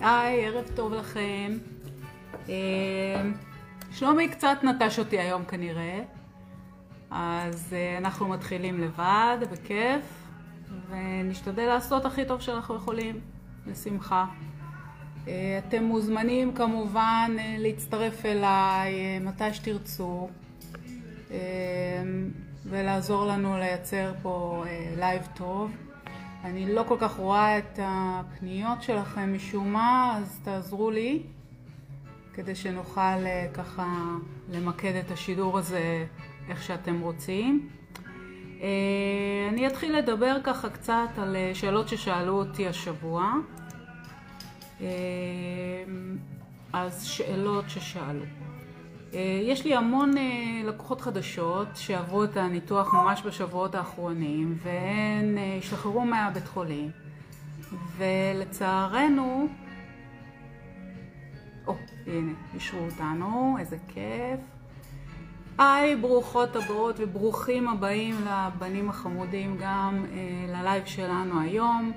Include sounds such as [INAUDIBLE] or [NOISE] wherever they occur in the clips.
היי, ערב טוב לכם. אה, שלומי קצת נטש אותי היום כנראה, אז אה, אנחנו מתחילים לבד, בכיף, ונשתדל לעשות הכי טוב שאנחנו יכולים, בשמחה. אה, אתם מוזמנים כמובן להצטרף אליי מתי שתרצו, ולעזור לנו לייצר פה לייב טוב. אני לא כל כך רואה את הפניות שלכם משום מה, אז תעזרו לי כדי שנוכל אה, ככה למקד את השידור הזה איך שאתם רוצים. אה, אני אתחיל לדבר ככה קצת על אה, שאלות ששאלו אותי השבוע. אז שאלות ששאלו. אה, יש לי המון אה, לקוחות חדשות שעברו את הניתוח ממש בשבועות האחרונים והן אה, השתחררו מהבית חולים ולצערנו, או הנה, אישרו אותנו, איזה כיף. היי, ברוכות הבאות וברוכים הבאים לבנים החמודים גם ללייב שלנו היום.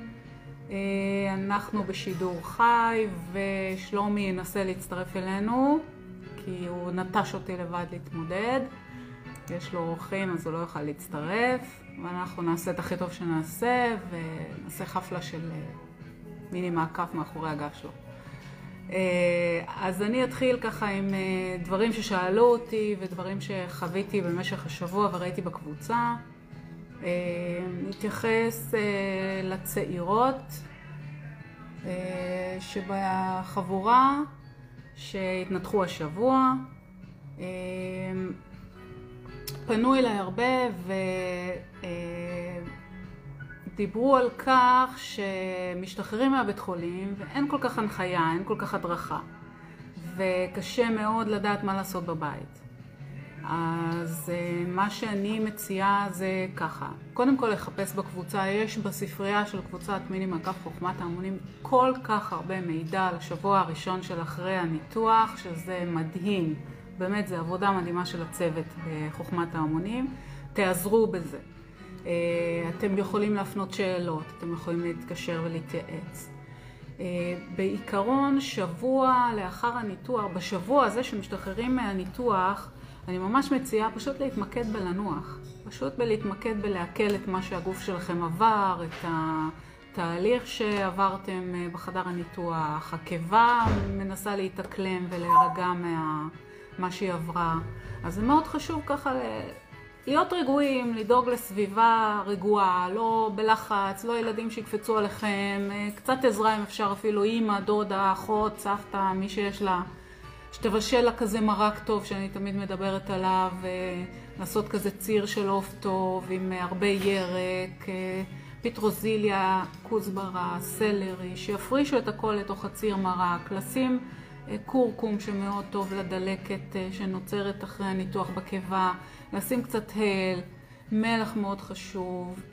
אנחנו בשידור חי ושלומי ינסה להצטרף אלינו. כי הוא נטש אותי לבד להתמודד. יש לו אורחים אז הוא לא יוכל להצטרף, ואנחנו נעשה את הכי טוב שנעשה, ונעשה חפלה של אה, מיני מעקף מאחורי הגב שלו. אה, אז אני אתחיל ככה עם אה, דברים ששאלו אותי ודברים שחוויתי במשך השבוע וראיתי בקבוצה. נתייחס לצעירות שבחבורה שהתנתחו השבוע. אמ, פנו אליי הרבה ודיברו על כך שמשתחררים מהבית חולים ואין כל כך הנחיה, אין כל כך הדרכה וקשה מאוד לדעת מה לעשות בבית. אז אה, מה שאני מציעה זה ככה, קודם כל לחפש בקבוצה, יש בספרייה של קבוצת מיני מעקף חוכמת ההמונים כל כך הרבה מידע על השבוע הראשון של אחרי הניתוח, שזה מדהים, באמת זו עבודה מדהימה של הצוות בחוכמת ההמונים, תעזרו בזה. אה, אתם יכולים להפנות שאלות, אתם יכולים להתקשר ולהתייעץ. אה, בעיקרון, שבוע לאחר הניתוח, בשבוע הזה שמשתחררים מהניתוח, אני ממש מציעה פשוט להתמקד בלנוח, פשוט בלהתמקד בלעכל את מה שהגוף שלכם עבר, את התהליך שעברתם אה, בחדר הניתוח, הקיבה מנסה להתאקלם ולהירגע ממה שהיא עברה. אז זה מאוד חשוב ככה להיות רגועים, לדאוג לסביבה רגועה, לא בלחץ, לא ילדים שיקפצו עליכם, אה, קצת עזרה אם אפשר אפילו אימא, דודה, אחות, סבתא, מי שיש לה. שתבשל לה כזה מרק טוב שאני תמיד מדברת עליו, לעשות כזה ציר של עוף טוב עם הרבה ירק, פיטרוזיליה, כוסברה, סלרי, שיפרישו את הכל לתוך הציר מרק, לשים קורקום שמאוד טוב לדלקת שנוצרת אחרי הניתוח בקיבה, לשים קצת הל, מלח מאוד חשוב,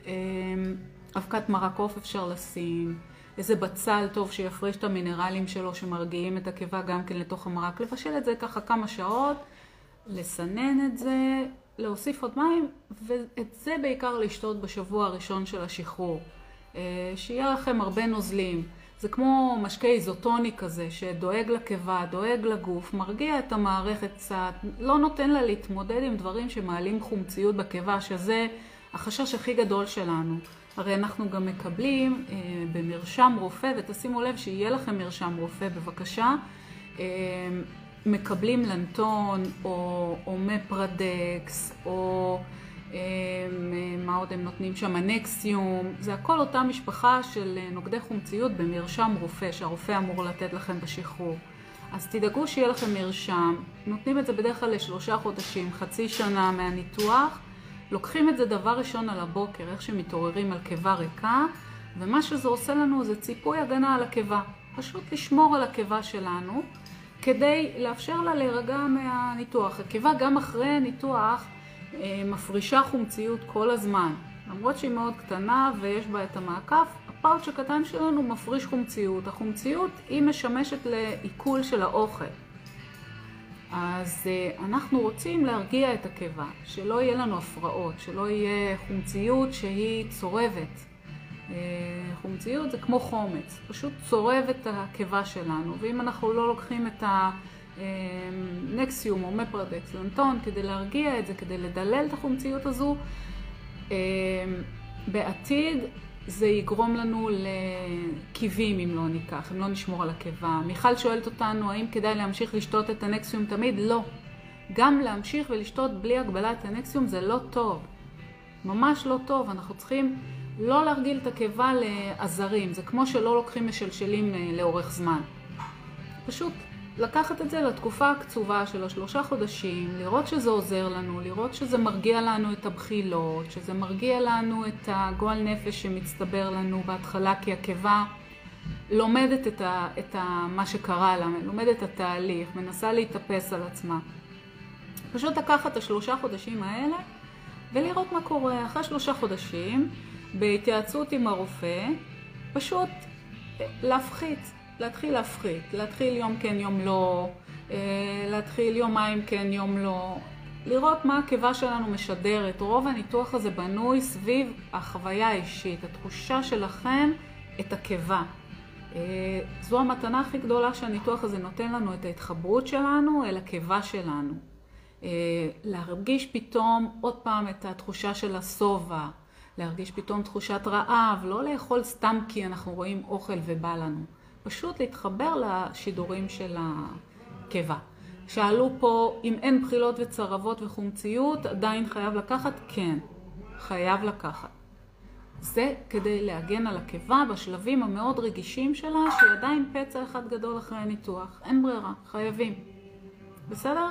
אבקת מרק עוף אפשר לשים. איזה בצל טוב שיפריש את המינרלים שלו שמרגיעים את הקיבה גם כן לתוך המרק, לבשל את זה ככה כמה שעות, לסנן את זה, להוסיף עוד מים, ואת זה בעיקר לשתות בשבוע הראשון של השחרור. אה, שיהיה לכם הרבה נוזלים. זה כמו משקה איזוטוני כזה, שדואג לקיבה, דואג לגוף, מרגיע את המערכת קצת, לא נותן לה להתמודד עם דברים שמעלים חומציות בקיבה, שזה החשש הכי גדול שלנו. הרי אנחנו גם מקבלים אה, במרשם רופא, ותשימו לב שיהיה לכם מרשם רופא בבקשה, אה, מקבלים לנטון או, או מפרדקס או אה, מה עוד הם נותנים שם, הנקסיום, זה הכל אותה משפחה של אה, נוגדי חומציות במרשם רופא שהרופא אמור לתת לכם בשחרור. אז תדאגו שיהיה לכם מרשם, נותנים את זה בדרך כלל לשלושה חודשים, חצי שנה מהניתוח. לוקחים את זה דבר ראשון על הבוקר, איך שמתעוררים על קיבה ריקה, ומה שזה עושה לנו זה ציפוי הגנה על הקיבה. פשוט לשמור על הקיבה שלנו, כדי לאפשר לה להירגע מהניתוח. הקיבה גם אחרי הניתוח אה, מפרישה חומציות כל הזמן. למרות שהיא מאוד קטנה ויש בה את המעקף, הפאוץ' הקטן שלנו מפריש חומציות. החומציות היא משמשת לעיכול של האוכל. אז uh, אנחנו רוצים להרגיע את הקיבה, שלא יהיה לנו הפרעות, שלא יהיה חומציות שהיא צורבת. Uh, חומציות זה כמו חומץ, פשוט צורב את הקיבה שלנו, ואם אנחנו לא לוקחים את הנקסיום או מפרדקס, לנטון, כדי להרגיע את זה, כדי לדלל את החומציות הזו, בעתיד זה יגרום לנו לקיבים אם לא ניקח, אם לא נשמור על הקיבה. מיכל שואלת אותנו האם כדאי להמשיך לשתות את הנקסיום תמיד? לא. גם להמשיך ולשתות בלי הגבלת הנקסיום זה לא טוב. ממש לא טוב. אנחנו צריכים לא להרגיל את הקיבה לעזרים. זה כמו שלא לוקחים משלשלים אה, לאורך זמן. פשוט לקחת את זה לתקופה הקצובה של השלושה חודשים, לראות שזה עוזר לנו, לראות שזה מרגיע לנו את הבחילות, שזה מרגיע לנו את הגועל נפש שמצטבר לנו בהתחלה, כי הקיבה לומדת את, ה, את ה, מה שקרה לה, לומדת את התהליך, מנסה להתאפס על עצמה. פשוט לקחת את השלושה חודשים האלה ולראות מה קורה. אחרי שלושה חודשים, בהתייעצות עם הרופא, פשוט להפחית. להתחיל להפחית, להתחיל יום כן יום לא, אה, להתחיל יומיים כן יום לא, לראות מה הקיבה שלנו משדרת. רוב הניתוח הזה בנוי סביב החוויה האישית, התחושה שלכם את הקיבה. אה, זו המתנה הכי גדולה שהניתוח הזה נותן לנו, את ההתחברות שלנו אל הקיבה שלנו. אה, להרגיש פתאום עוד פעם את התחושה של השובע, להרגיש פתאום תחושת רעב, לא לאכול סתם כי אנחנו רואים אוכל ובא לנו. פשוט להתחבר לשידורים של הקיבה. שאלו פה אם אין בחילות וצרבות וחומציות, עדיין חייב לקחת? כן, חייב לקחת. זה כדי להגן על הקיבה בשלבים המאוד רגישים שלה, שהיא עדיין פצע אחד גדול אחרי הניתוח. אין ברירה, חייבים. בסדר?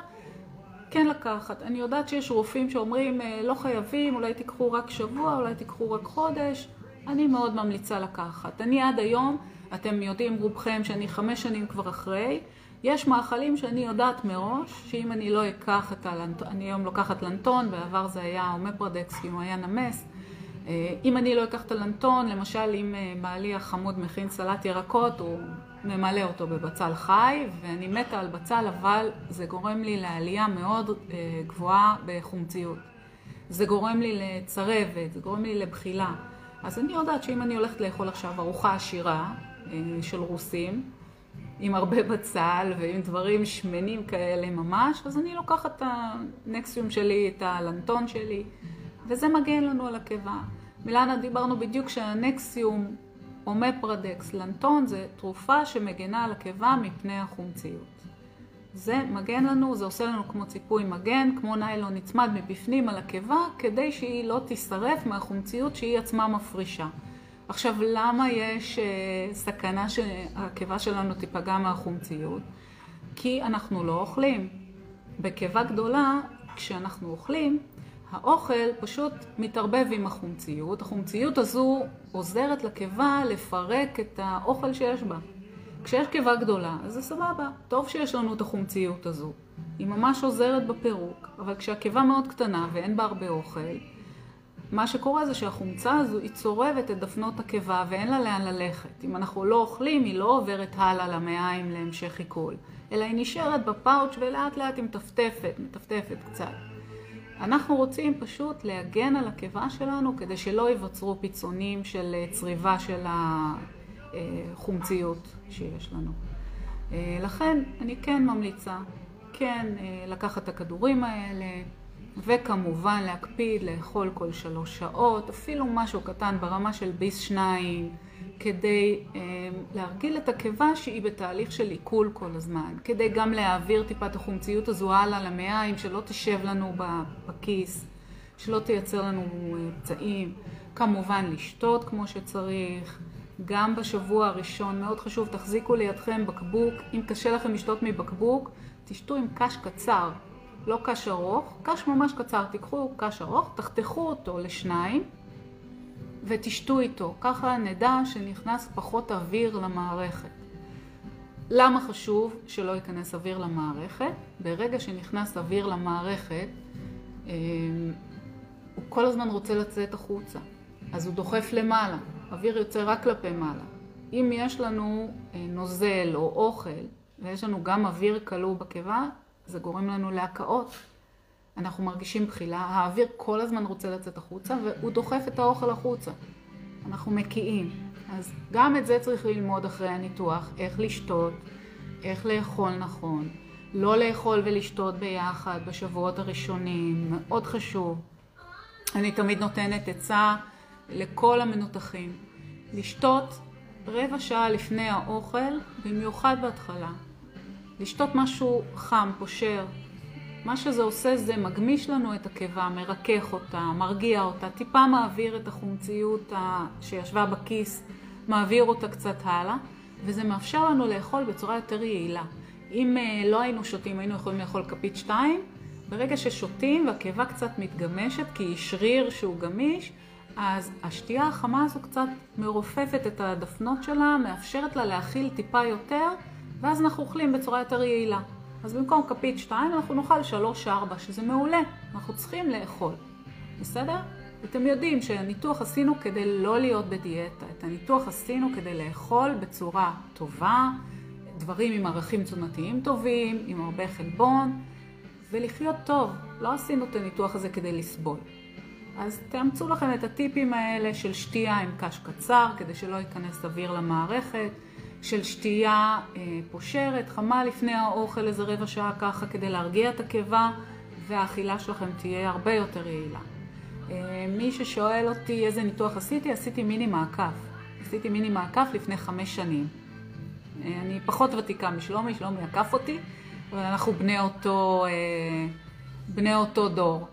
כן לקחת. אני יודעת שיש רופאים שאומרים אה, לא חייבים, אולי תיקחו רק שבוע, אולי תיקחו רק חודש. אני מאוד ממליצה לקחת. אני עד היום אתם יודעים רובכם שאני חמש שנים כבר אחרי. יש מאכלים שאני יודעת מראש, שאם אני לא אקח את הלנטון, אני היום לוקחת לנטון, בעבר זה היה אומפרדקס כי הוא היה נמס. אה, אם אני לא אקח את הלנטון, למשל אם אה, בעלי החמוד מכין סלט ירקות, הוא ממלא אותו בבצל חי, ואני מתה על בצל, אבל זה גורם לי לעלייה מאוד אה, גבוהה בחומציות. זה גורם לי לצרבת, זה גורם לי לבחילה. אז אני יודעת שאם אני הולכת לאכול עכשיו ארוחה עשירה, של רוסים, עם הרבה בצל ועם דברים שמנים כאלה ממש, אז אני לוקחת את הנקסיום שלי, את הלנטון שלי, וזה מגן לנו על הקיבה. מילנה דיברנו בדיוק שהנקסיום אומפרדקס, לנטון, זה תרופה שמגנה על הקיבה מפני החומציות. זה מגן לנו, זה עושה לנו כמו ציפוי מגן, כמו ניילון נצמד מבפנים על הקיבה, כדי שהיא לא תישרף מהחומציות שהיא עצמה מפרישה. עכשיו, למה יש uh, סכנה שהקיבה שלנו תיפגע מהחומציות? כי אנחנו לא אוכלים. בקיבה גדולה, כשאנחנו אוכלים, האוכל פשוט מתערבב עם החומציות. החומציות הזו עוזרת לקיבה לפרק את האוכל שיש בה. כשיש קיבה גדולה, אז זה סבבה, טוב שיש לנו את החומציות הזו. היא ממש עוזרת בפירוק, אבל כשהקיבה מאוד קטנה ואין בה הרבה אוכל, מה שקורה זה שהחומצה הזו היא צורבת את דפנות הקיבה ואין לה לאן ללכת. אם אנחנו לא אוכלים, היא לא עוברת הלאה למעיים להמשך עיכול, אלא היא נשארת בפאוץ' ולאט לאט היא מטפטפת, מטפטפת קצת. אנחנו רוצים פשוט להגן על הקיבה שלנו כדי שלא ייווצרו פיצונים של אה, צריבה של החומציות שיש לנו. אה, לכן אני כן ממליצה, כן אה, לקחת את הכדורים האלה, וכמובן להקפיד לאכול כל שלוש שעות, אפילו משהו קטן ברמה של ביס שניים, כדי אה, להרגיל את הקיבה שהיא בתהליך של עיכול כל הזמן, כדי גם להעביר טיפה את החומציות הזו הלאה למעיים, שלא תשב לנו בכיס, שלא תייצר לנו אה, פצעים, כמובן לשתות כמו שצריך. גם בשבוע הראשון, מאוד חשוב, תחזיקו לידכם בקבוק. אם קשה לכם לשתות מבקבוק, תשתו עם קש קצר. לא קש ארוך, קש ממש קצר, תיקחו קש ארוך, תחתכו אותו לשניים ותשתו איתו, ככה נדע שנכנס פחות אוויר למערכת. למה חשוב שלא ייכנס אוויר למערכת? ברגע שנכנס אוויר למערכת, אה, הוא כל הזמן רוצה לצאת החוצה, אז הוא דוחף למעלה, אוויר יוצא רק כלפי מעלה. אם יש לנו אה, נוזל או אוכל ויש לנו גם אוויר כלוא בקיבה, זה גורם לנו להקאות. אנחנו מרגישים בחילה, האוויר כל הזמן רוצה לצאת החוצה והוא דוחף את האוכל החוצה. אנחנו מקיאים. אז גם את זה צריך ללמוד אחרי הניתוח, איך לשתות, איך לאכול נכון, לא לאכול ולשתות ביחד בשבועות הראשונים, מאוד חשוב. אני תמיד נותנת עצה לכל המנותחים, לשתות רבע שעה לפני האוכל, במיוחד בהתחלה. לשתות משהו חם, פושר. מה שזה עושה זה מגמיש לנו את הקיבה, מרכך אותה, מרגיע אותה, טיפה מעביר את החומציות שישבה בכיס, מעביר אותה קצת הלאה, וזה מאפשר לנו לאכול בצורה יותר יעילה. אם אה, לא היינו שותים, היינו יכולים לאכול כפית שתיים, ברגע ששותים והקיבה קצת מתגמשת, כי היא שריר שהוא גמיש, אז השתייה החמה הזו קצת מרופפת את הדפנות שלה, מאפשרת לה להכיל טיפה יותר, ואז אנחנו אוכלים בצורה יותר יעילה. אז במקום כפית שתיים אנחנו נאכל שלוש-ארבע, שזה מעולה, אנחנו צריכים לאכול, בסדר? אתם יודעים שהניתוח עשינו כדי לא להיות בדיאטה, את הניתוח עשינו כדי לאכול בצורה טובה, דברים עם ערכים תזונתיים טובים, עם הרבה חלבון, ולחיות טוב. לא עשינו את הניתוח הזה כדי לסבול. אז תאמצו לכם את הטיפים האלה של שתייה עם קש קצר, כדי שלא ייכנס אוויר למערכת, של שתייה אה, פושרת, חמה לפני האוכל איזה רבע שעה ככה, כדי להרגיע את הקיבה, והאכילה שלכם תהיה הרבה יותר יעילה. אה, מי ששואל אותי איזה ניתוח עשיתי, עשיתי מיני מעקף. עשיתי מיני מעקף לפני חמש שנים. אה, אני פחות ותיקה משלומי, שלומי עקף אותי, אבל אנחנו בני אותו, בני אותו דור.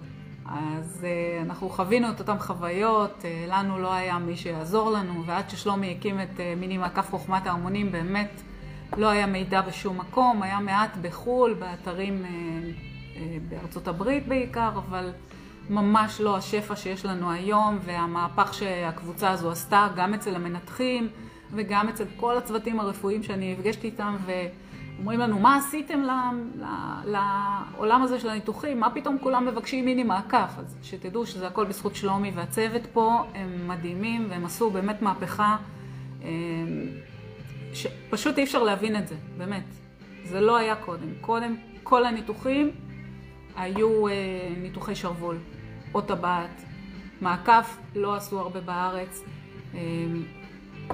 אז uh, אנחנו חווינו את אותן חוויות, uh, לנו לא היה מי שיעזור לנו, ועד ששלומי הקים את uh, מיני מעקף חוכמת ההמונים, באמת לא היה מידע בשום מקום, היה מעט בחו"ל, באתרים uh, uh, בארצות הברית בעיקר, אבל ממש לא השפע שיש לנו היום, והמהפך שהקבוצה הזו עשתה, גם אצל המנתחים וגם אצל כל הצוותים הרפואיים שאני נפגשת איתם, ו... אומרים לנו, מה עשיתם לעולם הזה של הניתוחים? מה פתאום כולם מבקשים מיני מעקף? אז שתדעו שזה הכל בזכות שלומי והצוות פה, הם מדהימים והם עשו באמת מהפכה. אמ, פשוט אי אפשר להבין את זה, באמת. זה לא היה קודם. קודם כל הניתוחים היו אה, ניתוחי שרוול או טבעת. מעקף לא עשו הרבה בארץ. אמ,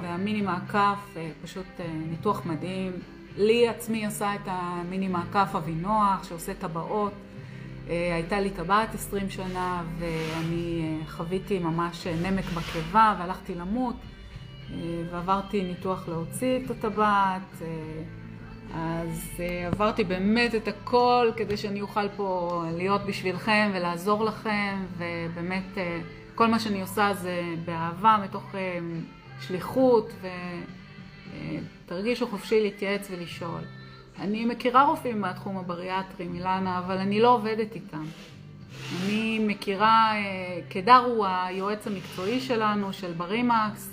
והמיני מעקף, אה, פשוט אה, ניתוח מדהים, לי עצמי עשה את המיני מעקף אבינוח שעושה טבעות. אה, הייתה לי טבעת 20 שנה ואני אה, חוויתי ממש נמק בקיבה והלכתי למות אה, ועברתי ניתוח להוציא את הטבעת. אז עברתי באמת את הכל כדי שאני אוכל פה להיות בשבילכם ולעזור לכם ובאמת כל מה שאני עושה זה באהבה מתוך שליחות ו... תרגישו חופשי להתייעץ ולשאול. אני מכירה רופאים מהתחום הבריאטרי, מילנה, אבל אני לא עובדת איתם. אני מכירה, אה, קדר הוא היועץ המקצועי שלנו, של ברימקס,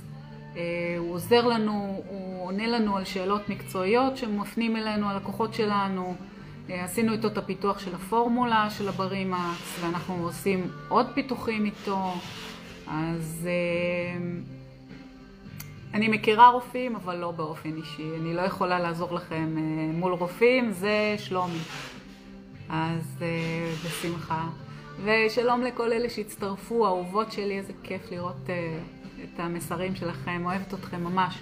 אה, הוא עוזר לנו, הוא עונה לנו על שאלות מקצועיות שמפנים אלינו, הלקוחות שלנו. אה, עשינו איתו את הפיתוח של הפורמולה של הברימקס, ואנחנו עושים עוד פיתוחים איתו. אז... אני מכירה רופאים, אבל לא באופן אישי. אני לא יכולה לעזור לכם אה, מול רופאים, זה שלומי. אז אה, בשמחה. ושלום לכל אלה שהצטרפו, אהובות שלי, איזה כיף לראות אה, את המסרים שלכם, אוהבת אתכם ממש.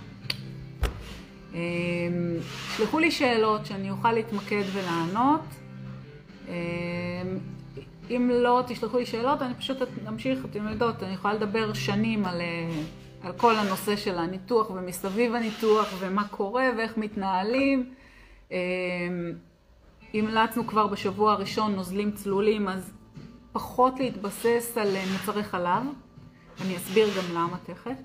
שלחו לי שאלות שאני אוכל להתמקד ולענות. אם לא תשלחו לי שאלות, אני פשוט אמשיך, אתם יודעות, אני יכולה לדבר שנים על... על כל הנושא של הניתוח ומסביב הניתוח ומה קורה ואיך מתנהלים. אמ, המלצנו כבר בשבוע הראשון נוזלים צלולים, אז פחות להתבסס על מוצרי חלב. אני אסביר גם למה תכף.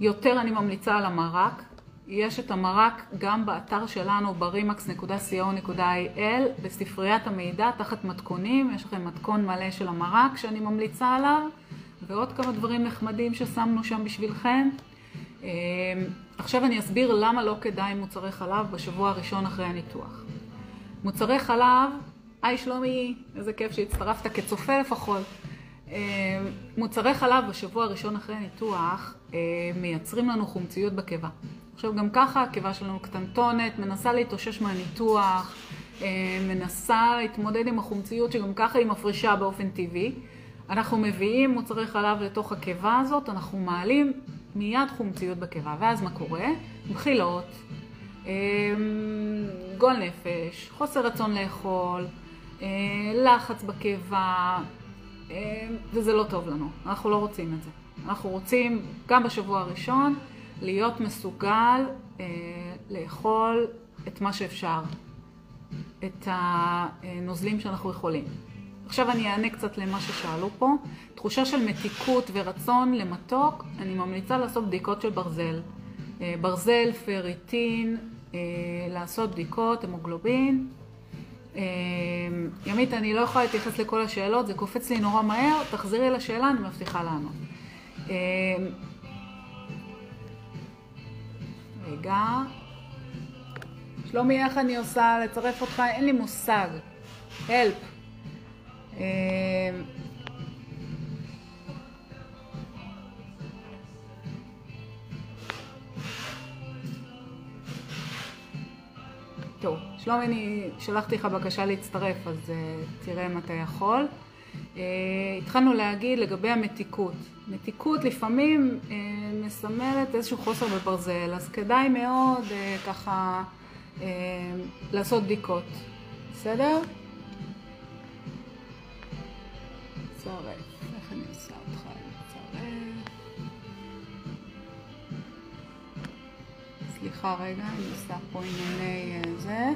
יותר אני ממליצה על המרק. יש את המרק גם באתר שלנו barimax.co.il בספריית המידע תחת מתכונים, יש לכם מתכון מלא של המרק שאני ממליצה עליו. ועוד כמה דברים נחמדים ששמנו שם בשבילכם. אמ, עכשיו אני אסביר למה לא כדאי מוצרי חלב בשבוע הראשון אחרי הניתוח. מוצרי חלב, היי שלומי, איזה כיף שהצטרפת כצופה לפחות. אמ, מוצרי חלב בשבוע הראשון אחרי הניתוח אמ, מייצרים לנו חומציות בקיבה. עכשיו גם ככה הקיבה שלנו קטנטונת, מנסה להתאושש מהניתוח, מנסה להתמודד עם החומציות שגם ככה היא מפרישה באופן טבעי. אנחנו מביאים מוצרי חלב לתוך הקיבה הזאת, אנחנו מעלים מיד חומציות בקיבה. ואז מה קורה? בחילות, אמ, גועל נפש, חוסר רצון לאכול, אה, לחץ בקיבה, אמ, וזה לא טוב לנו. אנחנו לא רוצים את זה. אנחנו רוצים גם בשבוע הראשון להיות מסוגל אה, לאכול את מה שאפשר, את הנוזלים שאנחנו יכולים. עכשיו אני אענה קצת למה ששאלו פה. תחושה של מתיקות ורצון למתוק, אני ממליצה לעשות בדיקות של ברזל. אה, ברזל, פריטין, אה, לעשות בדיקות, המוגלובין. אה, ימית, אני לא יכולה להתייחס לכל השאלות, זה קופץ לי נורא מהר, תחזרי לשאלה, אני מבטיחה לענות. רגע. שלומי, איך אני עושה לצרף אותך? אין לי מושג. הלפ. טוב, שלומי, אני שלחתי לך בקשה להצטרף, אז uh, תראה אם אתה יכול. Uh, התחלנו להגיד לגבי המתיקות. מתיקות לפעמים uh, מסמלת איזשהו חוסר בברזל, אז כדאי מאוד uh, ככה uh, לעשות בדיקות. בסדר? צרף. איך אני עושה אותך? צרף. סליחה רגע, אני עושה פה ענייני אה, זה.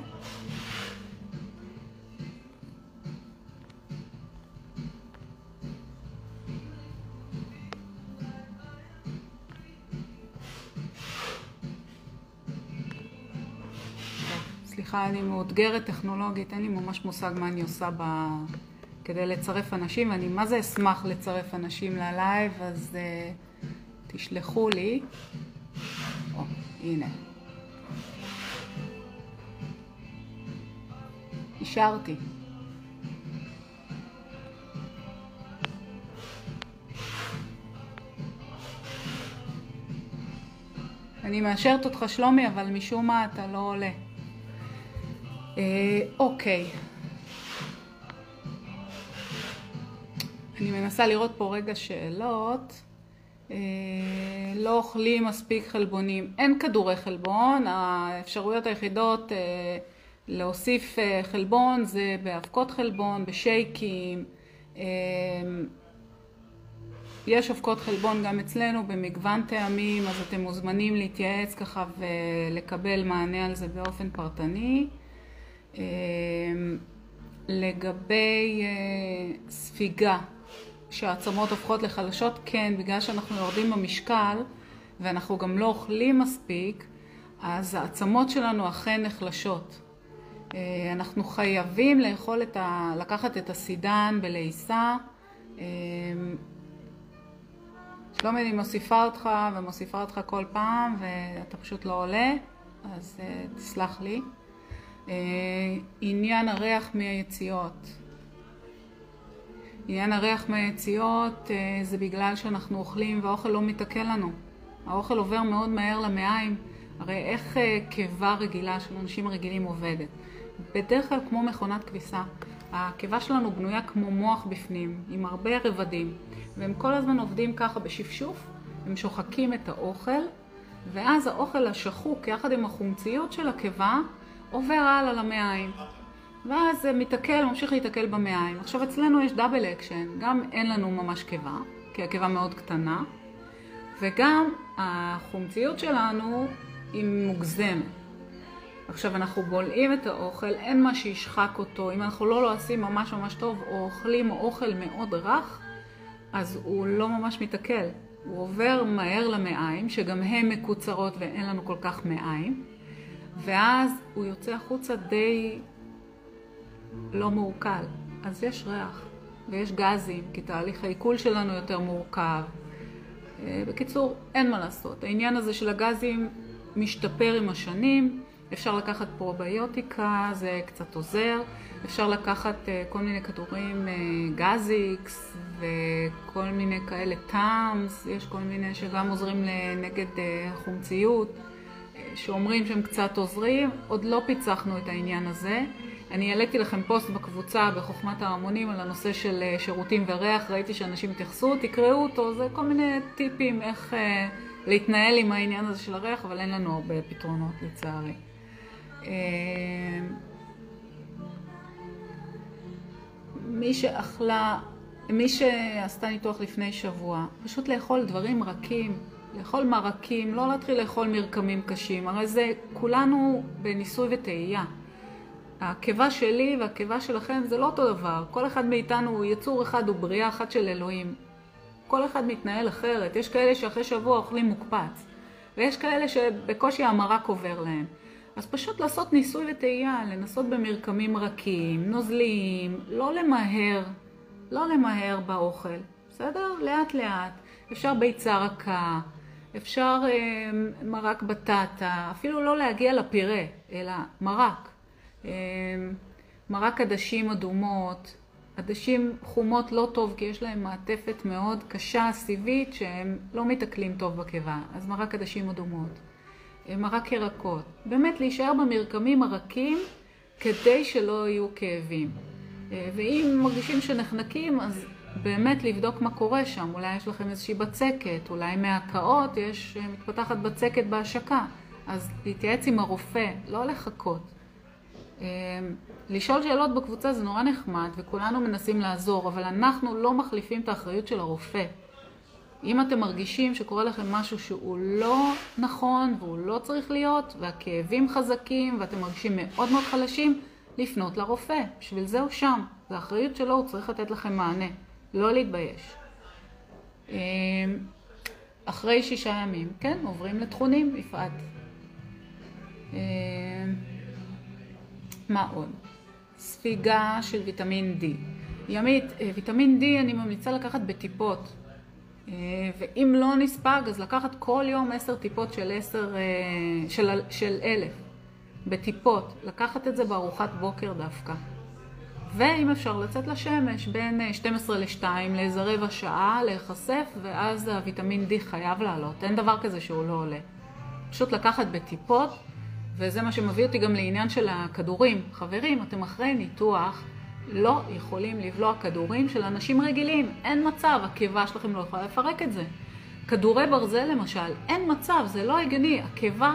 סליחה, אני מאותגרת טכנולוגית, אין לי ממש מושג מה אני עושה ב... כדי לצרף אנשים, ואני מה זה אשמח לצרף אנשים ללייב, אז uh, תשלחו לי. או, הנה. אישרתי. אני מאשרת אותך שלומי, אבל משום מה אתה לא עולה. אה, אוקיי. אני מנסה לראות פה רגע שאלות. אה, לא אוכלים מספיק חלבונים. אין כדורי חלבון, האפשרויות היחידות אה, להוסיף אה, חלבון זה באבקות חלבון, בשייקים. יש אבקות חלבון גם אצלנו במגוון טעמים, אז אתם מוזמנים להתייעץ ככה ולקבל מענה על זה באופן פרטני. לגבי ספיגה, שהעצמות הופכות לחלשות, כן, בגלל שאנחנו יורדים במשקל ואנחנו גם לא אוכלים מספיק, אז העצמות שלנו אכן נחלשות. אה, אנחנו חייבים לאכול את ה... לקחת את הסידן בלעיסה. אה, שלומי, אני מוסיפה אותך ומוסיפה אותך כל פעם ואתה פשוט לא עולה, אז אה, תסלח לי. עניין הריח מהיציאות. עניין הריח מהיציאות אה, זה בגלל שאנחנו אוכלים והאוכל לא מתעכל לנו. האוכל עובר מאוד מהר למעיים. הרי איך אה, קיבה רגילה של אנשים רגילים עובדת? בדרך כלל כמו מכונת כביסה. הקיבה שלנו בנויה כמו מוח בפנים, עם הרבה רבדים, והם כל הזמן עובדים ככה בשפשוף, הם שוחקים את האוכל, ואז האוכל השחוק יחד עם החומציות של הקיבה עובר הלאה למעיים. ואז זה מתעכל, ממשיך להתעכל במעיים. עכשיו אצלנו יש double action, גם אין לנו ממש קיבה, כי הקיבה מאוד קטנה, וגם החומציות שלנו היא מוגזמת. עכשיו אנחנו בולעים את האוכל, אין מה שישחק אותו, אם אנחנו לא לועסים ממש ממש טוב, או אוכלים אוכל מאוד רך, אז הוא לא ממש מתעכל. הוא עובר מהר למעיים, שגם הן מקוצרות ואין לנו כל כך מעיים, ואז הוא יוצא החוצה די לא מעוקל, אז יש ריח ויש גזים, כי תהליך העיכול שלנו יותר מורכב. אה, בקיצור, אין מה לעשות. העניין הזה של הגזים משתפר עם השנים. אפשר לקחת פרוביוטיקה, זה קצת עוזר. אפשר לקחת אה, כל מיני כדורים, אה, גזיקס וכל מיני כאלה טאמס, יש כל מיני שגם עוזרים נגד החומציות, שאומרים שהם קצת עוזרים. עוד לא פיצחנו את העניין הזה. אני העליתי לכם פוסט בקבוצה בחוכמת ההמונים על הנושא של אה, שירותים וריח, ראיתי שאנשים התייחסו, תקראו אותו, זה כל מיני טיפים איך, אה, להתנהל עם העניין הזה של הריח, אבל אין לנו הרבה פתרונות לצערי. אה, מי שאכלה, מי שעשתה ניתוח לפני שבוע, פשוט לאכול דברים רכים, לאכול מרקים, לא להתחיל לאכול מרקמים קשים, הרי זה כולנו בניסוי וטעייה. הקיבה שלי והקיבה שלכם זה לא אותו דבר, כל אחד מאיתנו הוא יצור אחד, הוא בריאה אחת של אלוהים. כל אחד מתנהל אחרת, יש כאלה שאחרי שבוע אוכלים מוקפץ, ויש כאלה שבקושי המרק עובר להם. אז פשוט לעשות ניסוי וטעייה, לנסות במרקמים רכים, נוזליים, לא למהר, לא למהר באוכל, בסדר? לאט לאט. אפשר ביצה רכה, אפשר אה, מרק בטטה, אפילו לא להגיע לפירה, אלא מרק. אה, מרק עדשים אדומות, עדשים חומות לא טוב כי יש להם מעטפת מאוד קשה, סיבית, שהם לא מתעכלים טוב בקיבה, אז מרק עדשים אדומות. אה, מרק ירקות. באמת להישאר במרקמים הרכים כדי שלא יהיו כאבים. אה, ואם מרגישים שנחנקים, אז באמת לבדוק מה קורה שם. אולי יש לכם איזושהי בצקת, אולי מהקאות יש, אה, מתפתחת בצקת בהשקה. אז להתייעץ עם הרופא, לא לחכות. לשאול שאלות בקבוצה זה נורא נחמד, וכולנו מנסים לעזור, אבל אנחנו לא מחליפים את האחריות של הרופא. אם אתם מרגישים שקורה לכם משהו שהוא לא נכון והוא לא צריך להיות, והכאבים חזקים ואתם מרגישים מאוד מאוד חלשים, לפנות לרופא. בשביל זה הוא שם. זו האחריות שלו, הוא צריך לתת לכם מענה. לא להתבייש. אמ, אחרי שישה ימים, כן, עוברים לתכונים, יפעת. מה עוד? ספיגה של ויטמין D. ימית, אה, ויטמין D אני ממליצה לקחת בטיפות. אה, ואם לא נספג, אז לקחת כל יום עשר טיפות של עשר, אה, של, של אלף, בטיפות, לקחת את זה בארוחת בוקר דווקא. ואם אפשר לצאת לשמש בין 12 ל-2 לאיזה רבע שעה, להיחשף, ואז הוויטמין D חייב לעלות. אין דבר כזה שהוא לא עולה. פשוט לקחת בטיפות, וזה מה שמביא אותי גם לעניין של הכדורים. חברים, אתם אחרי ניתוח, לא יכולים לבלוע כדורים של אנשים רגילים. אין מצב, הקיבה שלכם לא יכולה לפרק את זה. כדורי ברזל למשל, אין מצב, זה לא הגיוני. הקיבה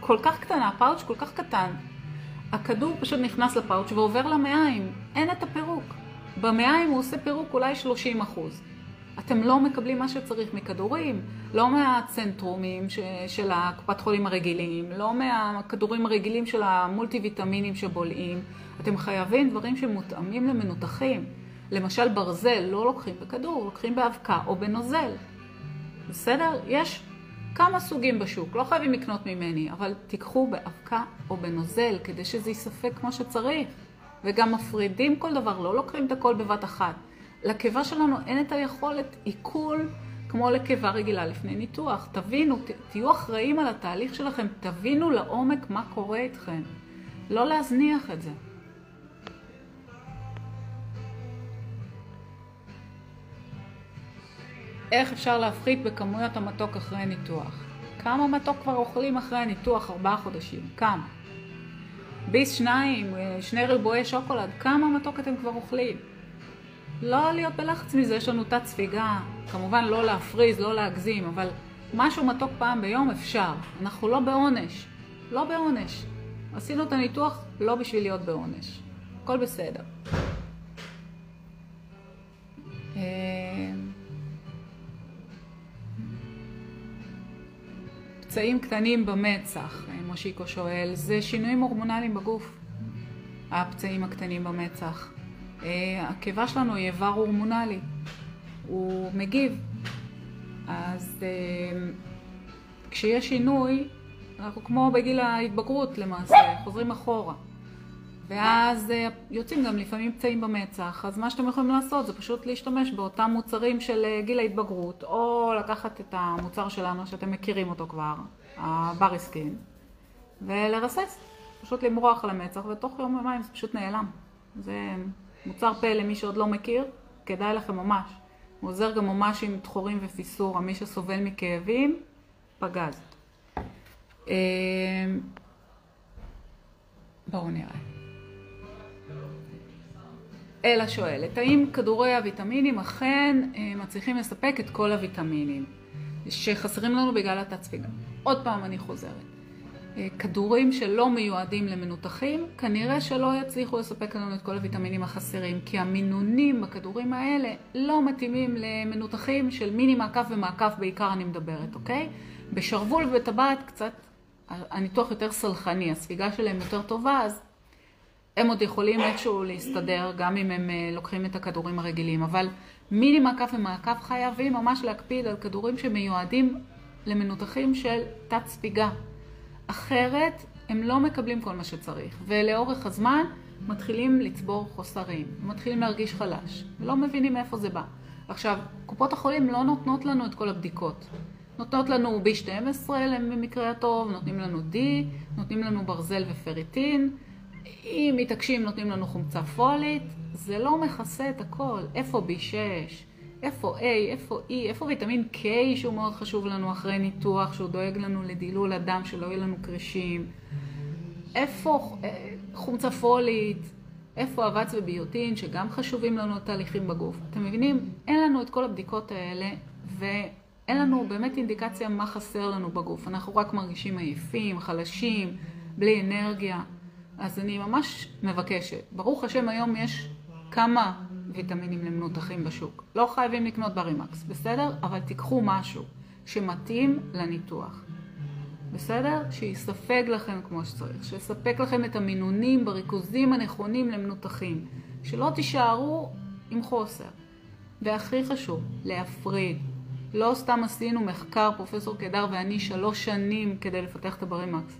כל כך קטנה, הפאוץ' כל כך קטן. הכדור פשוט נכנס לפאוץ' ועובר למעיים, אין את הפירוק. במעיים הוא עושה פירוק אולי 30 אחוז. אתם לא מקבלים מה שצריך מכדורים, לא מהצנטרומים ש, של הקופת חולים הרגילים, לא מהכדורים הרגילים של המולטי ויטמינים שבולעים. אתם חייבים דברים שמותאמים למנותחים. למשל ברזל לא לוקחים בכדור, לוקחים באבקה או בנוזל. בסדר? יש כמה סוגים בשוק, לא חייבים לקנות ממני, אבל תיקחו באבקה או בנוזל כדי שזה ייספק כמו שצריך. וגם מפרידים כל דבר, לא לוקחים את הכל בבת אחת. לקיבה שלנו אין את היכולת עיכול כמו לקיבה רגילה לפני ניתוח. תבינו, ת, תהיו אחראים על התהליך שלכם, תבינו לעומק מה קורה איתכם. לא להזניח את זה. איך אפשר להפחית בכמויות המתוק אחרי ניתוח? כמה מתוק כבר אוכלים אחרי הניתוח? ארבעה חודשים. כמה? ביס שניים, שני ריבועי שוקולד, כמה מתוק אתם כבר אוכלים? לא להיות בלחץ מזה, יש לנו תת ספיגה, כמובן לא להפריז, לא להגזים, אבל משהו מתוק פעם ביום אפשר. אנחנו לא בעונש. לא בעונש. עשינו את הניתוח לא בשביל להיות בעונש. הכל בסדר. אה, פצעים קטנים במצח, מושיקו שואל, זה שינויים הורמונליים בגוף, הפצעים הקטנים במצח. אה, הקיבה שלנו היא איבר הורמונלי, הוא מגיב. אז אה, כשיש שינוי, אנחנו כמו בגיל ההתבגרות למעשה, חוזרים אחורה. ואז אה, יוצאים גם לפעמים פצעים במצח, אז מה שאתם יכולים לעשות זה פשוט להשתמש באותם מוצרים של גיל ההתבגרות, או לקחת את המוצר שלנו שאתם מכירים אותו כבר, הבריסקין, ולרסס, פשוט למרוח על המצח, ותוך יום יומיים זה פשוט נעלם. זה מוצר פה למי שעוד לא מכיר, כדאי לכם ממש. הוא עוזר גם ממש עם דחורים ופיסורה, מי שסובל מכאבים, פגז. אמ, בואו נראה. אלה שואלת, האם כדורי הוויטמינים אכן אה, מצליחים לספק את כל הוויטמינים? שחסרים לנו בגלל התת ספיגה. עוד פעם אני חוזרת. אה, כדורים שלא מיועדים למנותחים, כנראה שלא יצליחו לספק לנו את כל הוויטמינים החסרים, כי המינונים בכדורים האלה לא מתאימים למנותחים של מיני מעקף ומעקף בעיקר אני מדברת, אוקיי? בשרוול ובטבעת קצת הניתוח יותר סלחני, הספיגה שלהם יותר טובה, אז הם עוד יכולים איכשהו להסתדר, גם אם הם אה, לוקחים את הכדורים הרגילים. אבל מיני מעקף ומעקף חייבים ממש להקפיד על כדורים שמיועדים למנותחים של תת ספיגה. אחרת הם לא מקבלים כל מה שצריך, ולאורך הזמן מתחילים לצבור חוסרים, מתחילים להרגיש חלש, ולא מבינים מאיפה זה בא. עכשיו, קופות החולים לא נותנות לנו את כל הבדיקות. נותנות לנו B12 במקרה הטוב, נותנים לנו D, נותנים לנו ברזל ופריטין, אם מתעקשים נותנים לנו חומצה פולית, זה לא מכסה את הכל. איפה B6? איפה A? איפה E? איפה ויטמין K שהוא מאוד חשוב לנו אחרי ניתוח, שהוא דואג לנו לדילול הדם, שלא יהיו לנו קרישים? איפה אה, חומצה פולית? איפה אבץ וביוטין, שגם חשובים לנו תהליכים בגוף. אתם מבינים? אין לנו את כל הבדיקות האלה, ואין לנו באמת אינדיקציה מה חסר לנו בגוף. אנחנו רק מרגישים עייפים, חלשים, בלי אנרגיה. אז אני ממש מבקשת. ברוך השם היום יש כמה ויטמינים למנותחים בשוק. לא חייבים לקנות ברימקס, בסדר? אבל תיקחו משהו שמתאים לניתוח. בסדר? שיספק לכם כמו שצריך, שיספק לכם את המינונים בריכוזים הנכונים למנותחים. שלא תישארו עם חוסר. והכי חשוב, להפריד. לא סתם עשינו מחקר, פרופסור קדר ואני, שלוש שנים כדי לפתח את הברימקס.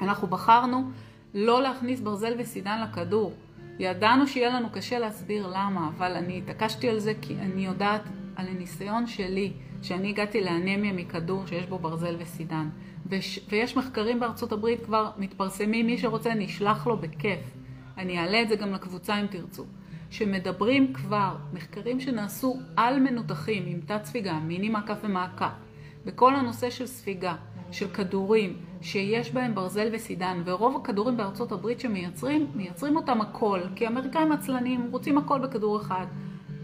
אנחנו בחרנו לא להכניס ברזל וסידן לכדור. ידענו שיהיה לנו קשה להסביר למה, אבל אני התעקשתי על זה כי אני יודעת על הניסיון שלי, שאני הגעתי לאנמיה מכדור שיש בו ברזל וסידן. וש, ויש מחקרים בארצות הברית כבר מתפרסמים, מי שרוצה נשלח לו בכיף. אני אעלה את זה גם לקבוצה אם תרצו. שמדברים כבר, מחקרים שנעשו על מנותחים עם תת ספיגה, מיני מעקף ומעקף, בכל הנושא של ספיגה, של כדורים שיש בהם ברזל וסידן, ורוב הכדורים בארצות הברית שמייצרים, מייצרים אותם הכל, כי האמריקאים עצלנים רוצים הכל בכדור אחד,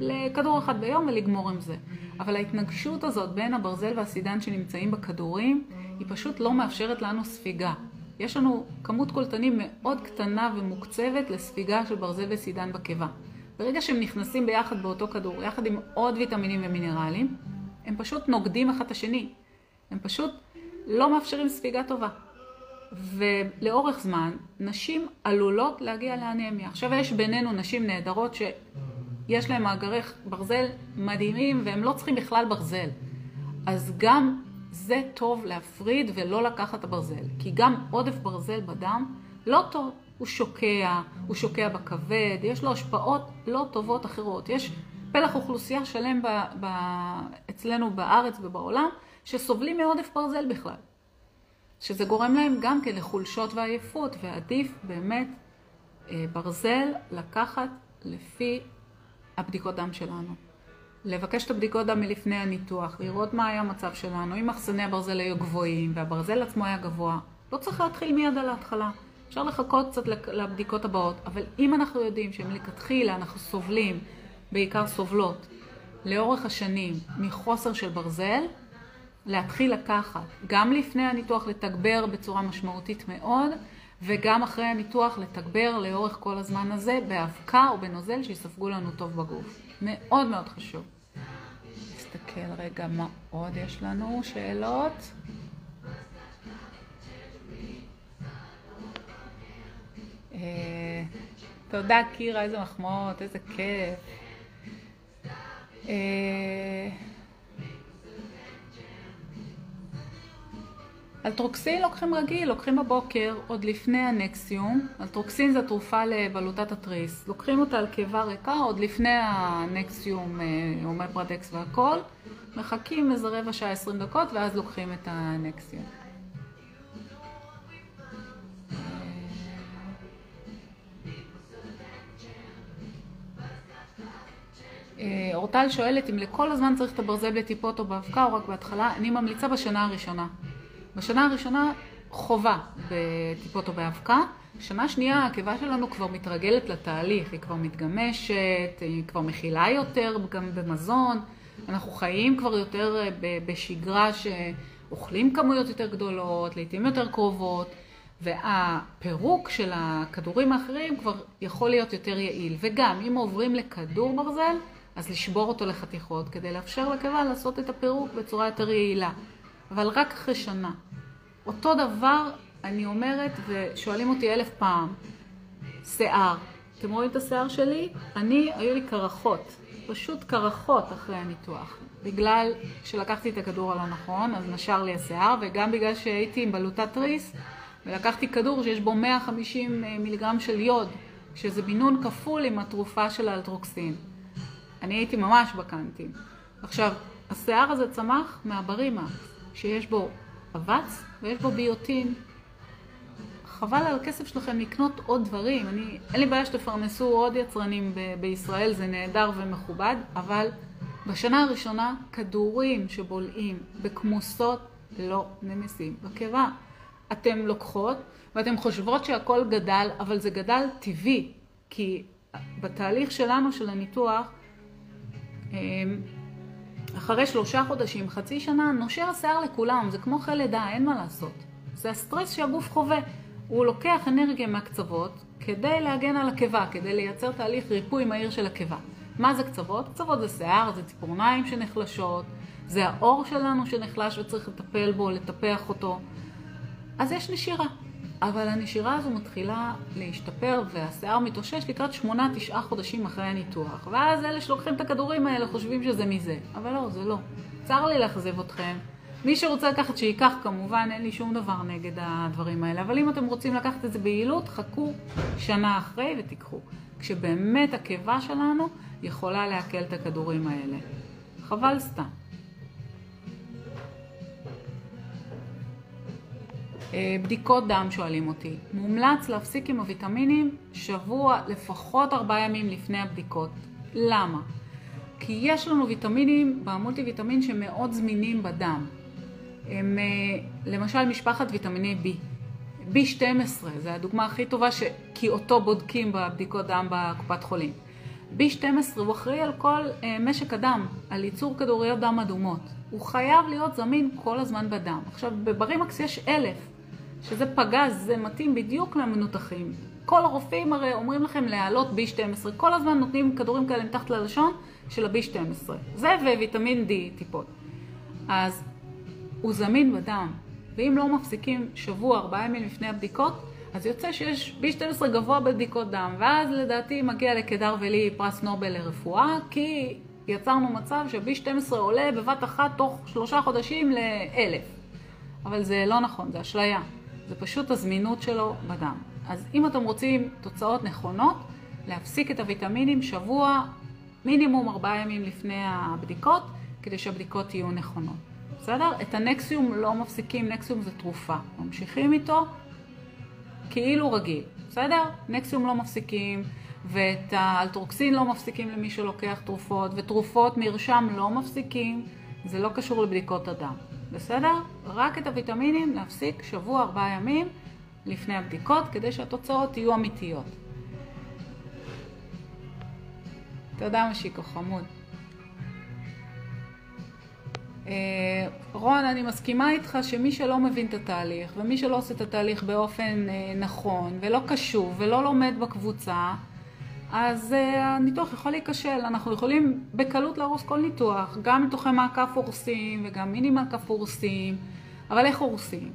לכדור אחד ביום ולגמור עם זה. אבל ההתנגשות הזאת בין הברזל והסידן שנמצאים בכדורים, היא פשוט לא מאפשרת לנו ספיגה. יש לנו כמות קולטנים מאוד קטנה ומוקצבת לספיגה של ברזל וסידן בקיבה. ברגע שהם נכנסים ביחד באותו כדור, יחד עם עוד ויטמינים ומינרלים, הם פשוט נוגדים אחד את השני. הם פשוט לא מאפשרים ספיגה טובה. ולאורך זמן, נשים עלולות להגיע לאנמיה. עכשיו יש בינינו נשים נהדרות שיש להן מאגרי ברזל מדהימים והם לא צריכים בכלל ברזל. אז גם זה טוב להפריד ולא לקחת את הברזל. כי גם עודף ברזל בדם לא טוב. הוא שוקע, הוא שוקע בכבד, יש לו השפעות לא טובות אחרות. יש פלח אוכלוסייה שלם ב, ב, אצלנו בארץ ובעולם שסובלים מעודף ברזל בכלל. שזה גורם להם גם כן לחולשות ועייפות, ועדיף באמת אה, ברזל לקחת לפי הבדיקות דם שלנו. לבקש את הבדיקות דם מלפני הניתוח, לראות מה היה המצב שלנו, אם מחסני הברזל היו גבוהים והברזל עצמו היה גבוה. לא צריך להתחיל מיד על ההתחלה. אפשר לחכות קצת לבדיקות הבאות, אבל אם אנחנו יודעים שמלכתחילה אנחנו סובלים, בעיקר סובלות, לאורך השנים מחוסר של ברזל, להתחיל לקחת, גם לפני הניתוח לתגבר בצורה משמעותית מאוד, וגם אחרי הניתוח לתגבר לאורך כל הזמן הזה באבקה או בנוזל שיספגו לנו טוב בגוף. מאוד מאוד חשוב. נסתכל רגע מה עוד יש לנו, שאלות? אה, תודה קירה, איזה מחמאות, איזה כיף. אלטרוקסין לוקחים רגיל, לוקחים בבוקר, עוד לפני הנקסיום. אלטרוקסין זה תרופה לבלוטת התריס. לוקחים אותה על קיבה ריקה, עוד לפני הנקסיום, אומפרדקס והכל. מחכים איזה רבע שעה, עשרים דקות, ואז לוקחים את הנקסיום. אה, אורטל שואלת אם לכל הזמן צריך את הברזל בטיפות או באבקה או רק בהתחלה, אני ממליצה בשנה הראשונה. בשנה הראשונה חובה בטיפות או באבקה. שנה שנייה הקיבה שלנו כבר מתרגלת לתהליך, היא כבר מתגמשת, היא כבר מכילה יותר גם במזון, אנחנו חיים כבר יותר אה, בשגרה שאוכלים כמויות יותר גדולות, לעיתים יותר קרובות, והפירוק של הכדורים האחרים כבר יכול להיות יותר יעיל. וגם, אם עוברים לכדור ברזל, אז לשבור אותו לחתיכות, כדי לאפשר לקיבה לעשות את הפירוק בצורה יותר יעילה. אבל רק אחרי שנה. אותו דבר אני אומרת, ושואלים אותי אלף פעם, שיער. אתם רואים את השיער שלי? אני, היו לי קרחות, פשוט קרחות אחרי הניתוח. בגלל שלקחתי את הכדור הלא נכון, אז נשר לי השיער, וגם בגלל שהייתי עם בלוטת תריס, ולקחתי כדור שיש בו 150 אה, מיליגרם של יוד, שזה מינון כפול עם התרופה של האלטרוקסין. אני הייתי ממש בקנטים. עכשיו, השיער הזה צמח מהברימה, שיש בו אבץ ויש בו ביוטין. חבל על הכסף שלכם לקנות עוד דברים. אני, אין לי בעיה שתפרנסו עוד יצרנים ב- בישראל, זה נהדר ומכובד, אבל בשנה הראשונה כדורים שבולעים בכמוסות לא נמסים בקיבה. אתן לוקחות ואתן חושבות שהכל גדל, אבל זה גדל טבעי, כי בתהליך שלנו, של הניתוח, אמ, אחרי שלושה חודשים, חצי שנה, נושר השיער לכולם, זה כמו אחרי לידה, אין מה לעשות. זה הסטרס שהגוף חווה. הוא לוקח אנרגיה מהקצוות כדי להגן על הקיבה, כדי לייצר תהליך ריפוי מהיר של הקיבה. מה זה קצוות? קצוות זה שיער, זה ציפורניים שנחלשות, זה האור שלנו שנחלש וצריך לטפל בו, לטפח אותו. אז יש נשירה. אבל הנשירה הזו מתחילה להשתפר והשיער מתאושש לקראת שמונה, תשעה חודשים אחרי הניתוח. ואז אלה שלוקחים את הכדורים האלה חושבים שזה מזה. אבל לא, זה לא. צר לי לאכזב אתכם. מי שרוצה לקחת שייקח כמובן, אין לי שום דבר נגד הדברים האלה. אבל אם אתם רוצים לקחת את זה ביעילות, חכו שנה אחרי ותיקחו. כשבאמת הקיבה שלנו יכולה לעכל את הכדורים האלה. חבל סתם. בדיקות דם שואלים אותי. מומלץ להפסיק עם הוויטמינים שבוע, לפחות ארבעה ימים לפני הבדיקות. למה? כי יש לנו ויטמינים במולטי ויטמין שמאוד זמינים בדם. הם אה, למשל משפחת ויטמיני B. B12 זה הדוגמה הכי טובה ש... כי אותו בודקים בבדיקות דם בקופת חולים. B12 הוא אחראי על כל אה, משק הדם, על ייצור כדוריות דם אדומות. הוא חייב להיות זמין כל הזמן בדם. עכשיו, בברימקס יש אלף, שזה פגז, זה מתאים בדיוק למנותחים. כל הרופאים הרי אומרים לכם להעלות B12, כל הזמן נותנים כדורים כאלה מתחת ללשון של ה-B12. זה וויטמין D טיפות. אז הוא זמין בדם, ואם לא מפסיקים שבוע, ארבעה ימים לפני הבדיקות, אז יוצא שיש B12 גבוה בבדיקות דם, ואז לדעתי מגיע לקדר ולי פרס נובל לרפואה, כי יצרנו מצב ש-B12 עולה בבת אחת תוך שלושה חודשים לאלף. אבל זה לא נכון, זה אשליה. זה פשוט הזמינות שלו בדם. אז אם אתם רוצים תוצאות נכונות, להפסיק את הוויטמינים שבוע, מינימום ארבעה ימים לפני הבדיקות, כדי שהבדיקות יהיו נכונות. בסדר? את הנקסיום לא מפסיקים, נקסיום זה תרופה. ממשיכים איתו כאילו רגיל, בסדר? נקסיום לא מפסיקים, ואת האלטרוקסין לא מפסיקים למי שלוקח תרופות, ותרופות מרשם לא מפסיקים, זה לא קשור לבדיקות הדם. בסדר? רק את הוויטמינים להפסיק שבוע, ארבעה ימים לפני הבדיקות, כדי שהתוצאות יהיו אמיתיות. תודה משיקו חמוד. אה, רון, אני מסכימה איתך שמי שלא מבין את התהליך, ומי שלא עושה את התהליך באופן אה, נכון, ולא קשוב, ולא לומד בקבוצה, אז uh, הניתוח יכול להיכשל. אנחנו יכולים בקלות להרוס כל ניתוח, גם ניתוחי מעקף הורסים וגם מיני מעקף הורסים, אבל איך הורסים?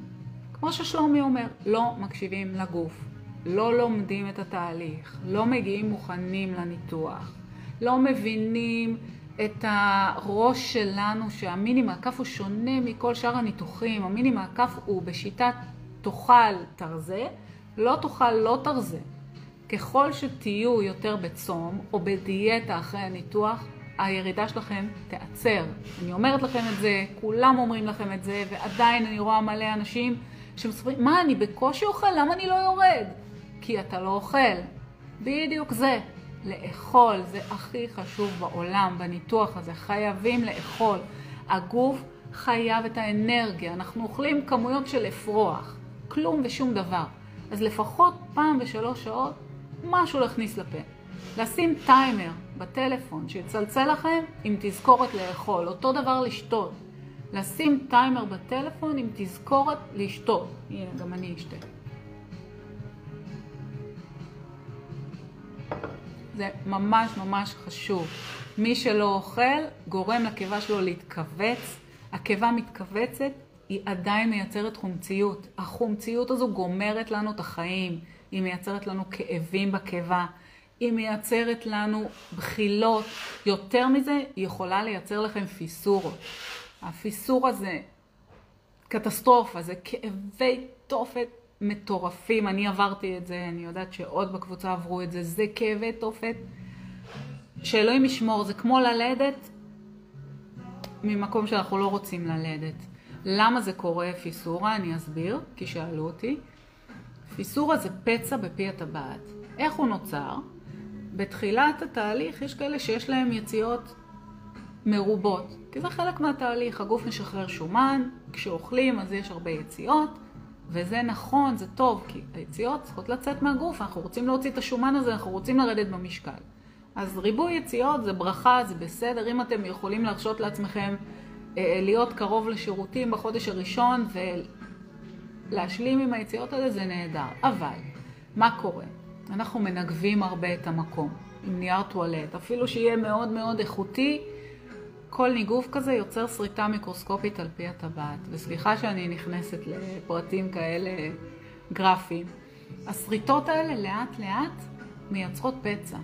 כמו ששלומי אומר, לא מקשיבים לגוף, לא לומדים את התהליך, לא מגיעים מוכנים לניתוח, לא מבינים את הראש שלנו שהמיני מעקף הוא שונה מכל שאר הניתוחים. המיני מעקף הוא בשיטת תאכל תרזה, לא תאכל לא תרזה. ככל שתהיו יותר בצום או בדיאטה אחרי הניתוח, הירידה שלכם תיעצר. אני אומרת לכם את זה, כולם אומרים לכם את זה, ועדיין אני רואה מלא אנשים שמספרים, מה, אני בקושי אוכל? למה אני לא יורד? כי אתה לא אוכל. בדיוק זה. לאכול זה הכי חשוב בעולם, בניתוח הזה. חייבים לאכול. הגוף חייב את האנרגיה. אנחנו אוכלים כמויות של אפרוח. כלום ושום דבר. אז לפחות פעם בשלוש שעות משהו להכניס לפה. לשים טיימר, בטלפון, שיצלצל לכם עם תזכורת לאכול. אותו דבר לשתות. לשים טיימר בטלפון עם תזכורת לשתות. הנה, גם אני אשתה. זה ממש ממש חשוב. מי שלא אוכל גורם לקיבה שלו להתכווץ. הקיבה מתכווצת, היא עדיין מייצרת חומציות. החומציות הזו גומרת לנו את החיים. היא מייצרת לנו כאבים בקיבה. היא מייצרת לנו בחילות. יותר מזה, היא יכולה לייצר לכם פיסורות. הפיסור הזה, קטסטרופה, זה כאבי תופת מטורפים. אני עברתי את זה, אני יודעת שעוד בקבוצה עברו את זה. זה כאבי תופת שאלוהים ישמור, זה כמו ללדת ממקום שאנחנו לא רוצים ללדת. למה זה קורה פיסורה? אני אסביר, כי שאלו אותי. פיסורה זה פצע בפי הטבעת. איך הוא נוצר? בתחילת התהליך יש כאלה שיש להם יציאות מרובות, כי זה חלק מהתהליך, הגוף משחרר שומן, כשאוכלים אז יש הרבה יציאות, וזה נכון, זה טוב, כי היציאות צריכות לצאת מהגוף, אנחנו רוצים להוציא את השומן הזה, אנחנו רוצים לרדת במשקל. אז ריבוי יציאות זה ברכה, זה בסדר, אם אתם יכולים להרשות לעצמכם אה, להיות קרוב לשירותים בחודש הראשון ולהשלים עם היציאות האלה, זה נהדר. אבל, מה קורה? אנחנו מנגבים הרבה את המקום עם נייר טואלט, אפילו שיהיה מאוד מאוד איכותי, כל ניגוב כזה יוצר שריטה מיקרוסקופית על פי הטבעת. וסליחה שאני נכנסת לפרטים כאלה גרפיים. השריטות האלה לאט לאט מייצרות פצע.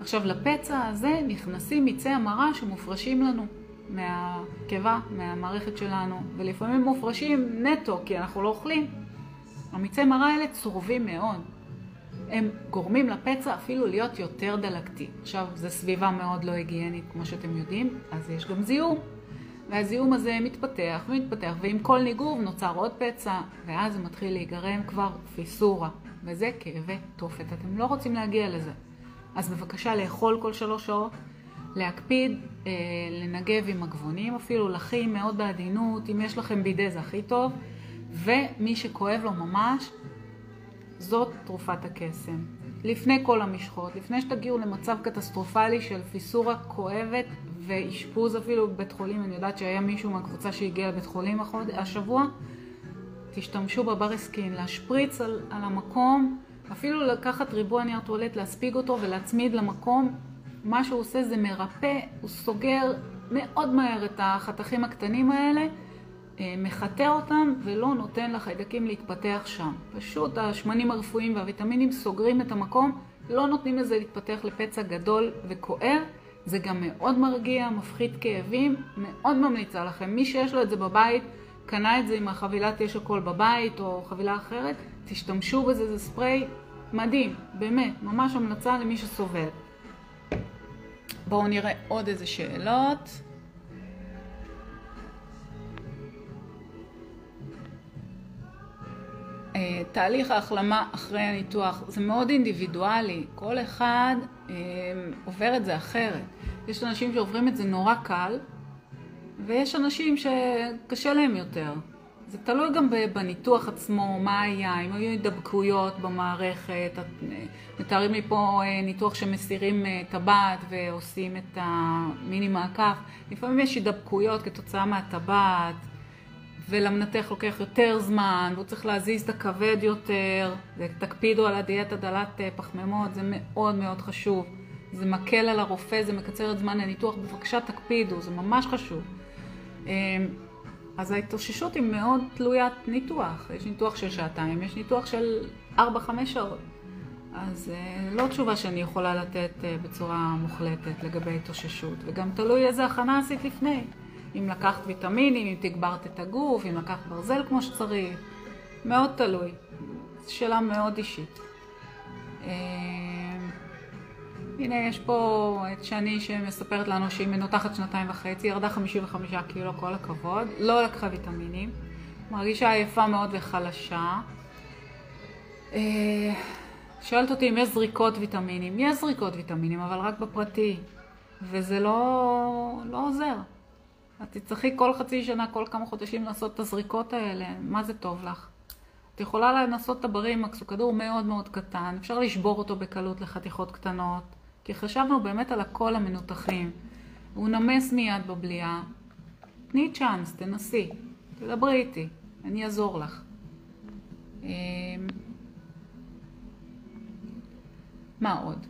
עכשיו לפצע הזה נכנסים מיצי המרה שמופרשים לנו מהקיבה, מהמערכת שלנו, ולפעמים מופרשים נטו כי אנחנו לא אוכלים. המיצי מרה האלה צורבים מאוד. הם גורמים לפצע אפילו להיות יותר דלקתי. עכשיו, זו סביבה מאוד לא היגיינית, כמו שאתם יודעים, אז יש גם זיהום. והזיהום הזה מתפתח ומתפתח, ועם כל ניגוב נוצר עוד פצע, ואז זה מתחיל להיגרם כבר פיסורה, וזה כאבי תופת. אתם לא רוצים להגיע לזה. אז בבקשה לאכול כל שלוש שעות, להקפיד, אה, לנגב עם הגבונים, אפילו לחים מאוד בעדינות, אם יש לכם בידי זה הכי טוב, ומי שכואב לו ממש, זאת תרופת הקסם. לפני כל המשחות, לפני שתגיעו למצב קטסטרופלי של פיסורה כואבת ואשפוז אפילו בבית חולים, אני יודעת שהיה מישהו מהקבוצה שהגיע לבית חולים החוד... השבוע, תשתמשו בברסקין, להשפריץ על, על המקום, אפילו לקחת ריבוע נייר טואלט, להספיג אותו ולהצמיד למקום. מה שהוא עושה זה מרפא, הוא סוגר מאוד מהר את החתכים הקטנים האלה. אה, מחטא אותם ולא נותן לחיידקים להתפתח שם. פשוט השמנים הרפואיים והוויטמינים סוגרים את המקום, לא נותנים לזה להתפתח לפצע גדול וכואב. זה גם מאוד מרגיע, מפחית כאבים, מאוד ממליצה לכם. מי שיש לו את זה בבית, קנה את זה עם החבילת יש הכל בבית או חבילה אחרת, תשתמשו בזה, זה ספרי מדהים, באמת, ממש המלצה למי שסובל. בואו נראה עוד איזה שאלות. אה, תהליך ההחלמה אחרי הניתוח זה מאוד אינדיבידואלי, כל אחד אה, עובר את זה אחרת. יש אנשים שעוברים את זה נורא קל, ויש אנשים שקשה להם יותר. זה תלוי גם בניתוח עצמו, מה היה, אם היו הידבקויות במערכת, מתארים לי פה אה, ניתוח שמסירים טבעת ועושים את המיני מעקף, לפעמים יש הידבקויות כתוצאה מהטבעת. ולמנתח לוקח יותר זמן, והוא צריך להזיז את הכבד יותר, ותקפידו על הדיאטה דלת אה, פחמימות, זה מאוד מאוד חשוב. זה מקל על הרופא, זה מקצר את זמן הניתוח, בבקשה תקפידו, זה ממש חשוב. אז ההתאוששות היא מאוד תלוית ניתוח. יש ניתוח של שעתיים, יש ניתוח של 4-5 שעות. אז אה, לא תשובה שאני יכולה לתת אה, בצורה מוחלטת לגבי התאוששות, וגם תלוי איזה הכנה עשית לפני. אם לקחת ויטמינים, אם תגברת את הגוף, אם לקחת ברזל כמו שצריך, מאוד תלוי. שאלה מאוד אישית. הנה יש פה את שני שמספרת לנו שהיא מנותחת שנתיים וחצי, ירדה 55 קילו, כל הכבוד, לא לקחה ויטמינים, מרגישה עייפה מאוד וחלשה. אה, שואלת אותי אם יש זריקות ויטמינים, יש זריקות ויטמינים, אבל רק בפרטי, וזה לא, לא עוזר. את תצטרכי כל חצי שנה, כל כמה חודשים לעשות את הזריקות האלה, מה זה טוב לך? את יכולה לנסות את הברימקס, הוא כדור מאוד מאוד קטן, אפשר לשבור אותו בקלות לחתיכות קטנות, כי חשבנו באמת על הקול המנותחים. הוא נמס מיד בבליעה. תני צ'אנס, תנסי, תדברי איתי, אני אעזור לך. אמ, מה עוד?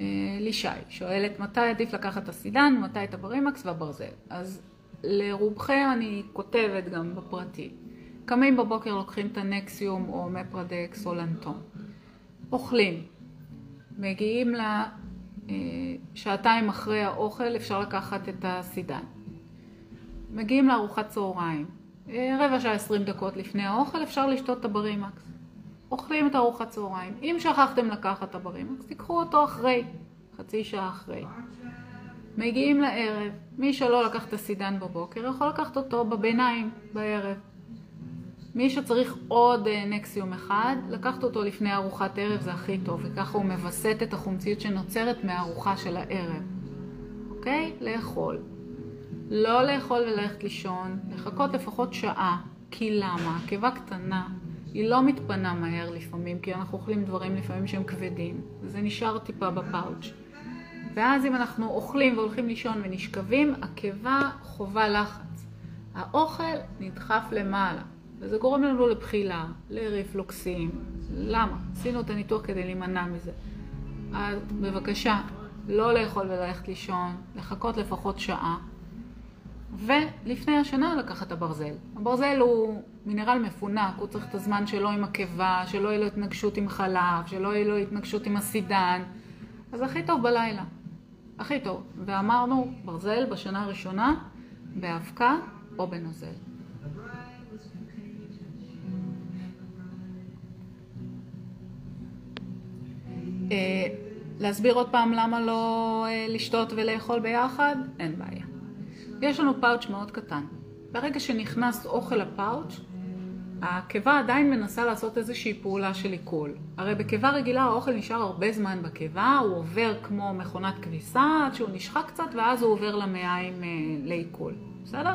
אה, לישי שואלת מתי עדיף לקחת את הסידן, מתי את הברימקס והברזל. אז לרובכם אני כותבת גם בפרטי. קמים בבוקר לוקחים את הנקסיום או מפרדקס או לנטון. אוכלים. מגיעים לשעתיים אה, אחרי האוכל אפשר לקחת את הסידן. מגיעים לארוחת צהריים. אה, רבע שעה עשרים דקות לפני האוכל אפשר לשתות את הברימקס. אוכלים את ארוחת צהריים. אם שכחתם לקחת את הברימקס, תיקחו אותו אחרי, חצי שעה אחרי. מגיעים לערב, מי שלא לקח את הסידן בבוקר יכול לקחת אותו בביניים, בערב. מי שצריך עוד אה, נקסיום אחד, לקחת אותו לפני ארוחת ערב זה הכי טוב, וככה הוא מווסת את החומציות שנוצרת מהארוחה של הערב. אוקיי? לאכול. לא לאכול וללכת לישון, לחכות לפחות שעה. כי למה? קיבה קטנה, היא לא מתפנה מהר לפעמים, כי אנחנו אוכלים דברים לפעמים שהם כבדים, וזה נשאר טיפה בפאוץ'. ואז אם אנחנו אוכלים והולכים לישון ונשכבים, הקיבה חווה לחץ. האוכל נדחף למעלה, וזה גורם לנו לבחילה, לריפלוקסים. למה? עשינו את הניתוח כדי להימנע מזה. אז בבקשה, לא לאכול וללכת לישון, לחכות לפחות שעה. ולפני השנה לקחת את הברזל. הברזל הוא מינרל מפונק, הוא צריך את הזמן שלו עם הקיבה, שלא יהיה לו התנגשות עם חלב, שלא יהיה לו התנגשות עם הסידן. אז הכי טוב בלילה. הכי טוב. ואמרנו, ברזל בשנה הראשונה, באבקה או בנוזל. להסביר עוד פעם למה לא אה, לשתות ולאכול ביחד? אין בעיה. יש לנו פאוץ' מאוד קטן. ברגע שנכנס אוכל לפאוץ', הקיבה עדיין מנסה לעשות איזושהי פעולה של עיכול. הרי בקיבה רגילה האוכל נשאר הרבה זמן בקיבה, הוא עובר כמו מכונת כביסה עד שהוא נשחק קצת ואז הוא עובר למעיים אה, לעיכול. בסדר?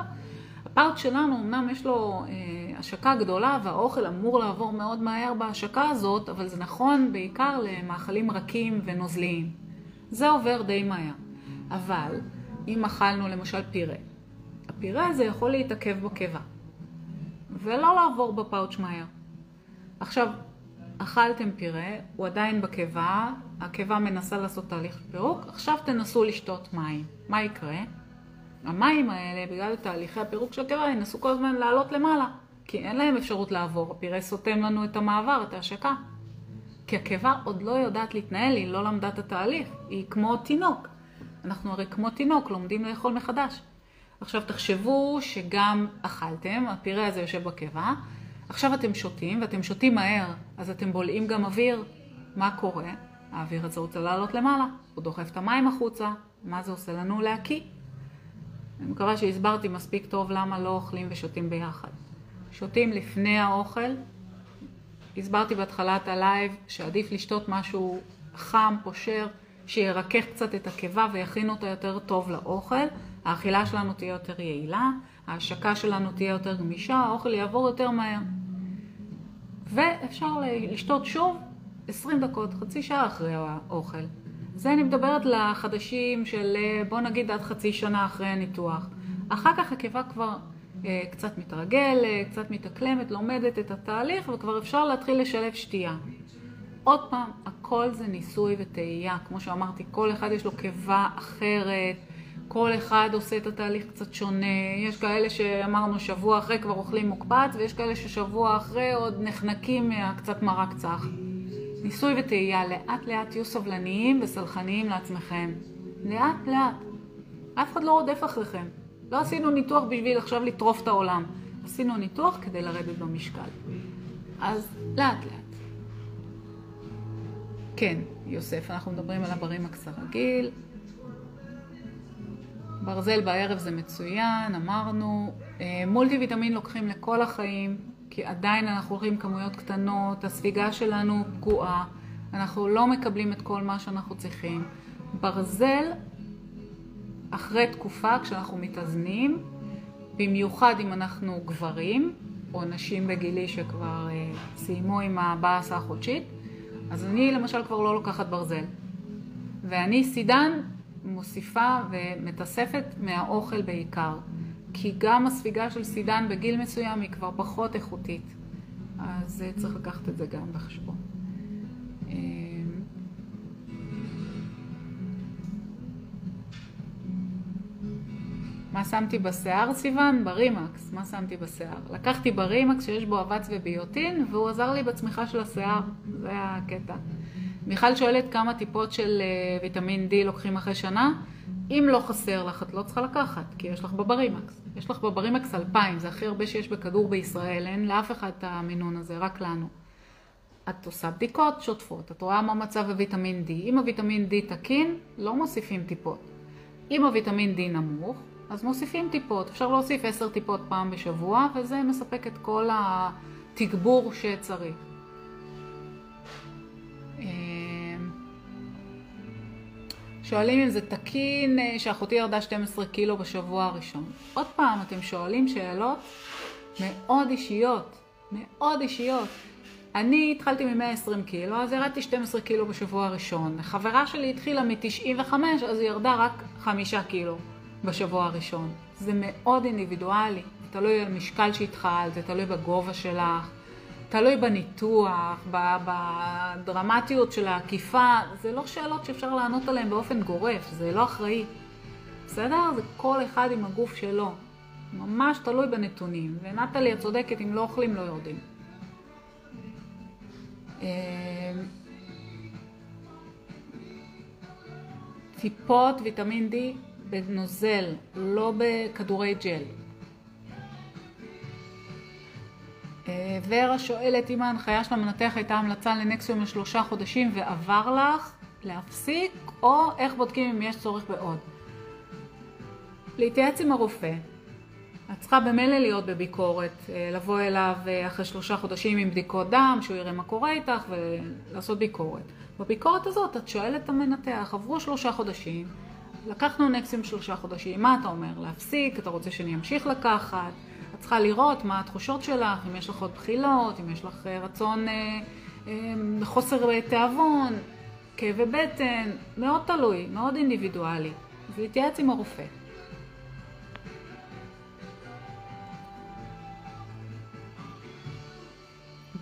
הפאוץ' שלנו אמנם יש לו אה, השקה גדולה והאוכל אמור לעבור מאוד מהר בהשקה הזאת, אבל זה נכון בעיקר למאכלים רכים ונוזליים. זה עובר די מהר. אבל אם אכלנו למשל פירה, הפירה הזה יכול להתעכב בקיבה. ולא לעבור בפאוץ' מהר. עכשיו, אכלתם פירה, הוא עדיין בקיבה, הקיבה מנסה לעשות תהליך פירוק, עכשיו תנסו לשתות מים. מה יקרה? המים האלה, בגלל תהליכי הפירוק של הקיבה, ינסו כל הזמן לעלות למעלה, כי אין להם אפשרות לעבור. הפירה סותם לנו את המעבר, את ההשקה. כי הקיבה עוד לא יודעת להתנהל, היא לא למדה את התהליך, היא כמו תינוק. אנחנו הרי כמו תינוק, לומדים לאכול מחדש. עכשיו תחשבו שגם אכלתם, הפירה הזה יושב בקיבה, עכשיו אתם שותים, ואתם שותים מהר, אז אתם בולעים גם אוויר. מה קורה? האוויר הזה רוצה לעלות למעלה, הוא דוחף את המים החוצה, מה זה עושה לנו? להקיא. אני מקווה שהסברתי מספיק טוב למה לא אוכלים ושותים ביחד. שותים לפני האוכל. הסברתי בהתחלת הלייב שעדיף לשתות משהו חם, פושר, שירכך קצת את הקיבה ויכין אותה יותר טוב לאוכל. האכילה שלנו תהיה יותר יעילה, ההשקה שלנו תהיה יותר גמישה, האוכל יעבור יותר מהר. ואפשר לשתות שוב 20 דקות, חצי שעה אחרי האוכל. זה אני מדברת לחדשים של בוא נגיד עד חצי שנה אחרי הניתוח. אחר כך הקיבה כבר אה, קצת מתרגלת, קצת מתאקלמת, לומדת את התהליך וכבר אפשר להתחיל לשלב שתייה. עוד פעם, הכל זה ניסוי וטעייה. כמו שאמרתי, כל אחד יש לו קיבה אחרת, כל אחד עושה את התהליך קצת שונה. יש כאלה שאמרנו שבוע אחרי כבר אוכלים מוקפץ, ויש כאלה ששבוע אחרי עוד נחנקים מהקצת מרק צח. ניסוי וטעייה, לאט לאט תהיו סבלניים וסלחניים לעצמכם. לאט לאט. אף אחד לא רודף אחריכם. לא עשינו ניתוח בשביל עכשיו לטרוף את העולם. עשינו ניתוח כדי לרדת במשקל. אז לאט לאט. כן, יוסף, אנחנו מדברים על הברימקס הרגיל. ברזל בערב זה מצוין, אמרנו. אה, מולטי ויטמין לוקחים לכל החיים, כי עדיין אנחנו הולכים כמויות קטנות, הספיגה שלנו פגועה, אנחנו לא מקבלים את כל מה שאנחנו צריכים. ברזל, אחרי תקופה, כשאנחנו מתאזנים, במיוחד אם אנחנו גברים, או נשים בגילי שכבר uh, סיימו עם הבאסה החודשית, אז אני למשל כבר לא לוקחת ברזל. ואני סידן מוסיפה ומתאספת מהאוכל בעיקר. כי גם הספיגה של סידן בגיל מסוים היא כבר פחות איכותית. אז צריך לקחת את זה גם בחשבון. מה שמתי בשיער, סיוון? ברימקס. מה שמתי בשיער? לקחתי ברימקס שיש בו אבץ וביוטין, והוא עזר לי בצמיחה של השיער. זה הקטע. מיכל שואלת כמה טיפות של אה, ויטמין D לוקחים אחרי שנה. אם לא חסר לך, את לא צריכה לקחת, כי יש לך בברימקס. יש לך בברימקס 2,000, זה הכי הרבה שיש בכדור בישראל, אין לאף אחד את המינון הזה, רק לנו. את עושה בדיקות שוטפות, את רואה מה מצב הוויטמין D. אם הוויטמין D תקין, לא מוסיפים טיפות. אם הוויטמין D נמוך, אז מוסיפים טיפות. אפשר להוסיף עשר טיפות פעם בשבוע, וזה מספק את כל התגבור שצריך. שואלים אם זה תקין אה, שאחותי ירדה 12 קילו בשבוע הראשון. עוד פעם, אתם שואלים שאלות מאוד אישיות, מאוד אישיות. אני התחלתי מ-120 קילו, אז ירדתי 12 קילו בשבוע הראשון. חברה שלי התחילה מ-95, אז היא ירדה רק 5 קילו. בשבוע הראשון. זה מאוד אינדיבידואלי, תלוי על משקל שהתחלת, זה תלוי בגובה שלך, תלוי בניתוח, בדרמטיות של העקיפה, זה לא שאלות שאפשר לענות עליהן באופן גורף, זה לא אחראי. בסדר? זה כל אחד עם הגוף שלו. ממש תלוי בנתונים. ונטלי, את צודקת, אם לא אוכלים לא יורדים. אה, טיפות ויטמין D בנוזל, לא בכדורי ג'ל. ורה שואלת אם ההנחיה של המנתח הייתה המלצה לנקסיום לשלושה חודשים ועבר לך להפסיק, או איך בודקים אם יש צורך בעוד. להתייעץ עם הרופא. את צריכה במילא להיות בביקורת, אה, לבוא אליו אה, אחרי שלושה חודשים עם בדיקות דם, שהוא יראה מה קורה איתך ולעשות ביקורת. בביקורת הזאת את שואלת את המנתח, עברו שלושה חודשים, לקחנו נקסים שלושה חודשים, מה אתה אומר? להפסיק? אתה רוצה שאני אמשיך לקחת? צריכה לראות מה התחושות שלך, אם יש לך עוד בחילות, אם יש לך אה, רצון, אה, אה, חוסר תיאבון, כאבי בטן, מאוד תלוי, מאוד אינדיבידואלי. אז להתייעץ עם הרופא.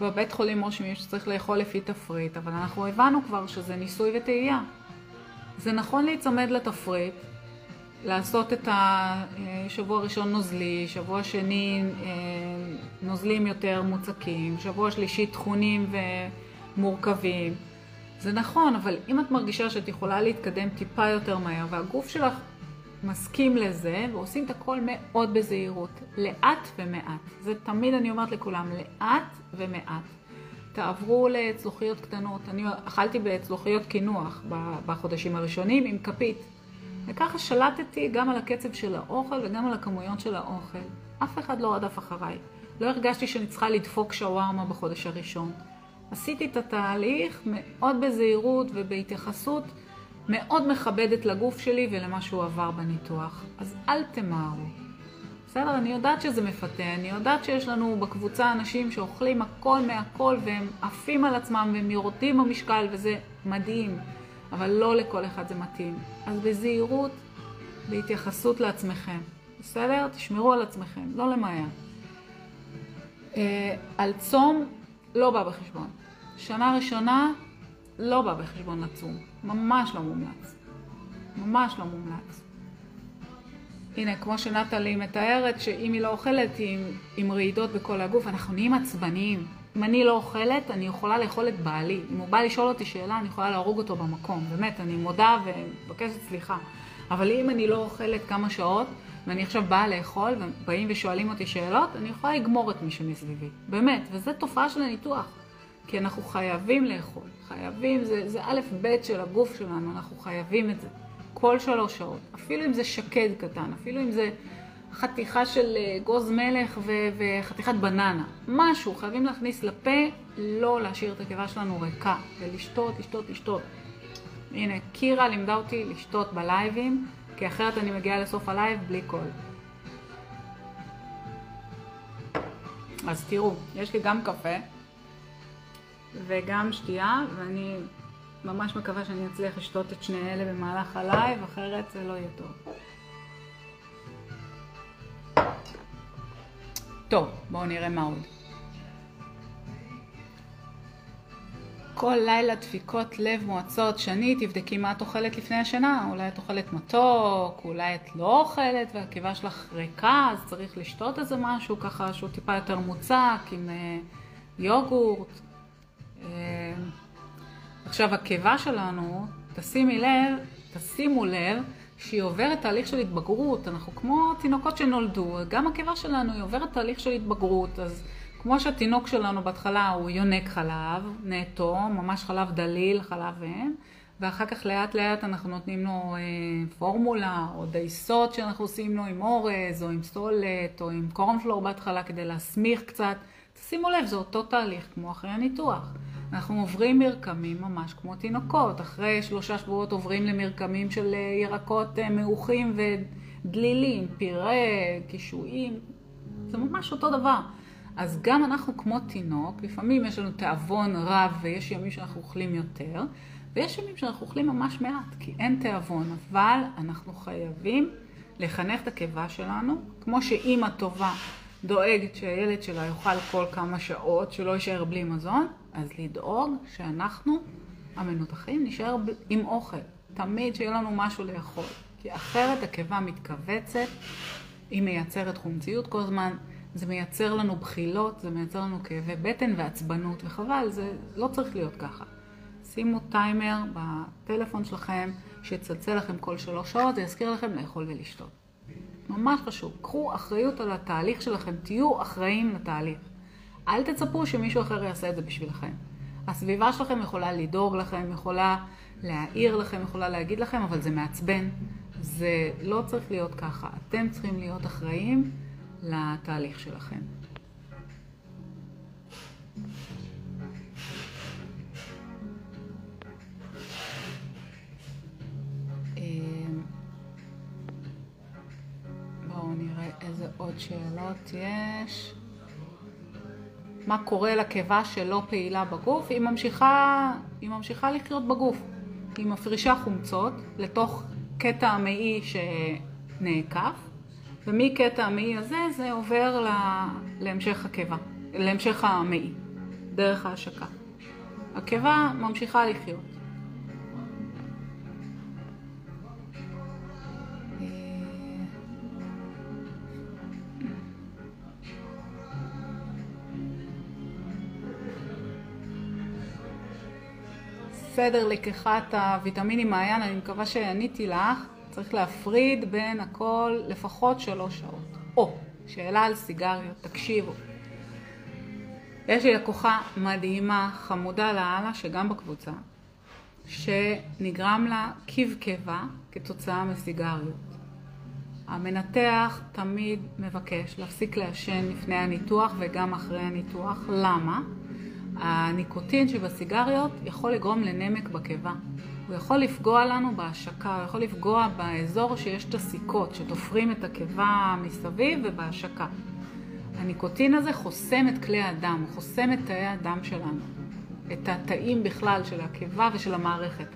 בבית חולים רושמים שצריך לאכול לפי תפריט, אבל אנחנו הבנו כבר שזה ניסוי וטעייה. זה נכון להיצמד לתפריט, לעשות את השבוע הראשון נוזלי, שבוע שני אה, נוזלים יותר מוצקים, שבוע שלישי טחונים ומורכבים. זה נכון, אבל אם את מרגישה שאת יכולה להתקדם טיפה יותר מהר והגוף שלך מסכים לזה ועושים את הכל מאוד בזהירות, לאט ומעט. זה תמיד אני אומרת לכולם, לאט ומעט. תעברו לצלוחיות קטנות. אני אכלתי בצלוחיות קינוח בחודשים הראשונים עם כפית. וככה שלטתי גם על הקצב של האוכל וגם על הכמויות של האוכל. אף אחד לא רדף אחריי. לא הרגשתי שאני צריכה לדפוק שווארמה בחודש הראשון. עשיתי את התהליך מאוד בזהירות ובהתייחסות מאוד מכבדת לגוף שלי ולמה שהוא עבר בניתוח. אז אל תמהרו. בסדר? אני יודעת שזה מפתה, אני יודעת שיש לנו בקבוצה אנשים שאוכלים הכל מהכל והם עפים על עצמם והם יורדים במשקל וזה מדהים, אבל לא לכל אחד זה מתאים. אז בזהירות, בהתייחסות לעצמכם, בסדר? תשמרו על עצמכם, לא למהר. אה, על צום לא בא בחשבון. שנה ראשונה לא בא בחשבון לצום, ממש לא מומלץ. ממש לא מומלץ. הנה, כמו שנטלי מתארת, שאם היא לא אוכלת עם, עם רעידות בכל הגוף, אנחנו נהיים עצבניים. אם אני לא אוכלת, אני יכולה לאכול את בעלי. אם הוא בא לשאול אותי שאלה, אני יכולה להרוג אותו במקום. באמת, אני מודה ומבקשת סליחה. אבל אם אני לא אוכלת כמה שעות, ואני עכשיו באה לאכול, ובאים ושואלים אותי שאלות, אני יכולה לגמור את מי שמסביבי. באמת, וזו תופעה של הניתוח. כי אנחנו חייבים לאכול. חייבים, זה, זה א' ב' של הגוף שלנו, אנחנו חייבים את זה. כל שלוש שעות, אפילו אם זה שקד קטן, אפילו אם זה חתיכה של אה, גוז מלך ו- וחתיכת בננה, משהו, חייבים להכניס לפה, לא להשאיר את הקיבה שלנו ריקה, ולשתות, לשתות, לשתות. הנה, קירה לימדה אותי לשתות בלייבים, כי אחרת אני מגיעה לסוף הלייב בלי קול. אז תראו, יש לי גם קפה וגם שתייה, ואני ממש מקווה שאני אצליח לשתות את שני אלה במהלך הלייב, אחרת זה לא יהיה טוב. טוב, בואו נראה מה עוד. כל לילה דפיקות לב מועצות, שני, תבדקי מה את אוכלת לפני השנה, אולי את אוכלת מתוק, אולי את לא אוכלת והקיבה שלך ריקה, אז צריך לשתות איזה משהו ככה שהוא טיפה יותר מוצק עם אה, יוגורט. אה, עכשיו הקיבה שלנו, תשימי לב, תשימו לב שהיא עוברת תהליך של התבגרות, אנחנו כמו תינוקות שנולדו, גם הקיבה שלנו היא עוברת תהליך של התבגרות, אז כמו שהתינוק שלנו בהתחלה הוא יונק חלב נטו, ממש חלב דליל, חלב אם, ואחר כך לאט לאט אנחנו נותנים לו אה, פורמולה או דייסות שאנחנו עושים לו עם אורז או עם סולת או עם קורנפלור בהתחלה כדי להסמיך קצת. שימו לב, זה אותו תהליך כמו אחרי הניתוח. אנחנו עוברים מרקמים ממש כמו תינוקות. אחרי שלושה שבועות עוברים למרקמים של אה, ירקות אה, מעוכים ודלילים, פירה, קישואים. זה ממש אותו דבר. אז גם אנחנו כמו תינוק, לפעמים יש לנו תיאבון רב ויש ימים שאנחנו אוכלים יותר, ויש ימים שאנחנו אוכלים ממש מעט, כי אין תיאבון, אבל אנחנו חייבים לחנך את הקיבה שלנו, כמו שאימא טובה דואגת שהילד שלה יאכל כל כמה שעות, שלא יישאר בלי מזון, אז לדאוג שאנחנו, המנותחים, נשאר עם אוכל. תמיד שיהיה לנו משהו לאכול. כי אחרת הקיבה מתכווצת, היא מייצרת חומציות כל הזמן, זה מייצר לנו בחילות, זה מייצר לנו כאבי בטן ועצבנות, וחבל, זה לא צריך להיות ככה. שימו טיימר בטלפון שלכם, שיצלצל לכם כל שלוש שעות, זה יזכיר לכם לאכול ולשתות. ממש חשוב. קחו אחריות על התהליך שלכם, תהיו אחראים לתהליך. אל תצפו שמישהו אחר יעשה את זה בשבילכם. הסביבה שלכם יכולה לדאוג לכם, יכולה להעיר לכם, יכולה להגיד לכם, אבל זה מעצבן. זה לא צריך להיות ככה. אתם צריכים להיות אחראים לתהליך שלכם. אמ, בואו נראה איזה עוד שאלות יש. מה קורה לקיבה שלא פעילה בגוף? היא ממשיכה, היא ממשיכה לחיות בגוף. היא מפרישה חומצות לתוך קטע המעי שנעקף, ומקטע המעי הזה זה עובר להמשך הקיבה, להמשך המעי, דרך ההשקה. הקיבה ממשיכה לחיות. סדר לקיחת הוויטמינים מעיין, אני מקווה שעניתי לך. צריך להפריד בין הכל לפחות שלוש שעות. או, שאלה על סיגריות, תקשיבו. יש לי לקוחה מדהימה, חמודה לאללה, שגם בקבוצה, שנגרם לה קיב קיבה כתוצאה מסיגריות. המנתח תמיד מבקש להפסיק לעשן לפני הניתוח וגם אחרי הניתוח. למה? הניקוטין שבסיגריות יכול לגרום לנמק בקיבה. הוא יכול לפגוע לנו בהשקה, הוא יכול לפגוע באזור שיש את הסיכות, שתופרים את הקיבה מסביב ובהשקה. הניקוטין הזה חוסם את כלי הדם, הוא חוסם את תאי הדם שלנו, את התאים בכלל של הקיבה ושל המערכת.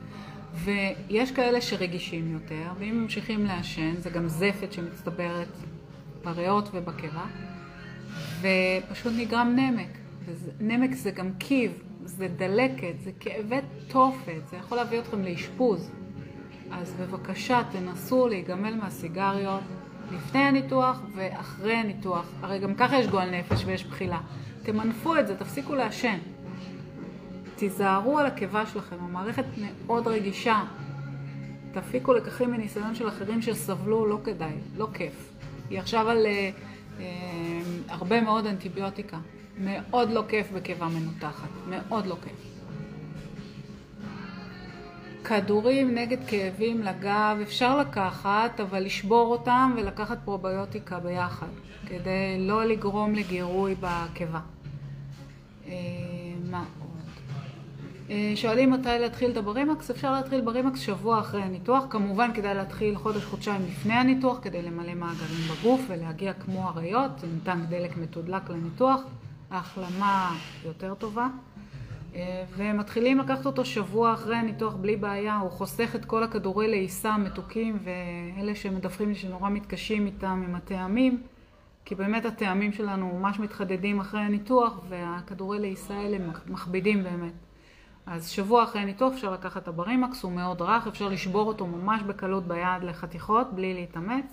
ויש כאלה שרגישים יותר, ואם ממשיכים לעשן, זה גם זפת שמצטברת בריאות ובקיבה, ופשוט נגרם נמק. נמק זה גם קיב, זה דלקת, זה כאבי תופת, זה יכול להביא אתכם לאשפוז. אז בבקשה, תנסו להיגמל מהסיגריות לפני הניתוח ואחרי הניתוח. הרי גם ככה יש גועל נפש ויש בחילה. תמנפו את זה, תפסיקו לעשן. תיזהרו על הקיבה שלכם, המערכת מאוד רגישה. תפיקו לקחים מניסיון של אחרים שסבלו, לא כדאי, לא כיף. היא עכשיו על אה, אה, הרבה מאוד אנטיביוטיקה. מאוד לא כיף בקיבה מנותחת, מאוד לא כיף. כדורים נגד כאבים לגב אפשר לקחת, אבל לשבור אותם ולקחת פרוביוטיקה ביחד, כדי לא לגרום לגירוי בקיבה. אה, מה עוד? אה, שואלים מתי להתחיל את הברימקס, אפשר להתחיל ברימקס שבוע אחרי הניתוח, כמובן כדאי להתחיל חודש-חודשיים לפני הניתוח כדי למלא מעגלים בגוף ולהגיע כמו אריות, ניתן דלק מתודלק לניתוח. ההחלמה יותר טובה. אה, ומתחילים לקחת אותו שבוע אחרי הניתוח בלי בעיה, הוא חוסך את כל הכדורי לעיסה המתוקים ואלה שמדווחים לי שנורא מתקשים איתם עם הטעמים, כי באמת הטעמים שלנו ממש מתחדדים אחרי הניתוח והכדורי לעיסה האלה מכבידים באמת. אז שבוע אחרי הניתוח אפשר לקחת את הברימקס, הוא מאוד רך, אפשר לשבור אותו ממש בקלות ביד לחתיכות בלי להתאמץ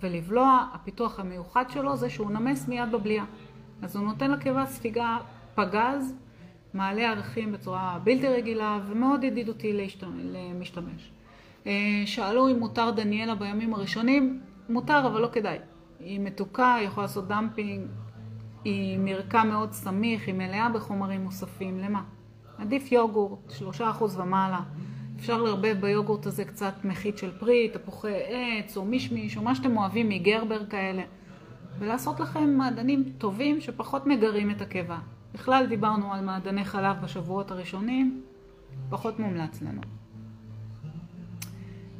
ולבלוע. הפיתוח המיוחד שלו זה שהוא נמס מיד בבליעה. אז הוא נותן לקיבה ספיגה פגז מעלה ערכים בצורה בלתי רגילה ומאוד ידידותי למשתמש. אה, שאלו אם מותר דניאלה בימים הראשונים, מותר אבל לא כדאי. היא מתוקה, היא יכולה לעשות dumping, היא מרקם מאוד סמיך, היא מלאה בחומרים מוספים, למה? עדיף יוגורט, שלושה אחוז ומעלה. אפשר לערבב ביוגורט הזה קצת מחית של פרי, תפוחי עץ או מישמיש או מה שאתם אוהבים מגרבר כאלה ולעשות לכם מעדנים טובים שפחות מגרים את הקיבה. בכלל דיברנו על מעדני חלב בשבועות הראשונים, פחות מומלץ לנו.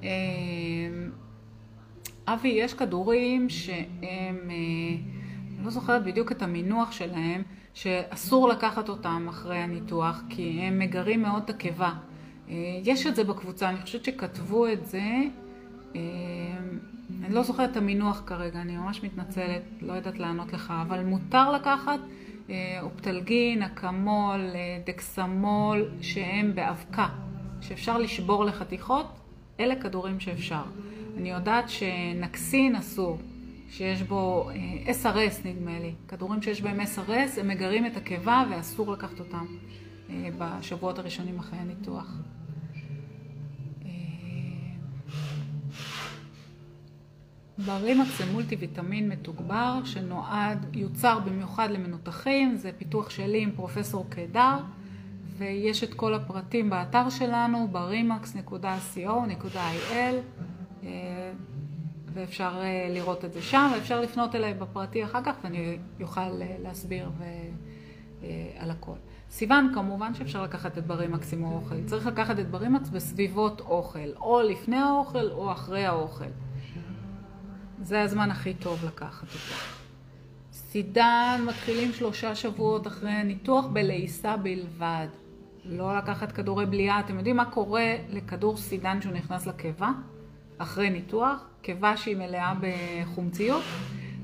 אה, אבי, יש כדורים שהם, אה, אני לא זוכרת בדיוק את המינוח שלהם, שאסור לקחת אותם אחרי הניתוח, כי הם מגרים מאוד את הקיבה. אה, יש את זה בקבוצה, אני חושבת שכתבו את זה, אני לא זוכרת את המינוח כרגע, אני ממש מתנצלת, לא יודעת לענות לך, אבל מותר לקחת אה, אופטלגין, אקמול, אה, דקסמול, שהם באבקה, שאפשר לשבור לחתיכות, אלה כדורים שאפשר. אני יודעת שנקסין אסור, שיש בו אה, SRS נדמה לי, כדורים שיש בהם SRS, הם מגרים את הקיבה ואסור לקחת אותם בשבועות הראשונים אחרי הניתוח. ברימקס זה מולטי ויטמין מתוגבר שנועד, יוצר במיוחד למנותחים, זה פיתוח שלי עם פרופסור קידר ויש את כל הפרטים באתר שלנו barimax.co.il אה, ואפשר אה, לראות את זה שם ואפשר לפנות אליי בפרטי אחר כך ואני אוכל אה, להסביר ו... על הכל. סיוון, כמובן שאפשר לקחת את ברימקס עם האוכל. צריך לקחת את ברימקס בסביבות אוכל, או לפני האוכל או אחרי האוכל. זה הזמן הכי טוב לקחת אותו. סידן מתחילים שלושה שבועות אחרי הניתוח בלעיסה בלבד. לא לקחת כדורי בליעה. אתם יודעים מה קורה לכדור סידן שהוא נכנס לקיבה? אחרי ניתוח, קיבה שהיא מלאה בחומציות.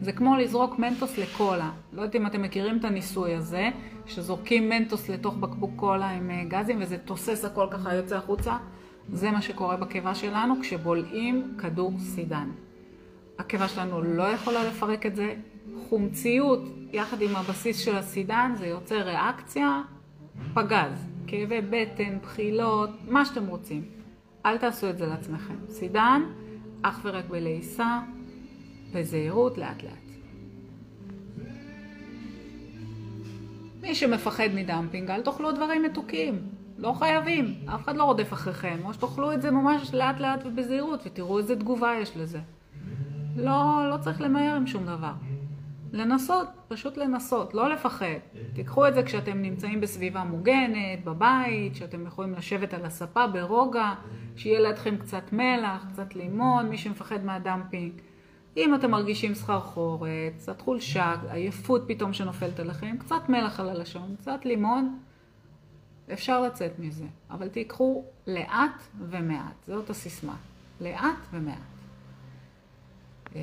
זה כמו לזרוק מנטוס לקולה. לא יודעת אם אתם מכירים את הניסוי הזה, שזורקים מנטוס לתוך בקבוק קולה עם אה, גזים וזה תוסס הכל ככה יוצא החוצה. זה מה שקורה בקיבה שלנו כשבולעים כדור סידן. הקיבה שלנו לא יכולה לפרק את זה. חומציות יחד עם הבסיס של הסידן זה יוצר ריאקציה, פגז, כאבי בטן, בחילות, מה שאתם רוצים. אל תעשו את זה לעצמכם. סידן, אך ורק בלעיסה, בזהירות, לאט לאט. מי שמפחד מדמפינג, אל תאכלו דברים מתוקים. לא חייבים, אף אחד לא רודף אחריכם. או שתאכלו את זה ממש לאט לאט ובזהירות ותראו איזה תגובה יש לזה. לא, לא צריך למהר עם שום דבר. לנסות, פשוט לנסות, לא לפחד. תיקחו את זה כשאתם נמצאים בסביבה מוגנת, בבית, שאתם יכולים לשבת על הספה ברוגע, שיהיה לידכם קצת מלח, קצת לימון, מי שמפחד מהדמפינג. אם אתם מרגישים סחרחורת, קצת חולשה, עייפות פתאום שנופלת עליכם, קצת מלח על הלשון, קצת לימון, אפשר לצאת מזה. אבל תיקחו לאט ומעט, זאת הסיסמה. לאט ומעט. אה,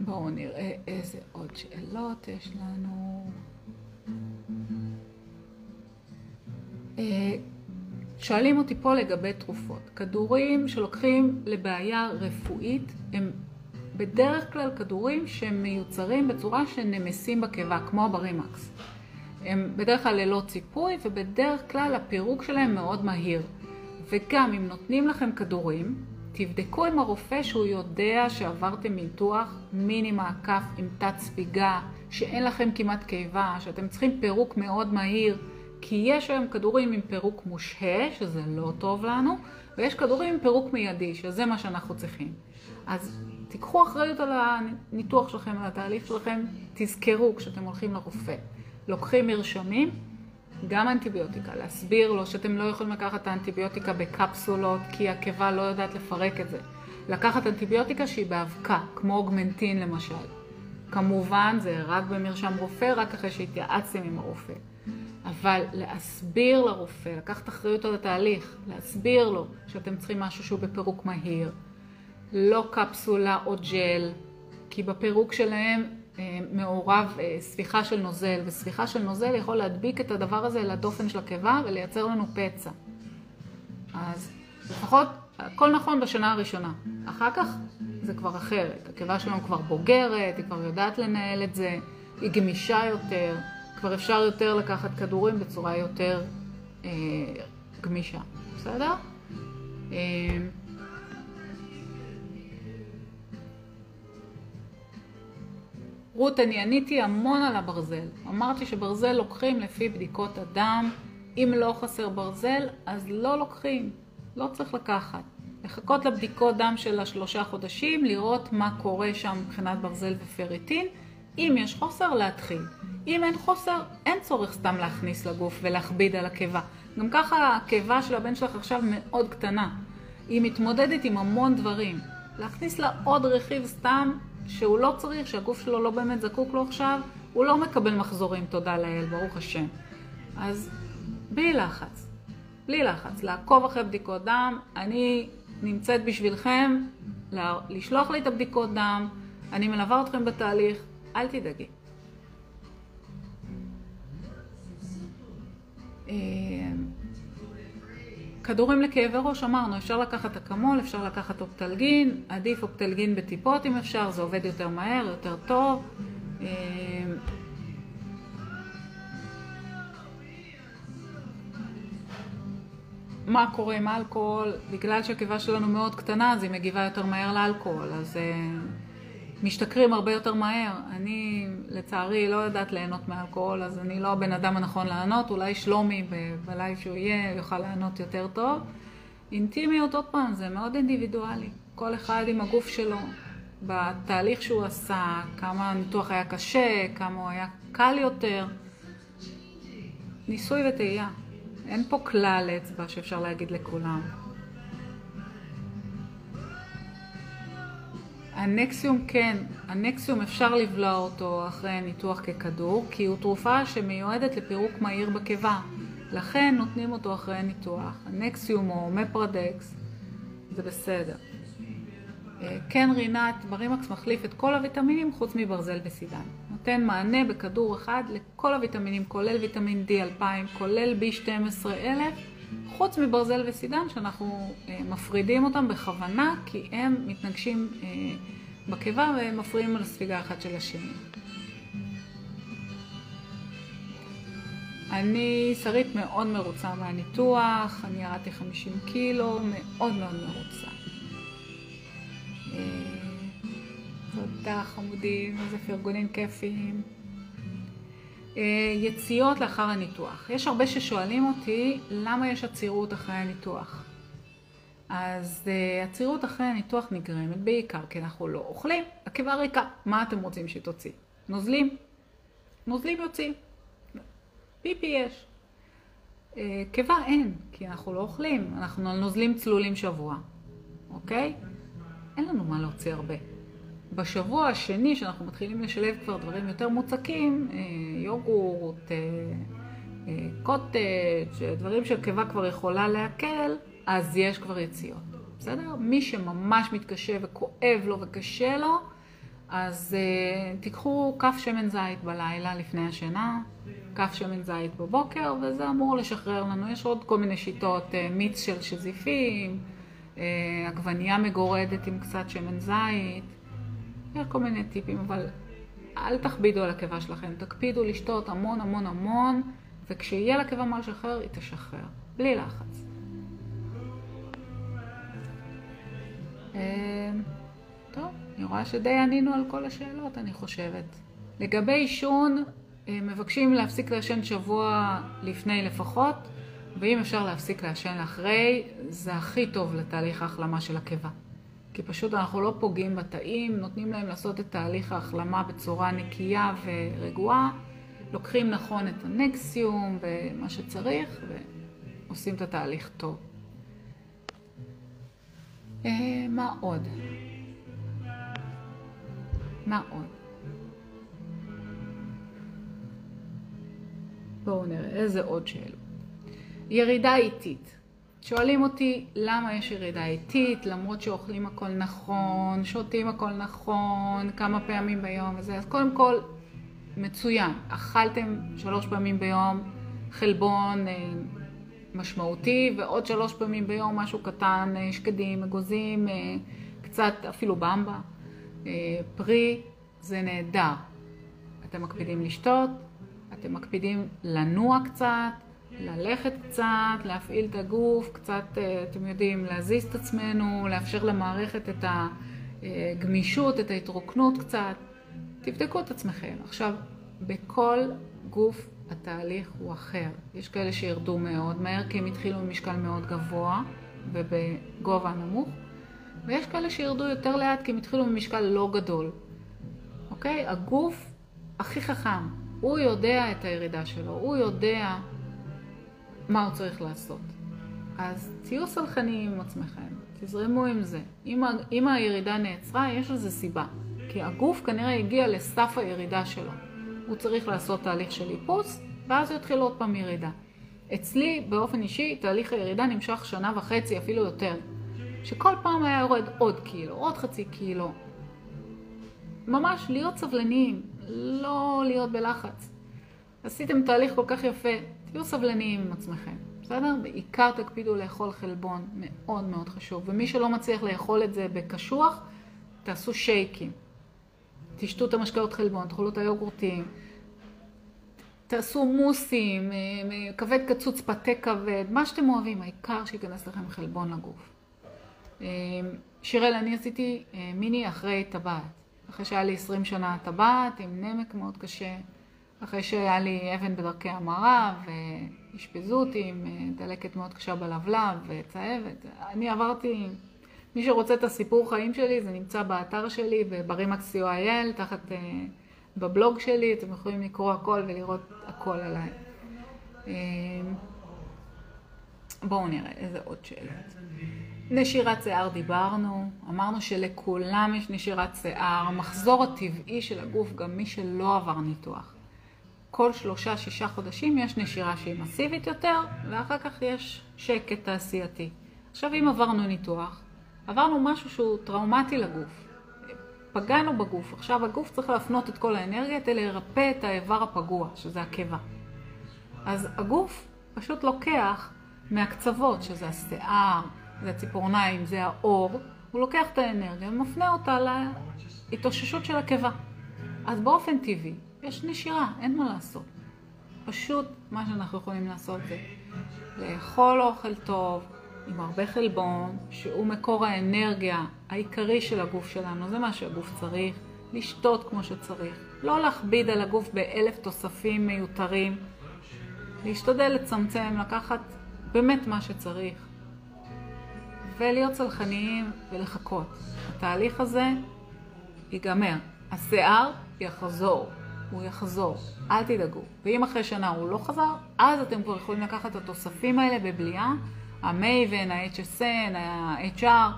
בואו נראה איזה עוד שאלות יש לנו. אה, שואלים אותי פה לגבי תרופות. כדורים שלוקחים לבעיה רפואית הם בדרך כלל כדורים שהם מיוצרים בצורה שנמסים בקיבה, כמו הברימקס. הם בדרך כלל ללא ציפוי ובדרך כלל הפירוק שלהם מאוד מהיר. וגם אם נותנים לכם כדורים, תבדקו עם הרופא שהוא יודע שעברתם ניתוח מיני מעקף עם תת ספיגה, שאין לכם כמעט קיבה, שאתם צריכים פירוק מאוד מהיר, כי יש היום כדורים עם פירוק מושהה, שזה לא טוב לנו, ויש כדורים עם פירוק מיידי, שזה מה שאנחנו צריכים. אז תיקחו אחריות על הניתוח שלכם, על התהליך שלכם, תזכרו כשאתם הולכים לרופא. לוקחים מרשמים, גם אנטיביוטיקה, להסביר לו שאתם לא יכולים לקחת את האנטיביוטיקה בקפסולות כי הקיבה לא יודעת לפרק את זה. לקחת אנטיביוטיקה שהיא באבקה, כמו אוגמנטין למשל. כמובן, זה רק במרשם רופא, רק אחרי שהתייעצתם עם הרופא. אבל להסביר לרופא, לקחת אחריות על התהליך, להסביר לו שאתם צריכים משהו שהוא בפירוק מהיר, לא קפסולה או ג'ל, כי בפירוק שלהם מעורב אה, ספיחה של נוזל, וספיחה של נוזל יכול להדביק את הדבר הזה לדופן של הקיבה ולייצר לנו פצע. אז לפחות הכל נכון בשנה הראשונה. אחר כך זה כבר אחרת. הקיבה שלנו כבר בוגרת, היא כבר יודעת לנהל את זה, היא גמישה יותר, כבר אפשר יותר לקחת כדורים בצורה יותר אה, גמישה. בסדר? אה, רות, אני עניתי המון על הברזל. אמרתי שברזל לוקחים לפי בדיקות הדם. אם לא חסר ברזל, אז לא לוקחים. לא צריך לקחת. לחכות לבדיקות דם של השלושה חודשים, לראות מה קורה שם מבחינת ברזל ופריטין. אם יש חוסר, להתחיל. אם אין חוסר, אין צורך סתם להכניס לגוף ולהכביד על הקיבה. גם ככה הקיבה של הבן שלך עכשיו מאוד קטנה. היא מתמודדת עם המון דברים. להכניס לה עוד רכיב סתם שהוא לא צריך, שהגוף שלו לא באמת זקוק לו עכשיו, הוא לא מקבל מחזורים, תודה לאל, ברוך השם. אז בלי לחץ, בלי לחץ, לעקוב אחרי בדיקות דם, אני נמצאת בשבילכם, לשלוח לי את הבדיקות דם, אני מלווה אתכם בתהליך, אל תדאגי. אה, כדורים לכאבי ראש, אמרנו, אפשר לקחת אקמול, אפשר לקחת אופטלגין, עדיף אופטלגין בטיפות אם אפשר, זה עובד יותר מהר, יותר טוב. אה, מה קורה עם אלכוהול? בגלל שהקיבה שלנו מאוד קטנה, אז היא מגיבה יותר מהר לאלכוהול, אז uh, משתכרים הרבה יותר מהר. אני, לצערי, לא יודעת ליהנות מאלכוהול, אז אני לא הבן אדם הנכון לענות, אולי שלומי בלייב שהוא יהיה יוכל לענות יותר טוב. אינטימיות, עוד פעם, זה מאוד אינדיבידואלי. כל אחד עם הגוף שלו, בתהליך שהוא עשה, כמה הניתוח היה קשה, כמה הוא היה קל יותר. ניסוי וטעייה. אין פה כלל אצבע שאפשר להגיד לכולם. הנקסיום כן, הנקסיום אפשר לבלוע אותו אחרי הניתוח ככדור, כי הוא תרופה שמיועדת לפירוק מהיר בקיבה. לכן נותנים אותו אחרי הניתוח. הנקסיום או מפרדקס זה בסדר. אה, כן רינת, ברימקס מחליף את כל הוויטמינים חוץ מברזל וסידן. נותן מענה בכדור אחד לכל הוויטמינים, כולל ויטמין D2000, כולל B12000, חוץ מברזל וסידן שאנחנו אה, מפרידים אותם בכוונה, כי הם מתנגשים אה, בקיבה והם מפריעים על ספיגה אחת של השני. אני שרית מאוד מרוצה מהניתוח, אני ירדתי 50 קילו, מאוד מאוד מרוצה. תודה חמודים, איזה פרגונים כיפיים. אה, יציאות לאחר הניתוח. יש הרבה ששואלים אותי למה יש עצירות אחרי הניתוח. אז uh, עצירות אחרי הניתוח נגרמת בעיקר כי אנחנו לא אוכלים, הקיבה ריקה. מה אתם רוצים שתוציא? נוזלים? נוזלים יוצאים. פיפי יש. Uh, קיבה אין, כי אנחנו לא אוכלים, אנחנו נוזלים צלולים שבוע, אוקיי? אין לנו מה להוציא הרבה. בשבוע השני, שאנחנו מתחילים לשלב כבר דברים יותר מוצקים, אה, יוגורט, אה, אה, קוטג', דברים שהקיבה כבר יכולה להקל, אז יש כבר יציאות. בסדר? מי שממש מתקשה וכואב לו וקשה לו, אז uh, תיקחו כף שמן זית בלילה לפני השינה, כף שמן זית בבוקר, וזה אמור לשחרר לנו. יש עוד כל מיני שיטות, uh, מיץ של שזיפים, uh, עגבנייה מגורדת עם קצת שמן זית. יש כל מיני טיפים, אבל אל תכבידו על הקיבה שלכם, תקפידו לשתות המון המון המון, וכשיהיה לקיבה מה לשחרר, היא תשחרר, בלי לחץ. אה, טוב, אני רואה שדי ענינו על כל השאלות, אני חושבת. לגבי עישון, אה, מבקשים להפסיק לעשן שבוע לפני לפחות, ואם אפשר להפסיק לעשן אחרי, זה הכי טוב לתהליך ההחלמה של הקיבה. כי פשוט אנחנו לא פוגעים בתאים, נותנים להם לעשות את תהליך ההחלמה בצורה נקייה ורגועה, לוקחים נכון את הנקסיום ומה שצריך ועושים את התהליך טוב. אה, מה עוד? מה עוד? בואו נראה איזה עוד שאלות. ירידה איטית. שואלים אותי למה יש ירידה איטית, למרות שאוכלים הכל נכון, שותים הכל נכון, כמה פעמים ביום וזה. אז קודם כל, מצוין. אכלתם שלוש פעמים ביום חלבון אה, משמעותי, ועוד שלוש פעמים ביום משהו קטן, אה, שקדים, אגוזים, אה, קצת אפילו במבה, פרי, זה נהדר. אתם מקפידים לשתות, אתם מקפידים לנוע קצת, ללכת קצת, להפעיל את הגוף, קצת, אתם יודעים, להזיז את עצמנו, לאפשר למערכת את הגמישות, את ההתרוקנות קצת. תבדקו את עצמכם. עכשיו, בכל גוף התהליך הוא אחר. יש כאלה שירדו מאוד מהר כי הם התחילו במשקל מאוד גבוה ובגובה נמוך, ויש כאלה שירדו יותר לאט כי הם התחילו במשקל לא גדול. אוקיי? הגוף הכי חכם, הוא יודע את הירידה שלו, הוא יודע מה הוא צריך לעשות. אז תהיו סלחניים עם עצמכם, תזרמו עם זה. אם, אם הירידה נעצרה, יש לזה סיבה. כי הגוף כנראה הגיע לסף הירידה שלו. הוא צריך לעשות תהליך של איפוס, ואז יתחיל עוד פעם ירידה. אצלי, באופן אישי, תהליך הירידה נמשך שנה וחצי, אפילו יותר. שכל פעם היה יורד עוד קילו, עוד חצי קילו. ממש להיות סבלניים, לא להיות בלחץ. עשיתם תהליך כל כך יפה, תהיו סבלניים עם עצמכם, בסדר? בעיקר תקפידו לאכול חלבון, מאוד מאוד חשוב. ומי שלא מצליח לאכול את זה בקשוח, תעשו שייקים. תשתו את המשקאות חלבון, תאכלו את היוגורטים, תעשו מוסים, אה, אה, כבד קצוץ, פתה כבד, מה שאתם אוהבים, העיקר שייכנס לכם חלבון לגוף. אה, שיראל, אני עשיתי מיני אחרי טבעת. אחרי שהיה לי 20 שנה טבעת עם נמק מאוד קשה, אחרי שהיה לי אבן בדרכי המרה ואשפזו אותי עם דלקת מאוד קשה בלבלב וצהבת. אני עברתי מי שרוצה את הסיפור חיים שלי, זה נמצא באתר שלי, בברימקס co.il, תחת, uh, בבלוג שלי, אתם יכולים לקרוא הכל ולראות הכל עליי. Uh, בואו נראה איזה עוד שאלות. נשירת שיער דיברנו, אמרנו שלכולם יש נשירת שיער, המחזור הטבעי של הגוף, גם מי שלא עבר ניתוח. כל שלושה, שישה חודשים יש נשירה שהיא מסיבית יותר, ואחר כך יש שקט תעשייתי. עכשיו אם עברנו ניתוח, עברנו משהו שהוא טראומטי לגוף. פגענו בגוף, עכשיו הגוף צריך להפנות את כל האנרגיה כדי לרפא את האיבר הפגוע, שזה הקיבה. אז הגוף פשוט לוקח מהקצוות, שזה השיער, זה הציפורניים, זה האור, הוא לוקח את האנרגיה ומפנה אותה להתאוששות של הקיבה. אז באופן טבעי יש נשירה, אין מה לעשות. פשוט מה שאנחנו יכולים לעשות זה לאכול אוכל טוב, עם הרבה חלבון, שהוא מקור האנרגיה העיקרי של הגוף שלנו, זה מה שהגוף צריך, לשתות כמו שצריך, לא להכביד על הגוף באלף תוספים מיותרים, להשתדל לצמצם, לקחת באמת מה שצריך, ולהיות צלחניים ולחכות. התהליך הזה ייגמר, השיער יחזור, הוא יחזור, אל תדאגו. ואם אחרי שנה הוא לא חזר, אז אתם כבר יכולים לקחת את התוספים האלה בבליעה המייבן, ה-HSN, ה-HR,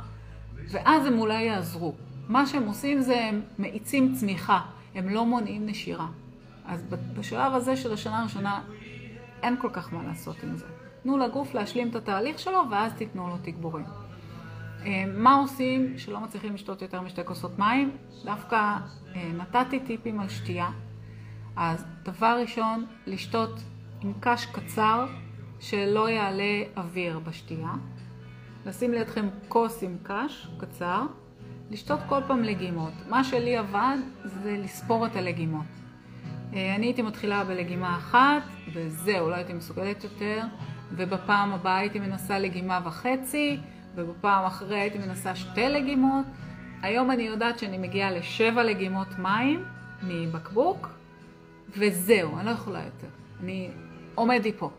ואז הם אולי יעזרו. מה שהם עושים זה הם מאיצים צמיחה, הם לא מונעים נשירה. אז בשלב הזה של השנה הראשונה אין כל כך מה לעשות עם זה. תנו לגוף להשלים את התהליך שלו ואז תיתנו לו תגבורים. אה, מה עושים שלא מצליחים לשתות יותר משתי כוסות מים? דווקא אה, נתתי טיפים על שתייה. אז דבר ראשון, לשתות עם קש קצר שלא יעלה אוויר בשתייה. לשים לידכם כוס עם קש קצר, לשתות כל פעם לגימות. מה שלי עבד זה לספור את הלגימות. אה, אני הייתי מתחילה בלגימה אחת, וזהו, לא הייתי מסוגלת יותר, ובפעם הבאה הייתי מנסה לגימה וחצי, ובפעם אחרי הייתי מנסה שתי לגימות. היום אני יודעת שאני מגיעה לשבע לגימות מים מבקבוק, וזהו, אני לא יכולה יותר. אני עומד לי פה.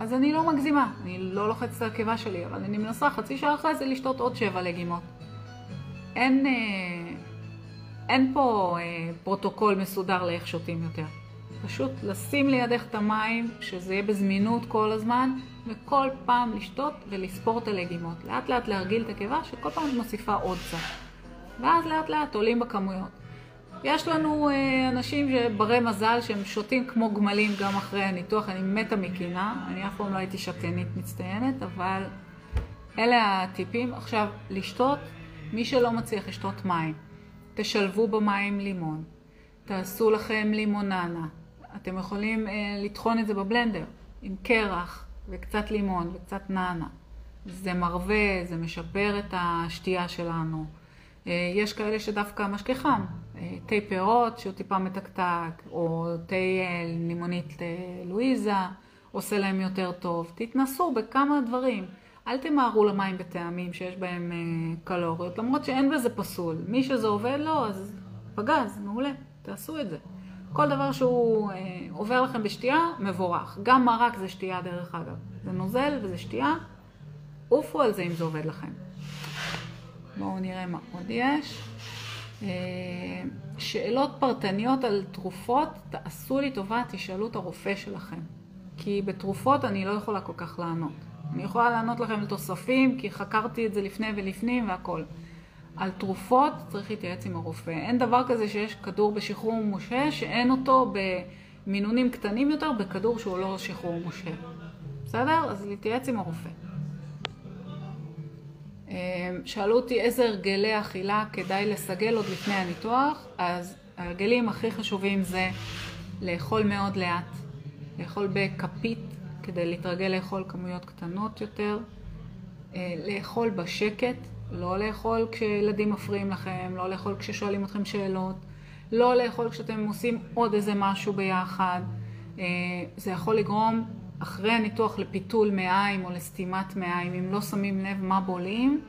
אז אני לא מגזימה, אני לא לוחצת על הקיבה שלי, אבל אני מנסה חצי שעה אחרי זה לשתות עוד שבע לגימות. אין, אה, אין פה אה, פרוטוקול מסודר לאיך שותים יותר. פשוט לשים לידך את המים, שזה יהיה בזמינות כל הזמן, וכל פעם לשתות ולספור את הלגימות. לאט לאט להרגיל את הקיבה, שכל פעם את מוסיפה עוד קצת. ואז לאט לאט עולים בכמויות. יש לנו אה, אנשים שברי מזל שהם שותים כמו גמלים גם אחרי הניתוח, אני מתה מקינה, אני אף פעם לא הייתי שתנית מצטיינת, אבל אלה הטיפים. עכשיו, לשתות, מי שלא מצליח לשתות מים, תשלבו במים לימון, תעשו לכם לימוננה, אתם יכולים אה, לטחון את זה בבלנדר עם קרח וקצת לימון וקצת נאנה. זה מרווה, זה משפר את השתייה שלנו. אה, יש כאלה שדווקא משקה חם, תה פירות שהוא טיפה מתקתק, או תה אה, לימונית לואיזה, עושה להם יותר טוב. תתנסו בכמה דברים. אל תמהרו למים בטעמים שיש בהם קלוריות, למרות שאין בזה פסול. מי שזה עובד לו, אז פגז, מעולה, תעשו את זה. כל דבר שהוא אה, עובר לכם בשתייה, מבורך. גם מרק זה שתייה דרך אגב. זה נוזל וזה שתייה, עופו על זה אם זה עובד לכם. בואו נראה מה עוד יש. אה, שאלות פרטניות על תרופות, תעשו לי טובה, תשאלו את הרופא שלכם. כי בתרופות אני לא יכולה כל כך לענות. אני יכולה לענות לכם על תוספים, כי חקרתי את זה לפני ולפנים והכל. על תרופות צריך להתייעץ עם הרופא. אין דבר כזה שיש כדור בשחרור משה שאין אותו במינונים קטנים יותר בכדור שהוא לא שחרור משה. בסדר? אז להתייעץ עם הרופא. אמ, שאלו אותי איזה הרגלי אכילה כדאי לסגל עוד לפני הניתוח, אז ההרגלים הכי חשובים זה לאכול מאוד לאט, לאכול בכפית כדי להתרגל לאכול כמויות קטנות יותר, אה, לאכול בשקט, לא לאכול כשילדים מפריעים לכם, לא לאכול כששואלים אתכם שאלות, לא לאכול כשאתם עושים עוד איזה משהו ביחד. אה, זה יכול לגרום אחרי הניתוח לפיתול מעיים או לסתימת מעיים, אם לא שמים לב מה בולעים,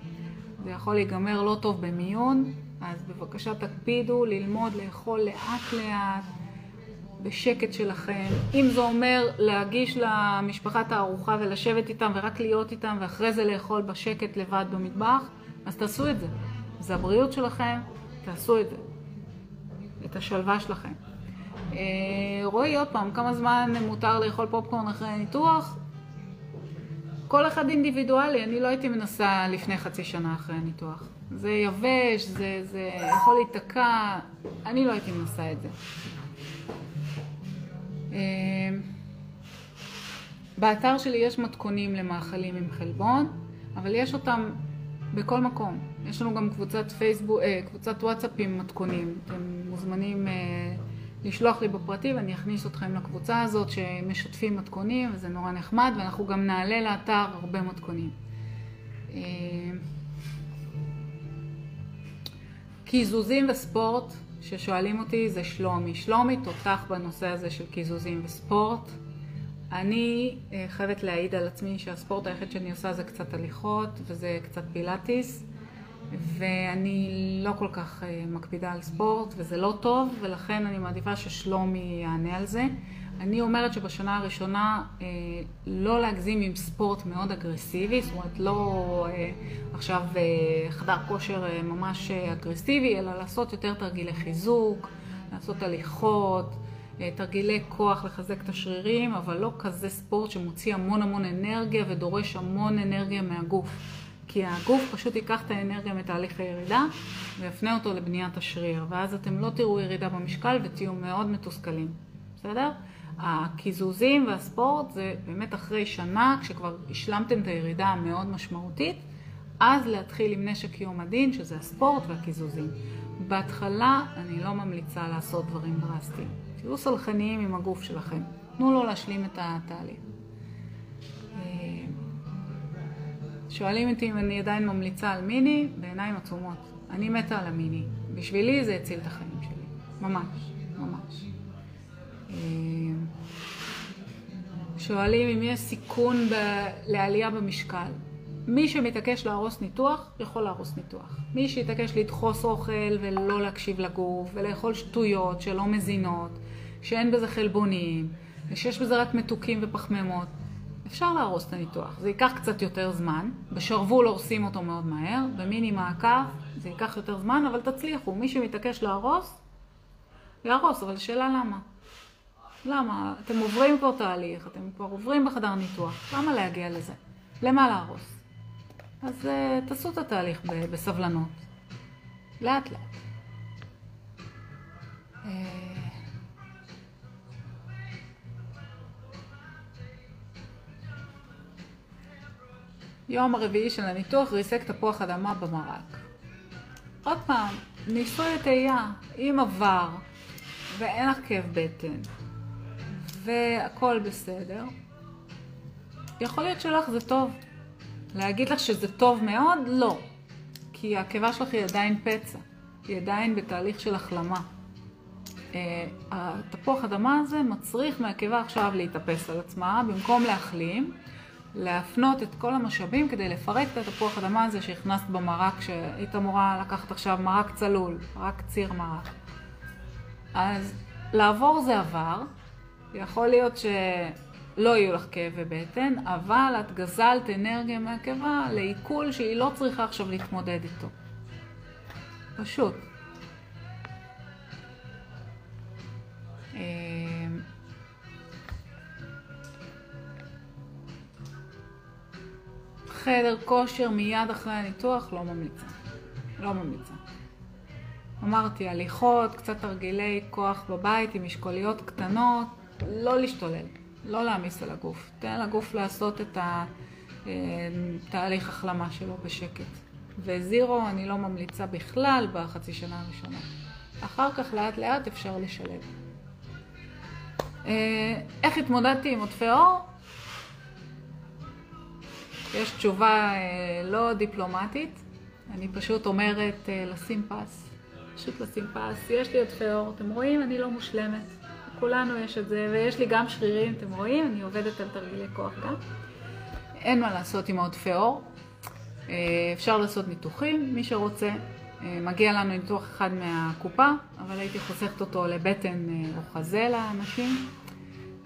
זה יכול להיגמר לא טוב במיון, אז בבקשה תקפידו ללמוד לאכול לאט לאט, בשקט שלכם. אם זה אומר להגיש למשפחה את הארוחה ולשבת איתם ורק להיות איתם ואחרי זה לאכול בשקט לבד במטבח, אז תעשו את זה. זה הבריאות שלכם, תעשו את זה. את השלווה שלכם. אה, רועי, עוד פעם, כמה זמן מותר לאכול פופקורן אחרי הניתוח? כל אחד אינדיבידואלי, אני לא הייתי מנסה לפני חצי שנה אחרי הניתוח. זה יבש, זה, זה יכול להיתקע, אני לא הייתי מנסה את זה. אה, באתר שלי יש מתכונים למאכלים עם חלבון, אבל יש אותם בכל מקום. יש לנו גם קבוצת פייסבוק, אה, קבוצת וואטסאפ עם מתכונים. אתם מוזמנים לשלוח לי בפרטי ואני אכניס אתכם לקבוצה הזאת שמשתפים מתכונים וזה נורא נחמד ואנחנו גם נעלה לאתר הרבה מתכונים. אה, קיזוזים וספורט, ששואלים אותי, זה שלומי. שלומי תותח בנושא הזה של קיזוזים וספורט. אני אה, חייבת להעיד על עצמי שהספורט היחיד שאני עושה זה קצת הליכות וזה קצת פילאטיס ואני לא כל כך אה, מקפידה על ספורט וזה לא טוב ולכן אני מעדיפה ששלומי יענה על זה. אני אומרת שבשנה הראשונה אה, לא להגזים עם ספורט מאוד אגרסיבי, זאת אומרת לא עכשיו חדר כושר ממש אגרסיבי, אלא לעשות יותר תרגילי חיזוק, לעשות הליכות. אה, תרגילי כוח לחזק את השרירים, אבל לא כזה ספורט שמוציא המון המון אנרגיה ודורש המון אנרגיה מהגוף. כי הגוף פשוט ייקח את האנרגיה מתהליך הירידה ויפנה אותו לבניית השריר, ואז אתם לא תראו ירידה במשקל ותהיו מאוד מתוסכלים, בסדר? הקיזוזים והספורט זה באמת אחרי שנה, כשכבר השלמתם את הירידה המאוד משמעותית, אז להתחיל עם נשק יום הדין, שזה הספורט והקיזוזים. בהתחלה אני לא ממליצה לעשות דברים דרסטיים. תהיו סלחניים עם הגוף שלכם. תנו לו להשלים את התהליך. שואלים אותי אם אני עדיין ממליצה על מיני, בעיניים עצומות. אני מתה על המיני. בשבילי זה הציל את החיים שלי. ממש, ממש. אה, שואלים אם יש סיכון ב... לעלייה במשקל. מי שמתעקש להרוס ניתוח, יכול להרוס ניתוח. מי שיתעקש לדחוס אוכל ולא להקשיב לגוף ולאכול שטויות שלא מזינות שאין בזה חלבונים, ושיש בזה רק מתוקים ופחמימות, אפשר להרוס את הניתוח. זה ייקח קצת יותר זמן, בשרוול הורסים אותו מאוד מהר, במיני מעקב זה ייקח יותר זמן, אבל תצליחו. מי שמתעקש להרוס, יהרוס, אבל השאלה למה? למה? אתם עוברים כבר תהליך, אתם כבר עוברים בחדר ניתוח, למה להגיע לזה? למה להרוס? אז uh, תעשו את התהליך בסבלנות, לאט לאט. יום הרביעי של הניתוח ריסק תפוח אדמה במרק. עוד פעם, ניסוי הטעייה, אם עבר ואין לך כאב בטן והכל בסדר, יכול להיות שלך זה טוב. להגיד לך שזה טוב מאוד? לא. כי הקיבה שלך היא עדיין פצע, היא עדיין בתהליך של החלמה. אה, התפוח אדמה הזה מצריך מהקיבה עכשיו להתאפס על עצמה, במקום להחלים, להפנות את כל המשאבים כדי לפרק את התפוח אדמה הזה שהכנסת במרק, שהיית אמורה לקחת עכשיו מרק צלול, רק ציר מרק. אז לעבור זה עבר, יכול להיות שלא יהיו לך כאבי בטן, אבל את גזלת אנרגיה מהקיבה לעיכול שהיא לא צריכה עכשיו להתמודד איתו. פשוט. חדר כושר מיד אחרי הניתוח, לא ממליצה. לא ממליצה. אמרתי, הליכות, קצת תרגילי כוח בבית עם משקוליות קטנות, לא להשתולל, לא להעמיס על הגוף. תן לגוף לעשות את התהליך אה, החלמה שלו בשקט. וזירו אני לא ממליצה בכלל בחצי שנה הראשונה. אחר כך לאט לאט אפשר לשלב. אה, איך התמודדתי עם עודפי אור? יש תשובה אה, לא דיפלומטית, אני פשוט אומרת אה, לשים פס. פשוט לשים פס. יש לי עודפי אור, אתם רואים? אני לא מושלמת. לכולנו יש את זה, ויש לי גם שרירים, אתם רואים? אני עובדת על תרגילי כוח גם. אין מה לעשות עם העודפי אור. אה, אפשר לעשות ניתוחים, מי שרוצה. מגיע לנו ניתוח אחד מהקופה, אבל הייתי חוסכת אותו לבטן או חזה לאנשים.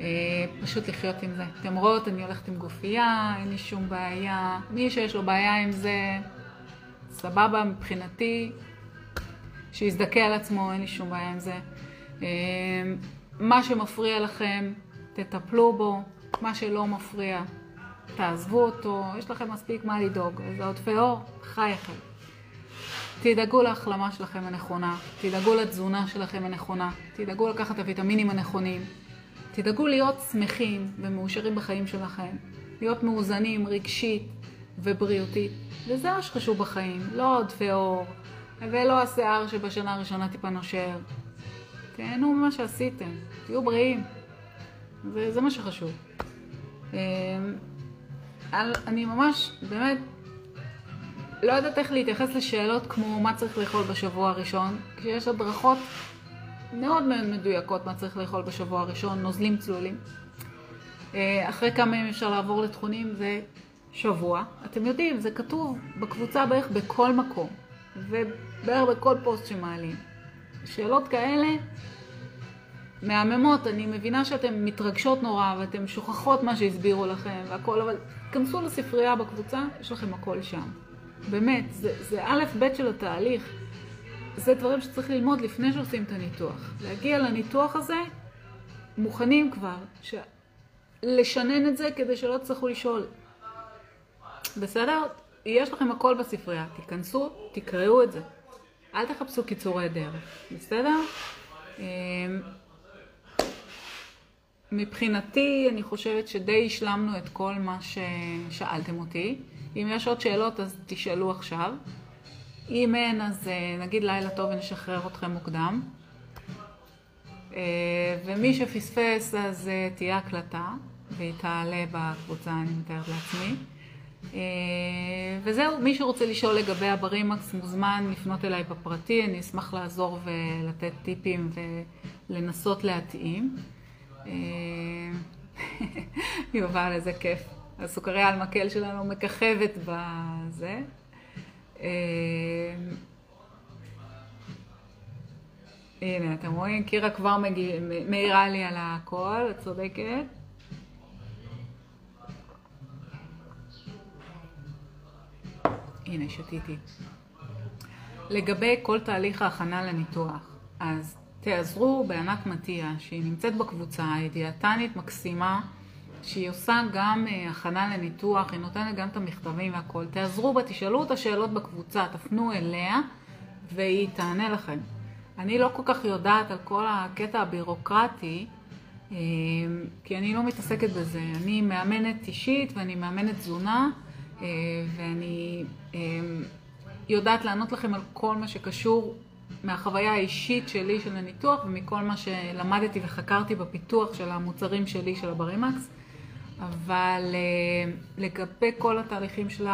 אה, פשוט לחיות עם זה. אתם רואות, אני הולכת עם גופייה, אין לי שום בעיה. מי שיש לו בעיה עם זה, סבבה מבחינתי, שיזדכה על עצמו, אין לי שום בעיה עם זה. אה, מה שמפריע לכם, תטפלו בו, מה שלא מפריע, תעזבו אותו, יש לכם מספיק מה לדאוג. אז העודפי אור, חייכם. תדאגו להחלמה שלכם הנכונה, תדאגו לתזונה שלכם הנכונה, תדאגו לקחת את הוויטמינים הנכונים, תדאגו להיות שמחים ומאושרים בחיים שלכם, להיות מאוזנים רגשית ובריאותית, וזה מה שחשוב בחיים, לא עודפי אור, ולא השיער שבשנה הראשונה טיפה נושר. תהנו ממה שעשיתם, תהיו בריאים, וזה מה שחשוב. אמ, אני ממש, באמת, לא יודעת איך להתייחס לשאלות כמו מה צריך לאכול בשבוע הראשון, כשיש הדרכות מאוד מאוד מדויקות מה צריך לאכול בשבוע הראשון, נוזלים צלולים. אה, אחרי כמה ימים אפשר לעבור לתכונים זה שבוע. אתם יודעים, זה כתוב בקבוצה בערך בכל מקום, ובערך בכל פוסט שמעלים. שאלות כאלה מהממות, אני מבינה שאתן מתרגשות נורא ואתן שוכחות מה שהסבירו לכם והכל, אבל תכנסו לספרייה בקבוצה, יש לכם הכל שם. באמת, זה, זה א' ב' של התהליך. זה דברים שצריך ללמוד לפני שעושים את הניתוח. להגיע לניתוח הזה מוכנים כבר, ש... לשנן את זה כדי שלא תצטרכו לשאול. בסדר? יש לכם הכל בספרייה, תיכנסו, תקראו את זה. אל תחפשו קיצורי דרך, בסדר? אמ, מבחינתי, אני חושבת שדי השלמנו את כל מה ששאלתם אותי. אם יש עוד שאלות, אז תשאלו עכשיו. אם אין, אז אה, נגיד לילה טוב ונשחרר אתכם מוקדם. אה, ומי שפספס, אז אה, תהיה הקלטה, והיא תעלה בקבוצה, אני מתארת לעצמי. וזהו, מי שרוצה לשאול לגבי הברימקס מוזמן לפנות אליי בפרטי, אני אשמח לעזור ולתת טיפים ולנסות להתאים. [LAUGHS] יובל, איזה כיף. הסוכריה על מקל שלנו מככבת בזה. אה, הנה, אתם רואים? קירה כבר מעירה לי על הכל, את צודקת. הנה, שתיתי. לגבי כל תהליך ההכנה לניתוח, אז תעזרו בענת מתיה, שהיא נמצאת בקבוצה, היא דיאטנית מקסימה. שהיא עושה גם אה, הכנה לניתוח, היא נותנת גם את המכתבים והכל. תעזרו בה, תשאלו אותה שאלות בקבוצה, תפנו אליה והיא תענה לכם. אני לא כל כך יודעת על כל הקטע הבירוקרטי, אה, כי אני לא מתעסקת בזה. אני מאמנת אישית ואני מאמנת תזונה, אה, ואני יודעת לענות לכם על כל מה שקשור מהחוויה האישית שלי של הניתוח ומכל מה שלמדתי וחקרתי בפיתוח של המוצרים שלי, של הברימקס. אבל לגבי כל התהליכים של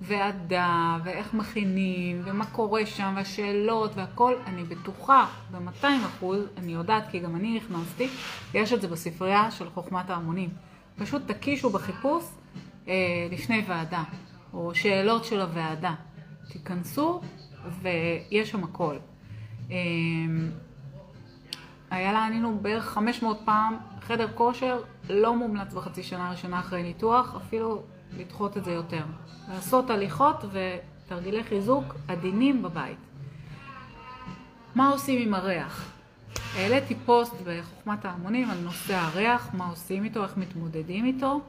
הוועדה, ואיך מכינים, ומה קורה שם, והשאלות והכל, אני בטוחה ב-200 אחוז, אני יודעת כי גם אני נכנסתי, יש את זה בספרייה של חוכמת ההמונים. פשוט תקישו בחיפוש אה, לפני ועדה, או שאלות של הוועדה. תיכנסו ויש שם הכל. אה, היה ענינו בערך 500 פעם, חדר כושר לא מומלץ בחצי שנה הראשונה אחרי ניתוח, אפילו לדחות את זה יותר. לעשות הליכות ותרגילי חיזוק עדינים בבית. מה עושים עם הריח? העליתי פוסט בחוכמת ההמונים על נושא הריח, מה עושים איתו, איך מתמודדים איתו.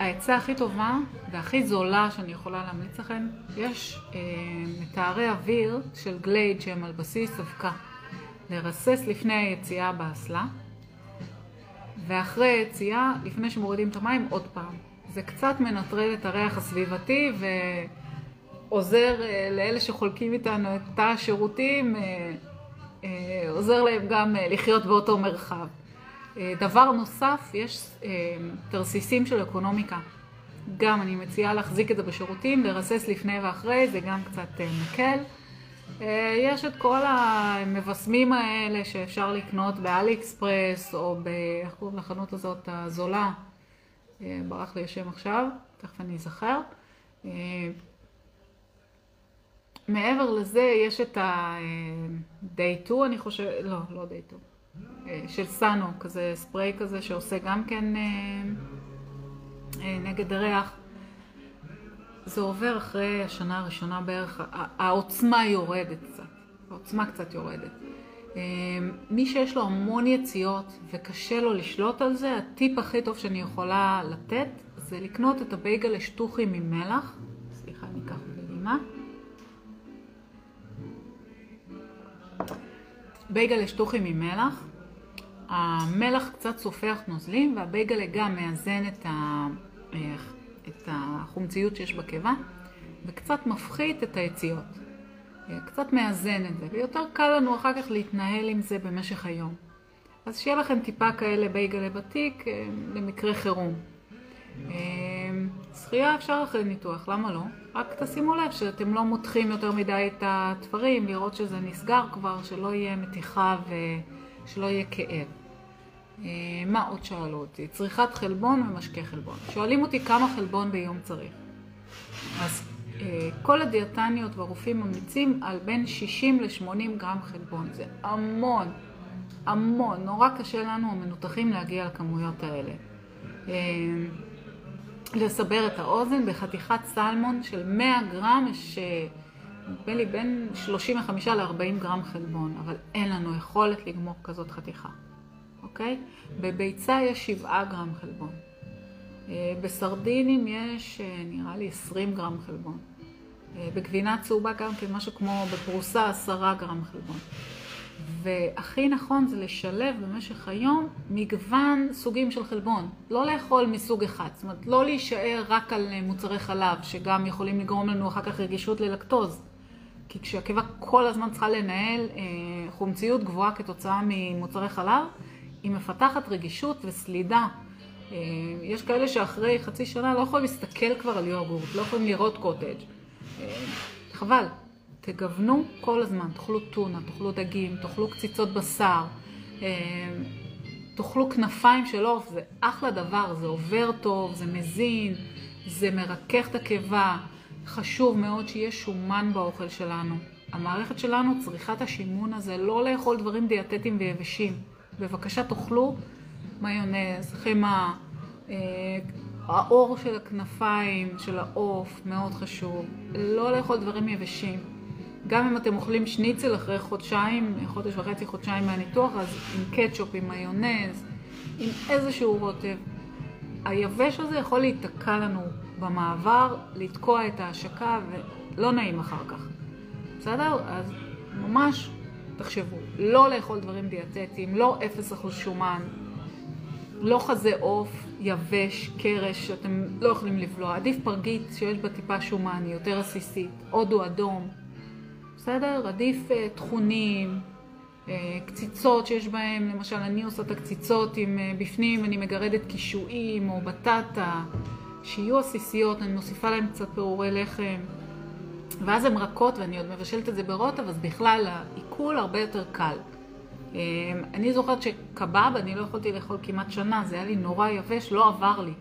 אה, העצה הכי טובה והכי זולה שאני יכולה להמליץ לכם, יש אה, מטהרי אוויר של גלייד שהם על בסיס אבקה. לרסס לפני היציאה באסלה, ואחרי היציאה, לפני שמורידים את המים, עוד פעם. זה קצת מנטרל את הריח הסביבתי ועוזר אה, לאלה שחולקים איתנו את תא השירותים, אה, אה, עוזר להם גם לחיות באותו מרחב. דבר נוסף, יש תרסיסים של אקונומיקה. גם אני מציעה להחזיק את זה בשירותים, לרסס לפני ואחרי, זה גם קצת מקל. יש את כל המבשמים האלה שאפשר לקנות באלי אקספרס או ב... איך קוראים לחנות הזאת? הזולה. ברח לי השם עכשיו, תכף אני אזכר. מעבר לזה יש את ה-day 2 אני חושבת, לא, לא day 2, של סאנו, כזה ספרי כזה שעושה גם כן נגד ריח. זה עובר אחרי השנה הראשונה בערך, העוצמה יורדת קצת, העוצמה קצת יורדת. מי שיש לו המון יציאות וקשה לו לשלוט על זה, הטיפ הכי טוב שאני יכולה לתת זה לקנות את הבייגל השטוחים עם מלח. סליחה, אני אקח בלימה. בייגל השטוחים עם מלח. המלח קצת סופח נוזלים והבייגל גם מאזן את ה... את החומציות שיש בקיבה, וקצת מפחית את היציאות. קצת מאזן את זה, ויותר קל לנו אחר כך להתנהל עם זה במשך היום. אז שיהיה לכם טיפה כאלה בייגלי בתיק אה, למקרה חירום. אה, שחייה אפשר אחרי ניתוח, למה לא? רק תשימו לב שאתם לא מותחים יותר מדי את התפרים, לראות שזה נסגר כבר, שלא יהיה מתיחה ושלא יהיה כאב. אה, מה עוד שאלו אותי? צריכת חלבון ומשקה חלבון. שואלים אותי כמה חלבון ביום צריך. אז אה, כל הדיאטניות והרופאים ממליצים על בין 60 ל-80 גרם חלבון. זה המון, המון. נורא קשה לנו המנותחים להגיע לכמויות האלה. לסבר את האוזן, בחתיכת סלמון של 100 גרם יש נדמה לי בין 35 ל-40 גרם חלבון, אבל אין לנו יכולת לגמור כזאת חתיכה. אוקיי? בביצה יש 7 גרם חלבון. אה, בסרדינים יש אה, נראה לי 20 גרם חלבון. אה, בגבינה צהובה גם כן משהו כמו בפרוסה 10 גרם חלבון. והכי נכון זה לשלב במשך היום מגוון סוגים של חלבון. לא לאכול מסוג אחד, זאת אומרת לא להישאר רק על מוצרי חלב שגם יכולים לגרום לנו אחר כך רגישות ללקטוז. כי כשהקיבה כל הזמן צריכה לנהל אה, חומציות גבוהה כתוצאה ממוצרי חלב, היא מפתחת רגישות וסלידה. אה, יש כאלה שאחרי חצי שנה לא יכולים להסתכל כבר על יוגורט, לא יכולים לראות קוטג'. אה, חבל, תגוונו כל הזמן, תאכלו טונה, תאכלו דגים, תאכלו קציצות בשר, אה, תאכלו כנפיים של עוף, זה אחלה דבר, זה עובר טוב, זה מזין, זה מרכך את הקיבה. חשוב מאוד שיהיה שומן באוכל שלנו. המערכת שלנו צריכה את השימון הזה, לא לאכול דברים דיאטטיים ויבשים. בבקשה תאכלו מיונז, חמאה, אה, האור של הכנפיים, של העוף, מאוד חשוב. לא לאכול דברים יבשים. גם אם אתם אוכלים שניצל אחרי חודשיים, חודש וחצי, חודשיים מהניתוח, אז עם קטשופ, עם מיונז, עם איזשהו רוטב. היבש הזה יכול להיתקע לנו במעבר, לתקוע את ההשקה, ולא נעים אחר כך. בסדר? אז ממש תחשבו, לא לאכול דברים דיאטטיים, לא 0% שומן, לא חזה עוף, יבש, קרש, שאתם לא יכולים לבלוע. עדיף פרגית שיש בה טיפה שומן, היא יותר עסיסית, הודו אדום, בסדר? עדיף uh, תכונים, uh, קציצות שיש בהם, למשל אני עושה את הקציצות עם uh, בפנים, אני מגרדת קישואים או בטטה, שיהיו עסיסיות, אני מוסיפה להם קצת פירורי לחם. ואז הן רכות ואני עוד מבשלת את זה ברוטב, אז בכלל העיכול הרבה יותר קל. אני זוכרת שקבב, אני לא יכולתי לאכול כמעט שנה, זה היה לי נורא יבש, לא עבר לי.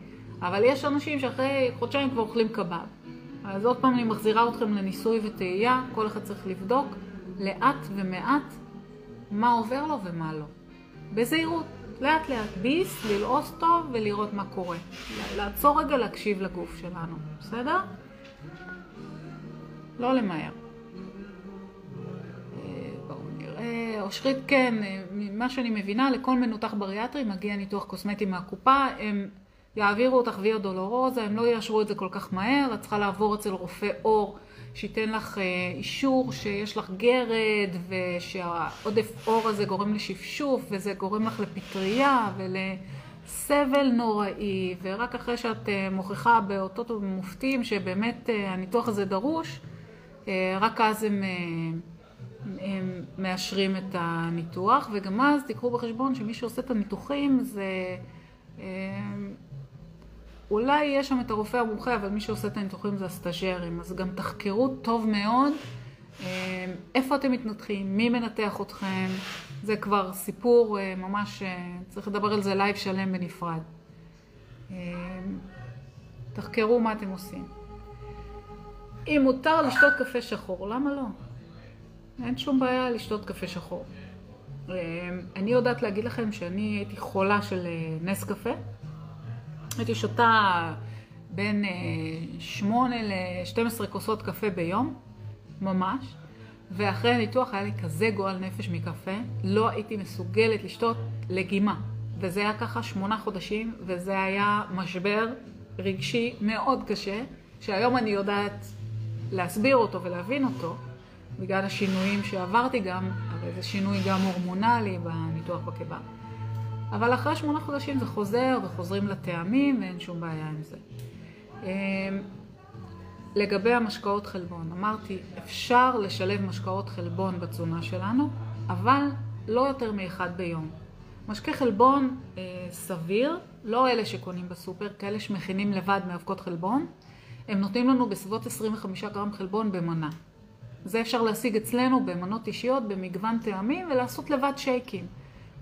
אבל יש אנשים שאחרי חודשיים כבר אוכלים קבב. אז עוד פעם אני מחזירה אתכם לניסוי וטעייה, כל אחד צריך לבדוק לאט ומעט מה עובר לו ומה לא. בזהירות, לאט לאט, ביס, ללעוס טוב ולראות מה קורה. לעצור רגע להקשיב לגוף שלנו, בסדר? לא למהר. אה, בואו נראה, אושרית כן, אה, ממה שאני מבינה, לכל מנותח בריאטרי מגיע ניתוח קוסמטי מהקופה, הם יעבירו אותך ויה דולורוזה, הם לא יאשרו את זה כל כך מהר, את צריכה לעבור אצל רופא עור שייתן לך אה, אישור שיש לך גרד ושהעודף עור הזה גורם לשפשוף וזה גורם לך לפטריה ולסבל נוראי ורק אחרי שאת מוכיחה באותות ומופתים שבאמת הניתוח הזה דרוש, אה, רק אז הם, אה, הם מאשרים את הניתוח, וגם אז תיקחו בחשבון שמי שעושה את הניתוחים זה... אה, אולי יש שם את הרופא המומחה, אבל מי שעושה את הניתוחים זה הסטאג'רים, אז גם תחקרו טוב מאוד איפה אתם מתנתחים, מי מנתח אתכם, זה כבר סיפור ממש, צריך לדבר על זה לייב שלם בנפרד. תחקרו מה אתם עושים. אם מותר לשתות קפה שחור, למה לא? אין שום בעיה לשתות קפה שחור. אני יודעת להגיד לכם שאני הייתי חולה של אה, נס קפה. הייתי שותה בין 8 ל-12 כוסות קפה ביום, ממש. ואחרי הניתוח היה לי כזה גועל נפש מקפה, לא הייתי מסוגלת לשתות לגימה. וזה היה ככה שמונה חודשים, וזה היה משבר רגשי מאוד קשה, שהיום אני יודעת להסביר אותו ולהבין אותו, בגלל השינויים שעברתי גם, הרי זה שינוי גם הורמונלי בניתוח בקיבה. אבל אחרי שמונה חודשים זה חוזר וחוזרים לטעמים ואין שום בעיה עם זה. אמ, לגבי המשקאות חלבון, אמרתי, אפשר לשלב משקאות חלבון בתזונה שלנו, אבל לא יותר מאחד ביום. משקה חלבון אה, סביר, לא אלה שקונים בסופר, כאלה שמכינים לבד מאבקות חלבון, הם נותנים לנו בסביבות 25 גרם חלבון במנה. זה אפשר להשיג אצלנו במנות אישיות במגוון טעמים ולעשות לבד שייקים.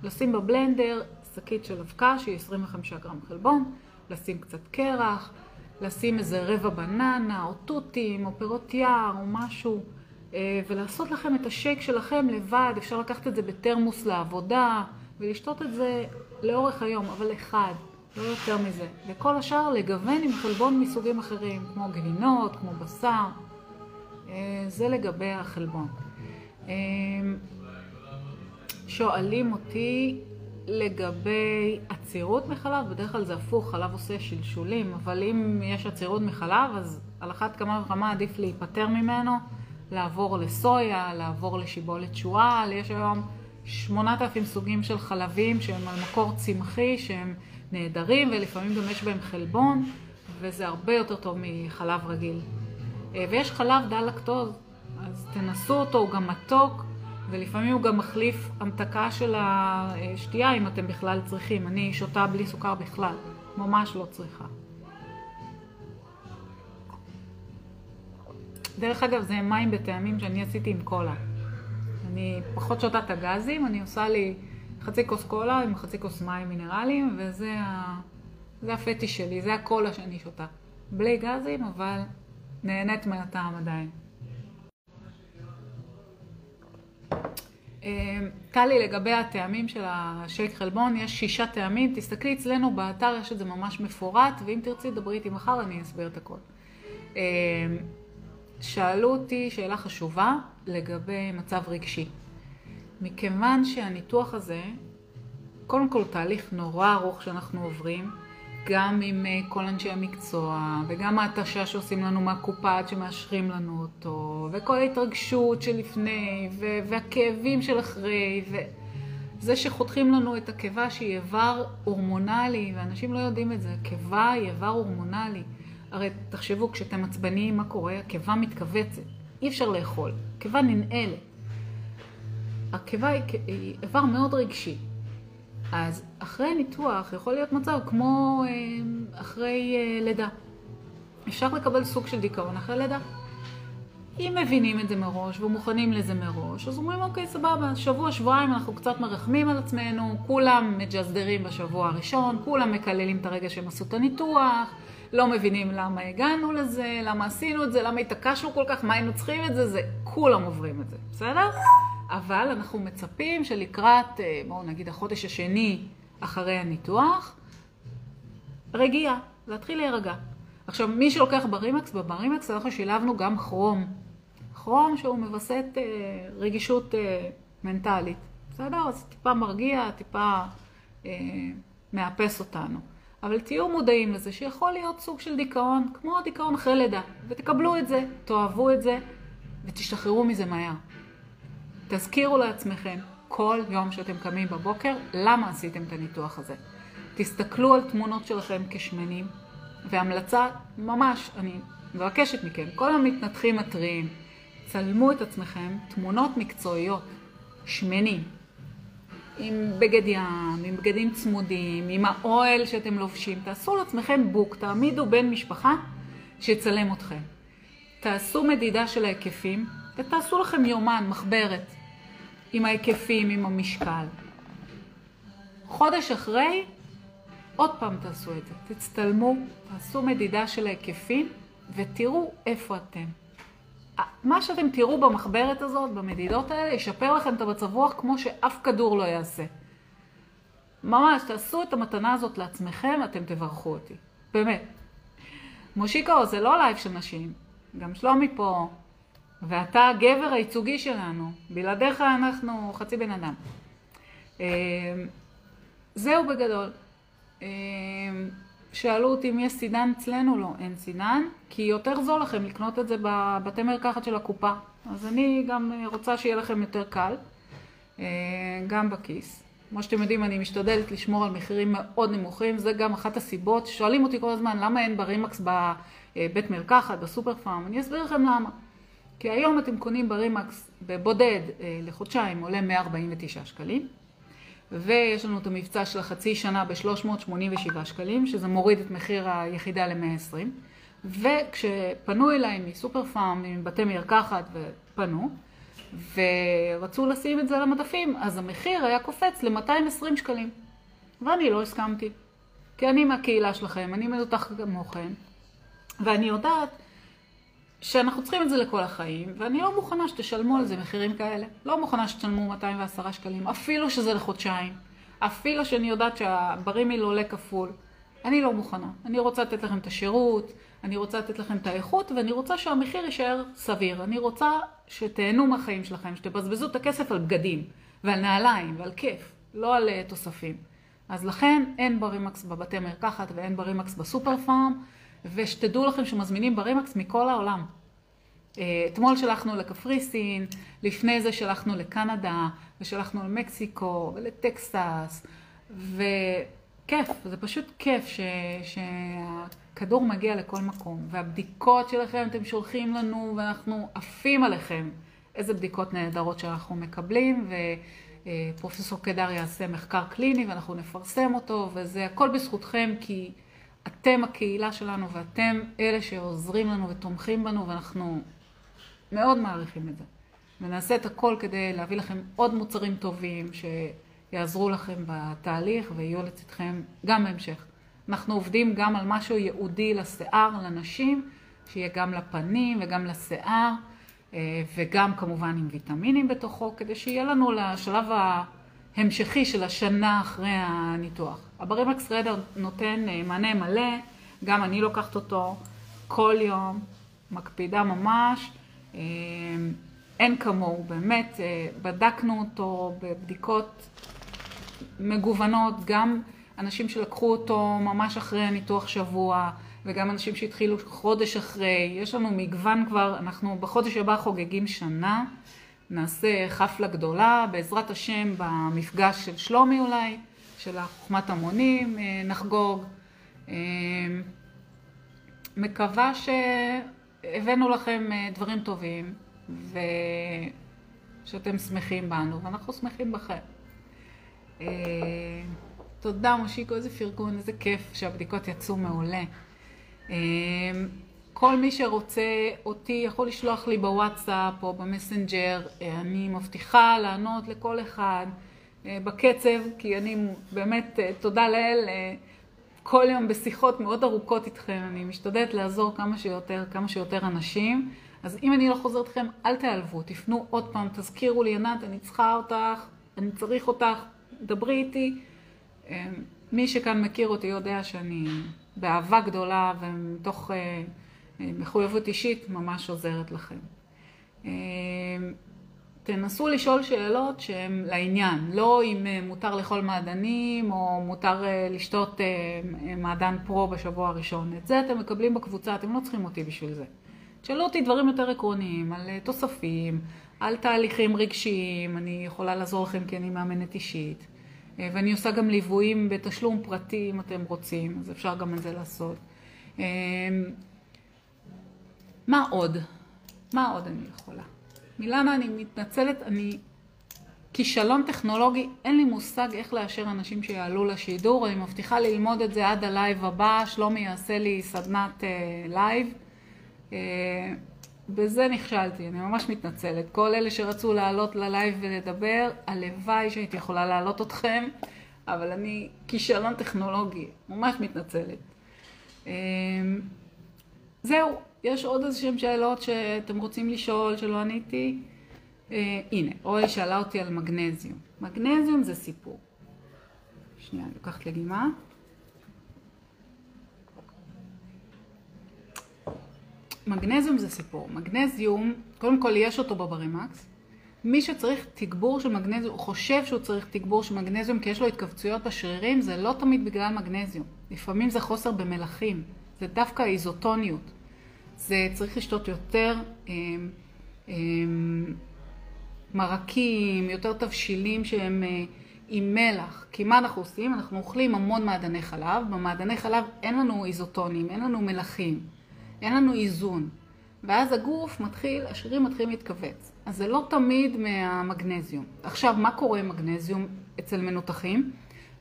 לשים בבלנדר שקית של אבקה שהיא 25 גרם חלבון, לשים קצת קרח, לשים איזה רבע בננה או תותים או פירות יער או משהו אה, ולעשות לכם את השייק שלכם לבד, אפשר לקחת את זה בתרמוס לעבודה ולשתות את זה לאורך היום, אבל אחד. לא יותר מזה. וכל השאר לגוון עם חלבון מסוגים אחרים, כמו גבינות, כמו בשר. אה, זה לגבי החלבון. שואלים אותי לגבי עצירות מחלב, בדרך כלל זה הפוך, חלב עושה שלשולים, אבל אם יש עצירות מחלב, אז על אחת כמה וכמה עדיף להיפטר ממנו, לעבור לסויה, לעבור לשיבולת שועל, יש היום 8,000 סוגים של חלבים שהם על מקור צמחי, שהם נהדרים, ולפעמים גם יש בהם חלבון, וזה הרבה יותר טוב מחלב רגיל. אה, ויש חלב דל לקטוז, אז תנסו אותו, הוא גם מתוק, ולפעמים הוא גם מחליף המתקה של השתייה, אם אתם בכלל צריכים. אני שותה בלי סוכר בכלל, ממש לא צריכה. דרך אגב, זה מים בטעמים שאני עשיתי עם קולה. אני פחות שותה את הגזים, אני עושה לי... חצי כוס קולה עם חצי כוס מים מינרליים, וזה ה... זה הפטיש שלי, זה הקולה שאני שותה. בלי גזים, אבל נהנית מהטעם עדיין. טלי, אמ, לגבי הטעמים של השייק חלבון, יש שישה טעמים, תסתכלי אצלנו באתר, יש את זה ממש מפורט, ואם תרצי, דברי איתי מחר, אני אסביר את הכל. אמ, שאלו אותי שאלה חשובה לגבי מצב רגשי. מכיוון שהניתוח הזה, קודם כל תהליך נורא ארוך שאנחנו עוברים, גם עם אה, כל אנשי המקצוע, וגם ההתשה שעושים לנו מהקופה עד שמאשרים לנו אותו, וכל ההתרגשות שלפני, והכאבים של אחרי, וזה שחותכים לנו את הקיבה שהיא איבר הורמונלי, ואנשים לא יודעים את זה, קיבה היא איבר הורמונלי. הרי תחשבו, כשאתם עצבניים, מה קורה? הקיבה מתכווצת, אי אפשר לאכול, קיבה ננעלת. הקיבה היא איבר מאוד רגשי. אז אחרי ניתוח יכול להיות מצב כמו אה, אחרי אה, לידה. אפשר לקבל סוג של דיכאון אחרי לידה. אם מבינים את זה מראש ומוכנים לזה מראש, אז אומרים אוקיי, סבבה, שבוע, שבועיים אנחנו קצת מרחמים על עצמנו, כולם מג'סדרים בשבוע הראשון, כולם מקללים את הרגע שהם עשו את הניתוח, לא מבינים למה הגענו לזה, למה עשינו את זה, למה התעקשנו כל כך, מה היינו צריכים את זה, זה כולם עוברים את זה, בסדר? אבל אנחנו מצפים שלקראת, אה, בואו נגיד החודש השני אחרי הניתוח, רגיעה, להתחיל להירגע. עכשיו, מי שלוקח ברימקס, בברימקס אנחנו שילבנו גם כרום. כרום שהוא מווסת אה, רגישות אה, מנטלית. בסדר? אז טיפה מרגיע, טיפה אה, מאפס אותנו. אבל תהיו מודעים לזה שיכול להיות סוג של דיכאון, כמו דיכאון אחרי לידה, ותקבלו את זה, תאהבו את זה, ותשתחררו מזה מהר. תזכירו לעצמכם כל יום שאתם קמים בבוקר, למה עשיתם את הניתוח הזה. תסתכלו על תמונות שלכם כשמנים, והמלצה, ממש, אני מבקשת מכם, כל המתנתחים הטריים, צלמו את עצמכם תמונות מקצועיות, שמנים, עם בגד ים, עם בגדים צמודים, עם האוהל שאתם לובשים, תעשו לעצמכם בוק, תעמידו בן משפחה שיצלם אתכם. תעשו מדידה של ההיקפים ותעשו לכם יומן, מחברת, עם ההיקפים, עם המשקל. חודש אחרי, עוד פעם תעשו את זה. תצטלמו, תעשו מדידה של ההיקפים ותראו איפה אתם. מה שאתם תראו במחברת הזאת, במדידות האלה, ישפר לכם את המצב רוח כמו שאף כדור לא יעשה. ממש, תעשו את המתנה הזאת לעצמכם, אתם תברכו אותי. באמת. מושיקו, זה לא לייב של נשים. גם שלומי פה, ואתה הגבר הייצוגי שלנו. בלעדיך אנחנו חצי בן אדם. אה, זהו בגדול. אה, שאלו אותי אם יש סידן אצלנו, לא, אין סידן, כי יותר זול לכם לקנות את זה בבתי מרקחת של הקופה. אז אני גם רוצה שיהיה לכם יותר קל, אה, גם בכיס. כמו שאתם יודעים, אני משתדלת לשמור על מחירים מאוד נמוכים, זה גם אחת הסיבות. שואלים אותי כל הזמן, למה אין ברימקס בבית מרקחת, בסופר פארם? אני אסביר לכם למה. כי היום אתם קונים ברימקס בבודד אה, לחודשיים, עולה 149 שקלים. ויש לנו את המבצע של החצי שנה ב-387 שקלים, שזה מוריד את מחיר היחידה ל-120. וכשפנו אליי מסופר פארם, מבתי מרקחת, ופנו, ורצו לשים את זה על המדפים, אז המחיר היה קופץ ל-220 שקלים. ואני לא הסכמתי. כי אני מהקהילה שלכם, אני מנותח כמוכם, ואני יודעת שאנחנו צריכים את זה לכל החיים, ואני לא מוכנה שתשלמו על זה מחירים כאלה. לא מוכנה שתשלמו 210 שקלים, אפילו שזה לחודשיים. אפילו שאני יודעת שהברימיל עולה כפול. אני לא מוכנה. אני רוצה לתת לכם את השירות, אני רוצה לתת לכם את האיכות, ואני רוצה שהמחיר יישאר סביר. אני רוצה שתהנו מהחיים שלכם, שתבזבזו את הכסף על בגדים, ועל נעליים, ועל כיף, לא על uh, תוספים. אז לכן אין ברימקס בבתי מרקחת ואין ברימקס בסופר פארם. ושתדעו לכם שמזמינים ברימקס מכל העולם. אה, אתמול שלחנו לקפריסין, לפני זה שלחנו לקנדה, ושלחנו למקסיקו ולטקסס, וכיף, זה פשוט כיף ש... שהכדור מגיע לכל מקום. והבדיקות שלכם אתם שולחים לנו, ואנחנו עפים עליכם. איזה בדיקות נהדרות שאנחנו מקבלים, ופרופסור קדר יעשה מחקר קליני ואנחנו נפרסם אותו, וזה הכל בזכותכם, כי אתם הקהילה שלנו ואתם אלה שעוזרים לנו ותומכים בנו ואנחנו מאוד מעריכים את זה. ונעשה את הכל כדי להביא לכם עוד מוצרים טובים שיעזרו לכם בתהליך ויהיו לצדכם גם בהמשך. אנחנו עובדים גם על משהו ייעודי לשיער, לנשים, שיהיה גם לפנים וגם לשיער, אה, וגם כמובן עם ויטמינים בתוכו, כדי שיהיה לנו לשלב ההמשכי של השנה אחרי הניתוח. הברימקס רדר נותן אה, מענה מלא, גם אני לוקחת אותו כל יום, מקפידה ממש, אה, אין כמוהו, באמת, אה, בדקנו אותו בבדיקות מגוונות, גם אנשים שלקחו אותו ממש אחרי הניתוח שבוע, וגם אנשים שהתחילו חודש אחרי. יש לנו מגוון כבר, אנחנו בחודש הבא חוגגים שנה, נעשה חפלה גדולה, בעזרת השם במפגש של שלומי אולי, של החוכמת המונים, אה, נחגוג. אה, מקווה שהבאנו לכם אה, דברים טובים ושאתם שמחים בנו, ואנחנו שמחים בכם. תודה מושיקו, איזה פרגון, איזה כיף שהבדיקות יצאו מעולה. כל מי שרוצה אותי יכול לשלוח לי בוואטסאפ או במסנג'ר, אני מבטיחה לענות לכל אחד בקצב, כי אני באמת, תודה לאל, כל יום בשיחות מאוד ארוכות איתכם, אני משתדלת לעזור כמה שיותר, כמה שיותר אנשים. אז אם אני לא חוזרת אתכם, אל תיעלבו, תפנו עוד פעם, תזכירו לי, ענת, אני צריכה אותך, אני צריך אותך, דברי איתי. מי שכאן מכיר אותי יודע שאני באהבה גדולה ומתוך אה, אה, מחויבות אישית ממש עוזרת לכם. אה, תנסו לשאול שאלות שהן לעניין, לא אם מותר לאכול מעדנים או מותר לשתות מעדן פרו בשבוע הראשון. את זה אתם מקבלים בקבוצה, אתם לא צריכים אותי בשביל זה. תשאלו אותי דברים יותר עקרוניים, על תוספים, על תהליכים רגשיים, אני יכולה לעזור לכם כי אני מאמנת אישית. אה, ואני עושה גם ליוויים בתשלום פרטי אם אתם רוצים, אז אפשר גם את זה לעשות. אה, מה עוד? מה עוד אני יכולה? מילנה, אני מתנצלת, אני... כישלון טכנולוגי, אין לי מושג איך לאשר אנשים שיעלו לשידור, אני מבטיחה ללמוד את זה עד הלייב הבא, שלומי יעשה לי סדנת אה, לייב. אה, בזה נכשלתי, אני ממש מתנצלת. כל אלה שרצו לעלות ללייב ולדבר, הלוואי שהייתי יכולה להעלות אתכם, אבל אני כישלון טכנולוגי, ממש מתנצלת. אמ, זהו, יש עוד איזה שהן שאלות שאתם רוצים לשאול, שלא עניתי? אה, הנה, רועי שאלה אותי על מגנזיום. מגנזיום זה סיפור. שנייה, אני לוקחת לגימה. מגנזיום זה סיפור. מגנזיום, קודם כל יש אותו בברימקס. מי שצריך תגבור של מגנזיום, הוא חושב שהוא צריך תגבור של מגנזיום כי יש לו התכווצויות בשרירים, זה לא תמיד בגלל מגנזיום. לפעמים זה חוסר במלחים, זה דווקא איזוטוניות. זה צריך לשתות יותר אה, אה, מרקים, יותר תבשילים שהם אה, עם מלח. כי מה אנחנו עושים? אנחנו אוכלים המון מעדני חלב. במעדני חלב אין לנו איזוטונים, אין לנו מלחים. אין לנו איזון. ואז הגוף מתחיל, השרירים מתחילים להתכווץ. אז זה לא תמיד מהמגנזיום. עכשיו, מה קורה עם מגנזיום אצל מנותחים?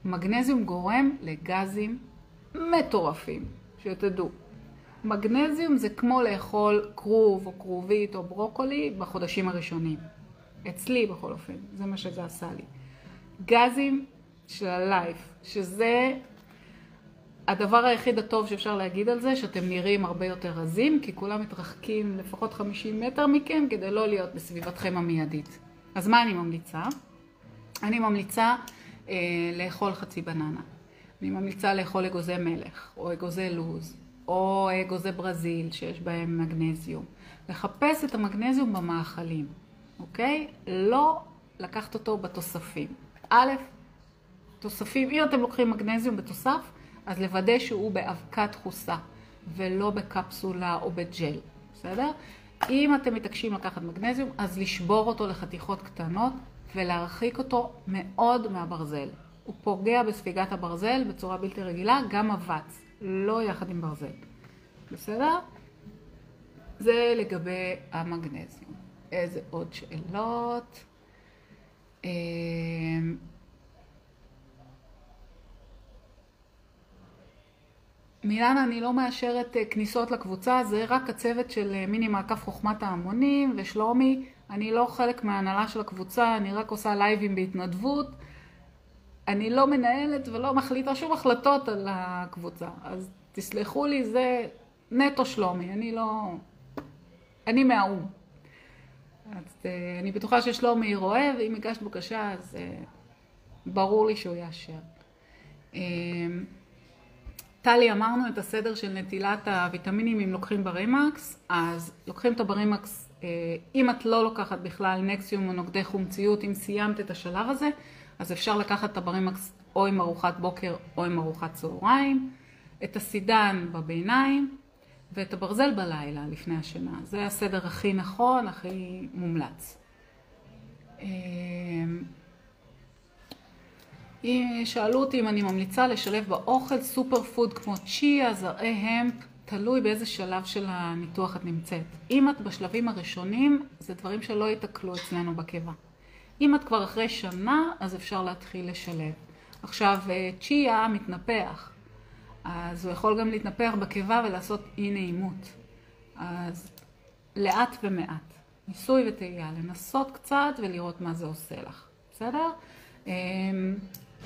מגנזיום גורם לגזים מטורפים, שתדעו. מגנזיום זה כמו לאכול כרוב או כרובית או ברוקולי בחודשים הראשונים. אצלי בכל אופן, זה מה שזה עשה לי. גזים של הלייף, שזה הדבר היחיד הטוב שאפשר להגיד על זה, שאתם נראים הרבה יותר רזים, כי כולם מתרחקים לפחות 50 מטר מכם כדי לא להיות בסביבתכם המיידית. אז מה אני ממליצה? אני ממליצה אה, לאכול חצי בננה. אני ממליצה לאכול אגוזי מלך, או אגוזי לוז, או אגוזי ברזיל שיש בהם מגנזיום. לחפש את המגנזיום במאכלים, אוקיי? לא לקחת אותו בתוספים. א', תוספים, אם אתם לוקחים מגנזיום בתוסף, אז לוודא שהוא באבקת תחוסה ולא בקפסולה או בג'ל, בסדר? אם אתם מתעקשים לקחת מגנזיום, אז לשבור אותו לחתיכות קטנות ולהרחיק אותו מאוד מהברזל. הוא פוגע בספיגת הברזל בצורה בלתי רגילה, גם אבץ, לא יחד עם ברזל. בסדר? זה לגבי המגנזיום. איזה עוד שאלות? אמ, מילנה, אני לא מאשרת אה, כניסות לקבוצה, זה רק הצוות של אה, מיני מעקף חוכמת ההמונים ושלומי. אני לא חלק מההנהלה של הקבוצה, אני רק עושה לייבים בהתנדבות. אני לא מנהלת ולא מחליטה שום החלטות על הקבוצה. אז תסלחו לי, זה נטו שלומי, אני לא... אני מהאו"ם. אז אה, אני בטוחה ששלומי רואה, ואם הגשת בקשה, אז ברור לי שהוא יאשר. טלי, אמרנו את הסדר של נטילת הוויטמינים אם לוקחים ברימקס, אז לוקחים את הברימקס, אה, אם את לא לוקחת בכלל נקסיום או נוגדי חומציות, אם סיימת את השלב הזה, אז אפשר לקחת את הברימקס או עם ארוחת בוקר או עם ארוחת צהריים, את הסידן בביניים ואת הברזל בלילה לפני השינה. זה הסדר הכי נכון, הכי מומלץ. אמ, שאלו אותי אם אני ממליצה לשלב באוכל סופר פוד כמו צ'יה, זרעי המפ, תלוי באיזה שלב של הניתוח את נמצאת. אם את בשלבים הראשונים, זה דברים שלא ייתקלו אצלנו בקיבה. אם את כבר אחרי שנה, אז אפשר להתחיל לשלב. עכשיו, אה, צ'יה מתנפח, אז הוא יכול גם להתנפח בקיבה ולעשות אי נעימות. אז לאט ומעט, ניסוי וטעייה, לנסות קצת ולראות מה זה עושה לך, בסדר? אמ,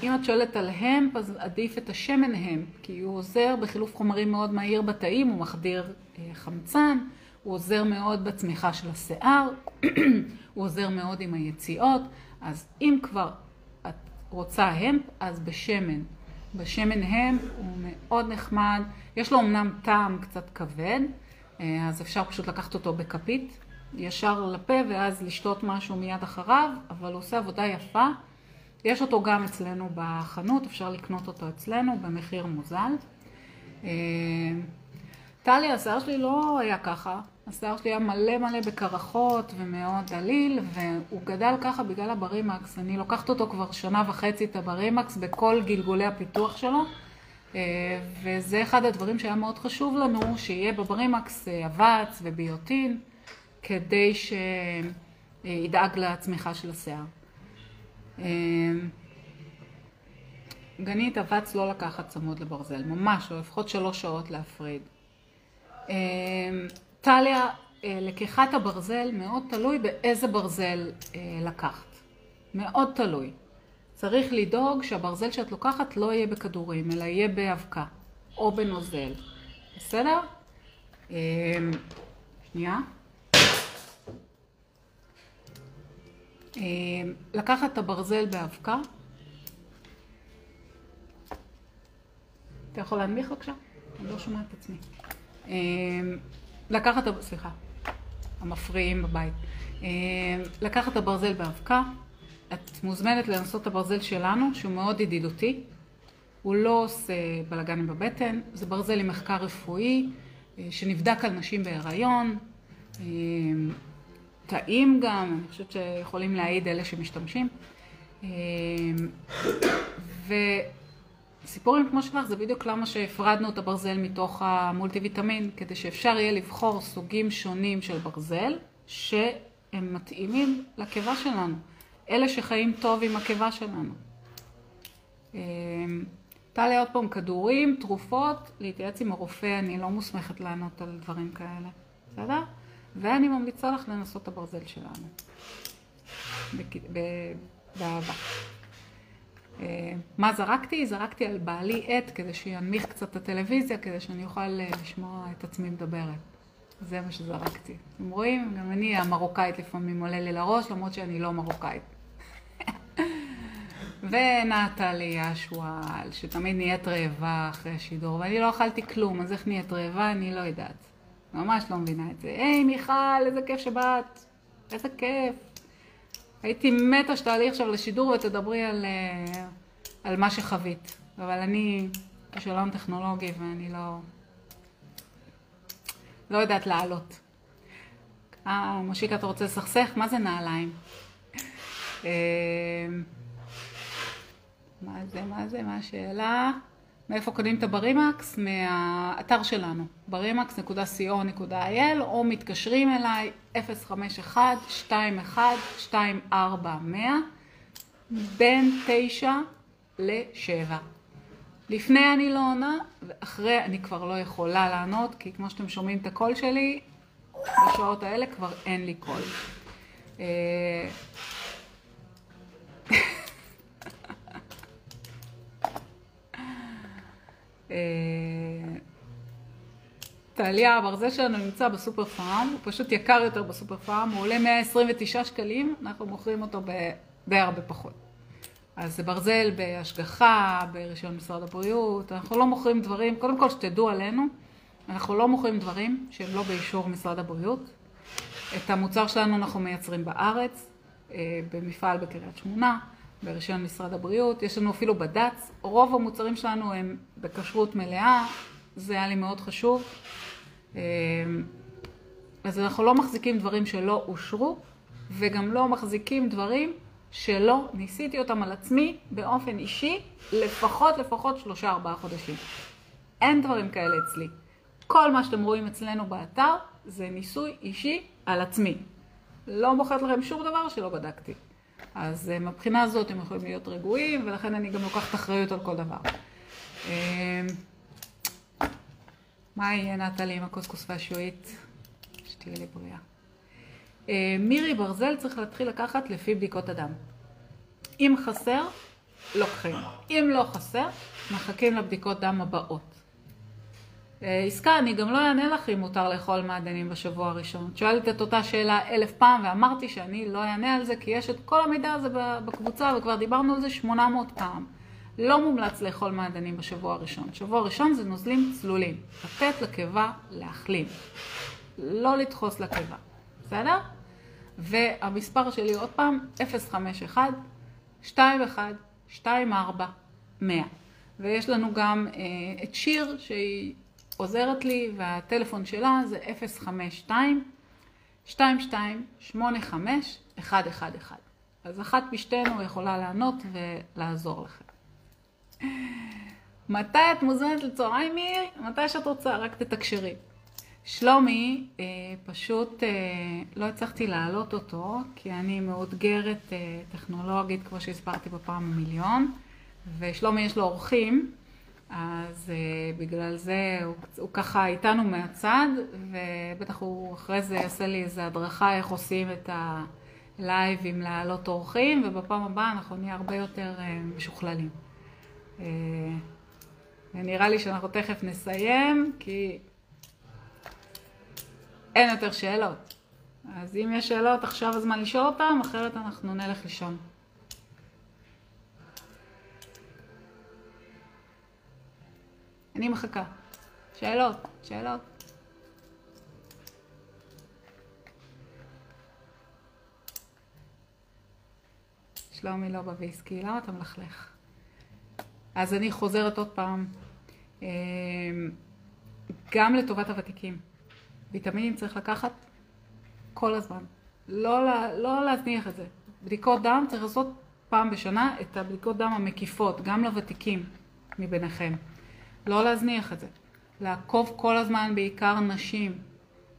אם את שואלת על המפ, אז עדיף את השמן המפ, כי הוא עוזר בחילוף חומרים מאוד מהיר בתאים, הוא מחדיר אה, חמצן, הוא עוזר מאוד בצמיחה של השיער, [CLEARS THROAT] הוא עוזר מאוד עם היציאות, אז אם כבר את רוצה המפ, אז בשמן. בשמן המפ הוא מאוד נחמד, יש לו אמנם טעם קצת כבד, אה, אז אפשר פשוט לקחת אותו בכפית, ישר לפה ואז לשתות משהו מיד אחריו, אבל הוא עושה עבודה יפה. יש אותו גם אצלנו בחנות, אפשר לקנות אותו אצלנו במחיר מוזל. אה, טלי, השיער שלי לא היה ככה, השיער שלי היה מלא מלא בקרחות ומאוד דליל, והוא גדל ככה בגלל הברימקס. אני לוקחת אותו כבר שנה וחצי, את הברימקס, בכל גלגולי הפיתוח שלו, אה, וזה אחד הדברים שהיה מאוד חשוב לנו, שיהיה בברימקס אה, אבץ וביוטין, כדי שידאג לצמיחה של השיער. אמ, גנית אבץ לא לקחת צמוד לברזל, ממש לא, לפחות שלוש שעות להפריד. טליה, אה, לקיחת הברזל מאוד תלוי באיזה ברזל אה, לקחת. מאוד תלוי. צריך לדאוג שהברזל שאת לוקחת לא יהיה בכדורים, אלא יהיה באבקה או בנוזל. בסדר? אמ, שנייה. אה, לקחת את הברזל באבקה. אתה יכול להנמיך בבקשה? אני לא שומעת את עצמי. אה, לקחת, סליחה, המפריעים בבית. אה, לקחת את הברזל באבקה. את מוזמנת לנסות את הברזל שלנו, שהוא מאוד ידידותי. הוא לא עושה בלאגנים בבטן. זה ברזל עם מחקר רפואי, שנבדק על נשים בהיריון. טעים גם, אני חושבת שיכולים להעיד אלה שמשתמשים. אמ, וסיפורים כמו שלך זה בדיוק למה שהפרדנו את הברזל מתוך המולטי ויטמין, כדי שאפשר יהיה לבחור סוגים שונים של ברזל שהם מתאימים לקיבה שלנו, אלה שחיים טוב עם הקיבה שלנו. אמ, טלי עוד פעם, כדורים, תרופות, להתייעץ עם הרופא, אני לא מוסמכת לענות על דברים כאלה, בסדר? ואני ממליצה לך לנסות את הברזל שלנו. באהבה. אה, מה זרקתי? זרקתי על בעלי עט כדי שינמיך קצת את הטלוויזיה, כדי שאני אוכל אה, לשמוע את עצמי מדברת. זה מה שזרקתי. אתם רואים? גם אני המרוקאית לפעמים עולה לי לראש, למרות שאני לא מרוקאית. [LAUGHS] ונטלי השועל, שתמיד נהיית רעבה אחרי השידור, ואני לא אכלתי כלום, אז איך נהיית רעבה? אני לא יודעת. ממש לא מבינה את זה. היי מיכל, איזה כיף שבאת, איזה כיף. הייתי מתה שתעלי עכשיו לשידור ותדברי על, אה, על מה שחווית. אבל אני כישלון טכנולוגי ואני לא, לא יודעת לעלות. אה, מושיק, אתה רוצה לסכסך? מה זה נעליים? אה, מה זה, מה זה, מה השאלה? מאיפה קונים את הברימקס? מהאתר שלנו, barimax.co.il או מתקשרים אליי 051-21-2400 בין 9 ל-7. לפני אני לא עונה, ואחרי אני כבר לא יכולה לענות, כי כמו שאתם שומעים את הקול שלי, בשעות האלה כבר אין לי קול. טליה, הברזל שלנו נמצא בסופר פארם, הוא פשוט יקר יותר בסופר פארם, הוא עולה 129 שקלים, אנחנו מוכרים אותו די הרבה פחות. אז זה ברזל בהשגחה, ברישיון משרד הבריאות, אנחנו לא מוכרים דברים, קודם כל שתדעו עלינו, אנחנו לא מוכרים דברים שהם לא באישור משרד הבריאות. את המוצר שלנו אנחנו מייצרים בארץ, אה, במפעל בקריית שמונה, ברישיון משרד הבריאות, יש לנו אפילו בד"ץ, רוב המוצרים שלנו הם בכשרות מלאה, זה היה לי מאוד חשוב. אמ, אז אנחנו לא מחזיקים דברים שלא אושרו, וגם לא מחזיקים דברים שלא ניסיתי אותם על עצמי באופן אישי, לפחות לפחות שלושה ארבעה חודשים. אין דברים כאלה אצלי. כל מה שאתם רואים אצלנו באתר זה ניסוי אישי על עצמי. לא מוכרת לכם שום דבר שלא בדקתי. אז אה, מבחינה הזאת הם יכולים להיות רגועים, ולכן אני גם לוקחת אחריות על כל דבר. אה, מה יהיה נטלי עם הקוסקוס והשועית? שתהיה לי בריאה. אה, מירי ברזל צריך להתחיל לקחת לפי בדיקות הדם. אם חסר, לוקחים. אם לא חסר, מחכים לבדיקות דם הבאות. עסקה, אני גם לא אענה לך אם מותר לאכול מעדנים בשבוע הראשון. את שואלת את אותה שאלה אלף פעם ואמרתי שאני לא אענה על זה כי יש את כל המידע הזה בקבוצה וכבר דיברנו על זה 800 פעם. לא מומלץ לאכול מעדנים בשבוע הראשון. שבוע ראשון זה נוזלים צלולים. לתת לקיבה להחלים. לא לדחוס לקיבה. בסדר? והמספר שלי עוד פעם, 051 21 24 100. ויש לנו גם אה, את שיר שהיא עוזרת לי, והטלפון שלה זה 052-2285-111. אז אחת משתינו יכולה לענות ולעזור לכם. מתי את מוזמנת לצהריים מירי? מתי שאת רוצה, רק תתקשרי. שלומי, אה, פשוט אה, לא הצלחתי להעלות אותו, כי אני מאותגרת אה, טכנולוגית, כמו שהסברתי בפעם המיליון, ושלומי יש לו אורחים, אז uh, בגלל זה הוא, הוא ככה איתנו מהצד, ובטח הוא אחרי זה יעשה לי איזו הדרכה איך עושים את הלייבים להעלות אורחים, ובפעם הבאה אנחנו נהיה הרבה יותר uh, משוכללים. Uh, נראה לי שאנחנו תכף נסיים, כי אין יותר שאלות. אז אם יש שאלות, עכשיו הזמן לשאול אותן, אחרת אנחנו נלך לישון. אני מחכה. שאלות, שאלות. שלומי לא בוויסקי, למה אתה מלכלך? אז אני חוזרת עוד פעם, אמ, גם לטובת הוותיקים. ויטמינים צריך לקחת כל הזמן. לא, לא להזניח את זה. בדיקות דם צריך לעשות פעם בשנה את הבדיקות דם המקיפות, גם לוותיקים מביניכם. לא להזניח את זה. לעקוב כל הזמן, בעיקר נשים,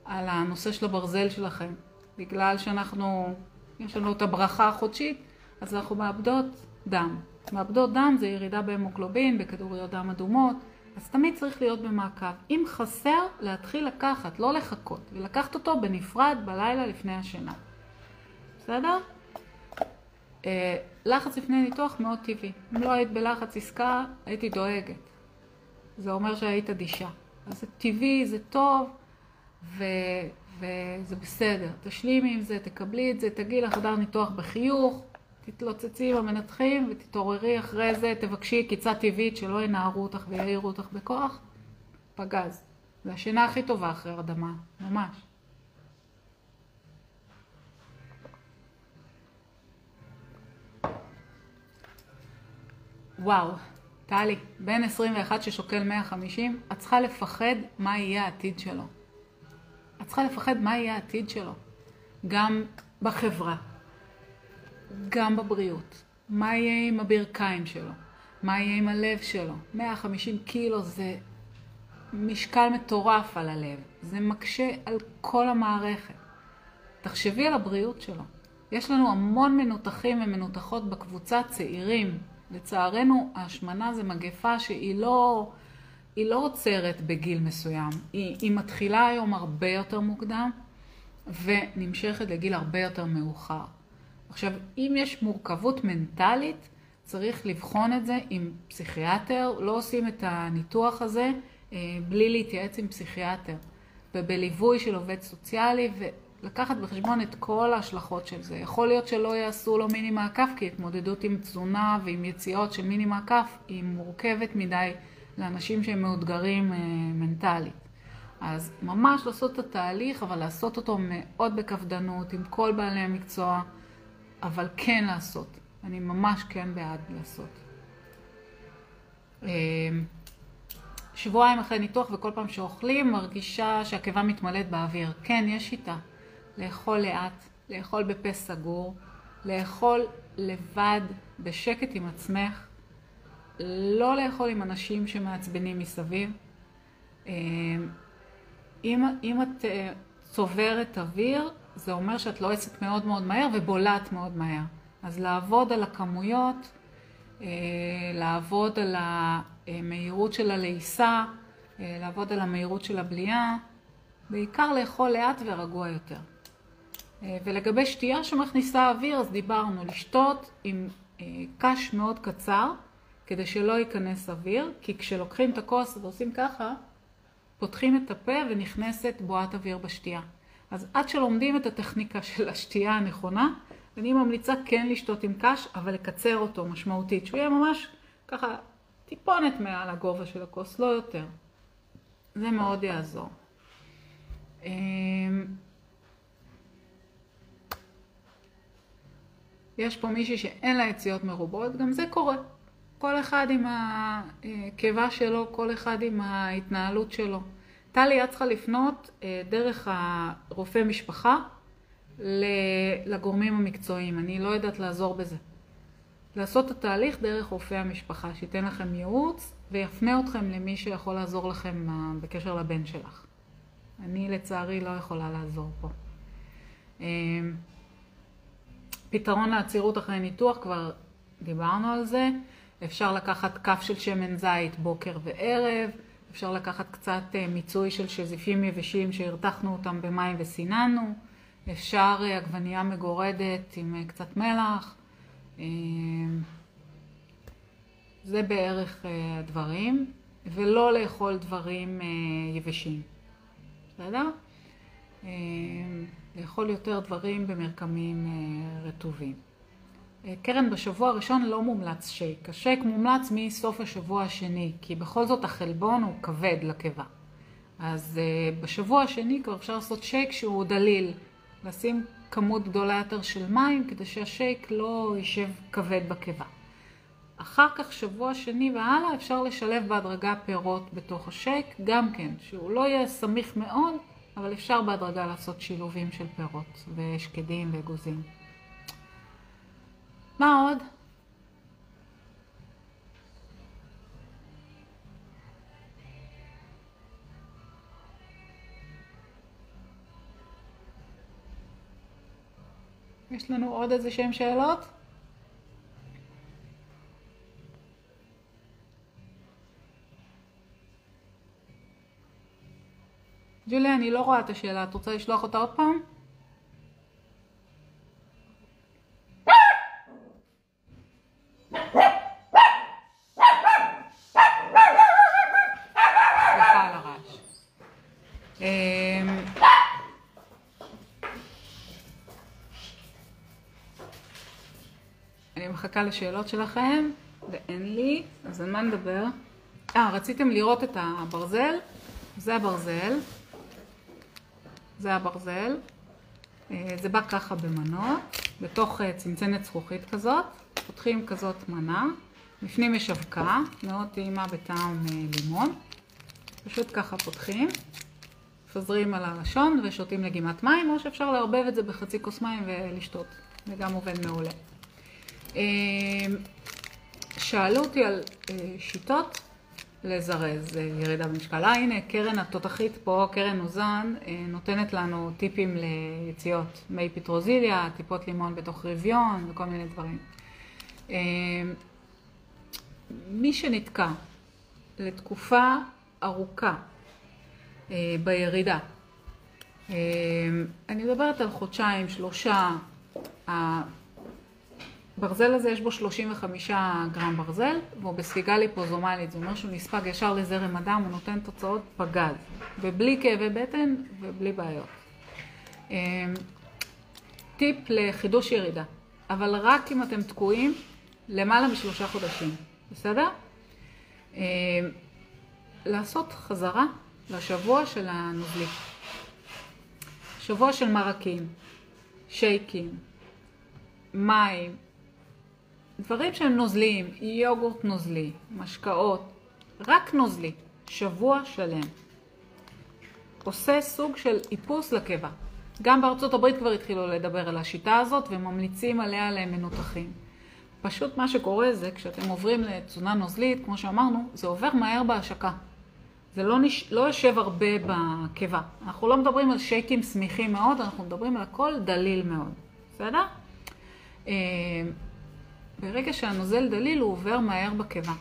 על הנושא של הברזל שלכם. בגלל שאנחנו, יש לנו את הברכה החודשית, אז אנחנו מאבדות דם. מאבדות דם זה ירידה בהמוגלובין, בכדוריות דם אדומות, אז תמיד צריך להיות במעקב. אם חסר, להתחיל לקחת, לא לחכות, ולקחת אותו בנפרד בלילה לפני השינה. בסדר? אה, לחץ לפני ניתוח מאוד טבעי. אם לא היית בלחץ עסקה, הייתי דואגת. זה אומר שהיית אדישה. אז זה טבעי, זה טוב, ו... וזה בסדר. תשלימי עם זה, תקבלי את זה, תגיעי לחדר ניתוח בחיוך, תתלוצצי עם המנתחים ותתעוררי אחרי זה, תבקשי קיצה טבעית שלא ינערו אותך ויעירו אותך בכוח, פגז. זה השינה הכי טובה אחרי הרדמה, ממש. וואו, טלי, בן 21 ששוקל 150, את צריכה לפחד מה יהיה העתיד שלו. את צריכה לפחד מה יהיה העתיד שלו. גם בחברה, גם בבריאות. מה יהיה עם הברכיים שלו? מה יהיה עם הלב שלו? 150 קילו זה משקל מטורף על הלב. זה מקשה על כל המערכת. תחשבי על הבריאות שלו. יש לנו המון מנותחים ומנותחות בקבוצה צעירים, לצערנו, ההשמנה זה מגפה שהיא לא, היא לא עוצרת בגיל מסוים. היא, היא מתחילה היום הרבה יותר מוקדם ונמשכת לגיל הרבה יותר מאוחר. עכשיו, אם יש מורכבות מנטלית, צריך לבחון את זה עם פסיכיאטר, לא עושים את הניתוח הזה אה, בלי להתייעץ עם פסיכיאטר, ובליווי של עובד סוציאלי, לקחת בחשבון את כל ההשלכות של זה. יכול להיות שלא יעשו לו מיני מעקף, כי התמודדות עם תזונה ועם יציאות של מיני מעקף היא מורכבת מדי לאנשים שהם מאותגרים אה, מנטלית. אז ממש לעשות את התהליך, אבל לעשות אותו מאוד בקפדנות, עם כל בעלי המקצוע, אבל כן לעשות. אני ממש כן בעד לעשות. שבועיים אחרי ניתוח וכל פעם שאוכלים מרגישה שהקיבה מתמלאת באוויר. כן, יש שיטה. לאכול לאט, לאכול בפה סגור, לאכול לבד, בשקט עם עצמך, לא לאכול עם אנשים שמעצבנים מסביב. אה, אם, אם את אה, צוברת אוויר, זה אומר שאת לועסת מאוד מאוד מהר ובולעת מאוד מהר. אז לעבוד על הכמויות, אה, לעבוד על המהירות של הלעיסה, לעבוד על המהירות של הבליעה, בעיקר לאכול לאט ורגוע יותר. ולגבי שתייה שמכניסה אוויר, אז דיברנו לשתות עם קש מאוד קצר, כדי שלא ייכנס אוויר, כי כשלוקחים את הכוס ועושים ככה, פותחים את הפה ונכנסת בועת אוויר בשתייה. אז עד שלומדים את הטכניקה של השתייה הנכונה, אני ממליצה כן לשתות עם קש, אבל לקצר אותו משמעותית, שהוא יהיה ממש ככה טיפונת מעל הגובה של הכוס, לא יותר. זה מאוד יעזור. יש פה מישהי שאין לה יציאות מרובות, גם זה קורה. כל אחד עם הקיבה שלו, כל אחד עם ההתנהלות שלו. טלי, את צריכה לפנות אה, דרך הרופא משפחה לגורמים המקצועיים. אני לא יודעת לעזור בזה. לעשות את התהליך דרך רופא המשפחה, שייתן לכם ייעוץ ויפנה אתכם למי שיכול לעזור לכם אה, בקשר לבן שלך. אני לצערי לא יכולה לעזור פה. פתרון לעצירות אחרי ניתוח, כבר דיברנו על זה. אפשר לקחת כף של שמן זית בוקר וערב, אפשר לקחת קצת אה, מיצוי של שזיפים יבשים שהרתחנו אותם במים וסיננו, אפשר אה, עגבנייה מגורדת עם אה, קצת מלח. זה בערך הדברים, ולא לאכול דברים יבשים, בסדר? לאכול יותר דברים במרקמים רטובים. אה, קרן, בשבוע הראשון לא מומלץ שייק. השייק מומלץ מסוף השבוע השני, כי בכל זאת החלבון הוא כבד לקיבה. אז uh, בשבוע השני כבר אפשר לעשות שייק שהוא דליל. לשים כמות גדולה יותר של מים כדי שהשייק לא יישב כבד בקיבה. אחר כך, שבוע שני והלאה, אפשר לשלב בהדרגה פירות בתוך השייק, גם כן, שהוא לא יהיה סמיך מאוד, אבל אפשר בהדרגה לעשות שילובים של פירות ושקדים ואגוזים. מה עוד? יש לנו עוד איזה שהם שאלות? ג'וליה, אני לא רואה את השאלה, את רוצה לשלוח אותה עוד פעם? מחכה לשאלות שלכם, ואין לי, אז על מה נדבר? אה, רציתם לראות את הברזל? זה הברזל. זה הברזל. אה, זה בא ככה במנות, בתוך אה, צנצנת זכוכית כזאת. פותחים כזאת מנה. בפנים יש אבקה, מאוד טעימה בטעם אה, לימון. פשוט ככה פותחים, מפזרים על הלשון ושותים לגימת מים, או שאפשר לערבב את זה בחצי כוס מים ולשתות. זה גם עובד מעולה. שאלו אותי על שיטות לזרז אה, ירידה במשקל. אה, הנה, קרן התותחית פה, קרן אוזן, אה, נותנת לנו טיפים ליציאות. מי פטרוזיליה, טיפות לימון בתוך רביון וכל מיני דברים. אמ, מי שנתקע לתקופה ארוכה בירידה, אני מדברת על חודשיים, שלושה, ברזל הזה יש בו 35 גרם ברזל, והוא בספיגה ליפוזומלית, זה אומר שהוא נספג ישר לזרם הדם, הוא נותן תוצאות פגז, ובלי כאבי בטן ובלי בעיות. אמ, טיפ לחידוש ירידה, אבל רק אם אתם תקועים למעלה משלושה חודשים, בסדר? אמ, לעשות חזרה לשבוע של הנוזלי. שבוע של מרקים, שייקים, מים, דברים שהם נוזליים, יוגורט נוזלי, משקאות, רק נוזלי, שבוע שלם. עושה סוג של איפוס לקיבה. גם בארצות הברית כבר התחילו לדבר על השיטה הזאת וממליצים עליה למנותחים. פשוט מה שקורה זה כשאתם עוברים לתזונה נוזלית, כמו שאמרנו, זה עובר מהר בהשקה. זה לא, נש... לא יושב הרבה בקיבה. אנחנו לא מדברים על שייקים סמיכים מאוד, אנחנו מדברים על הכל דליל מאוד. בסדר? ברגע שהנוזל דליל הוא עובר מהר בקיבה.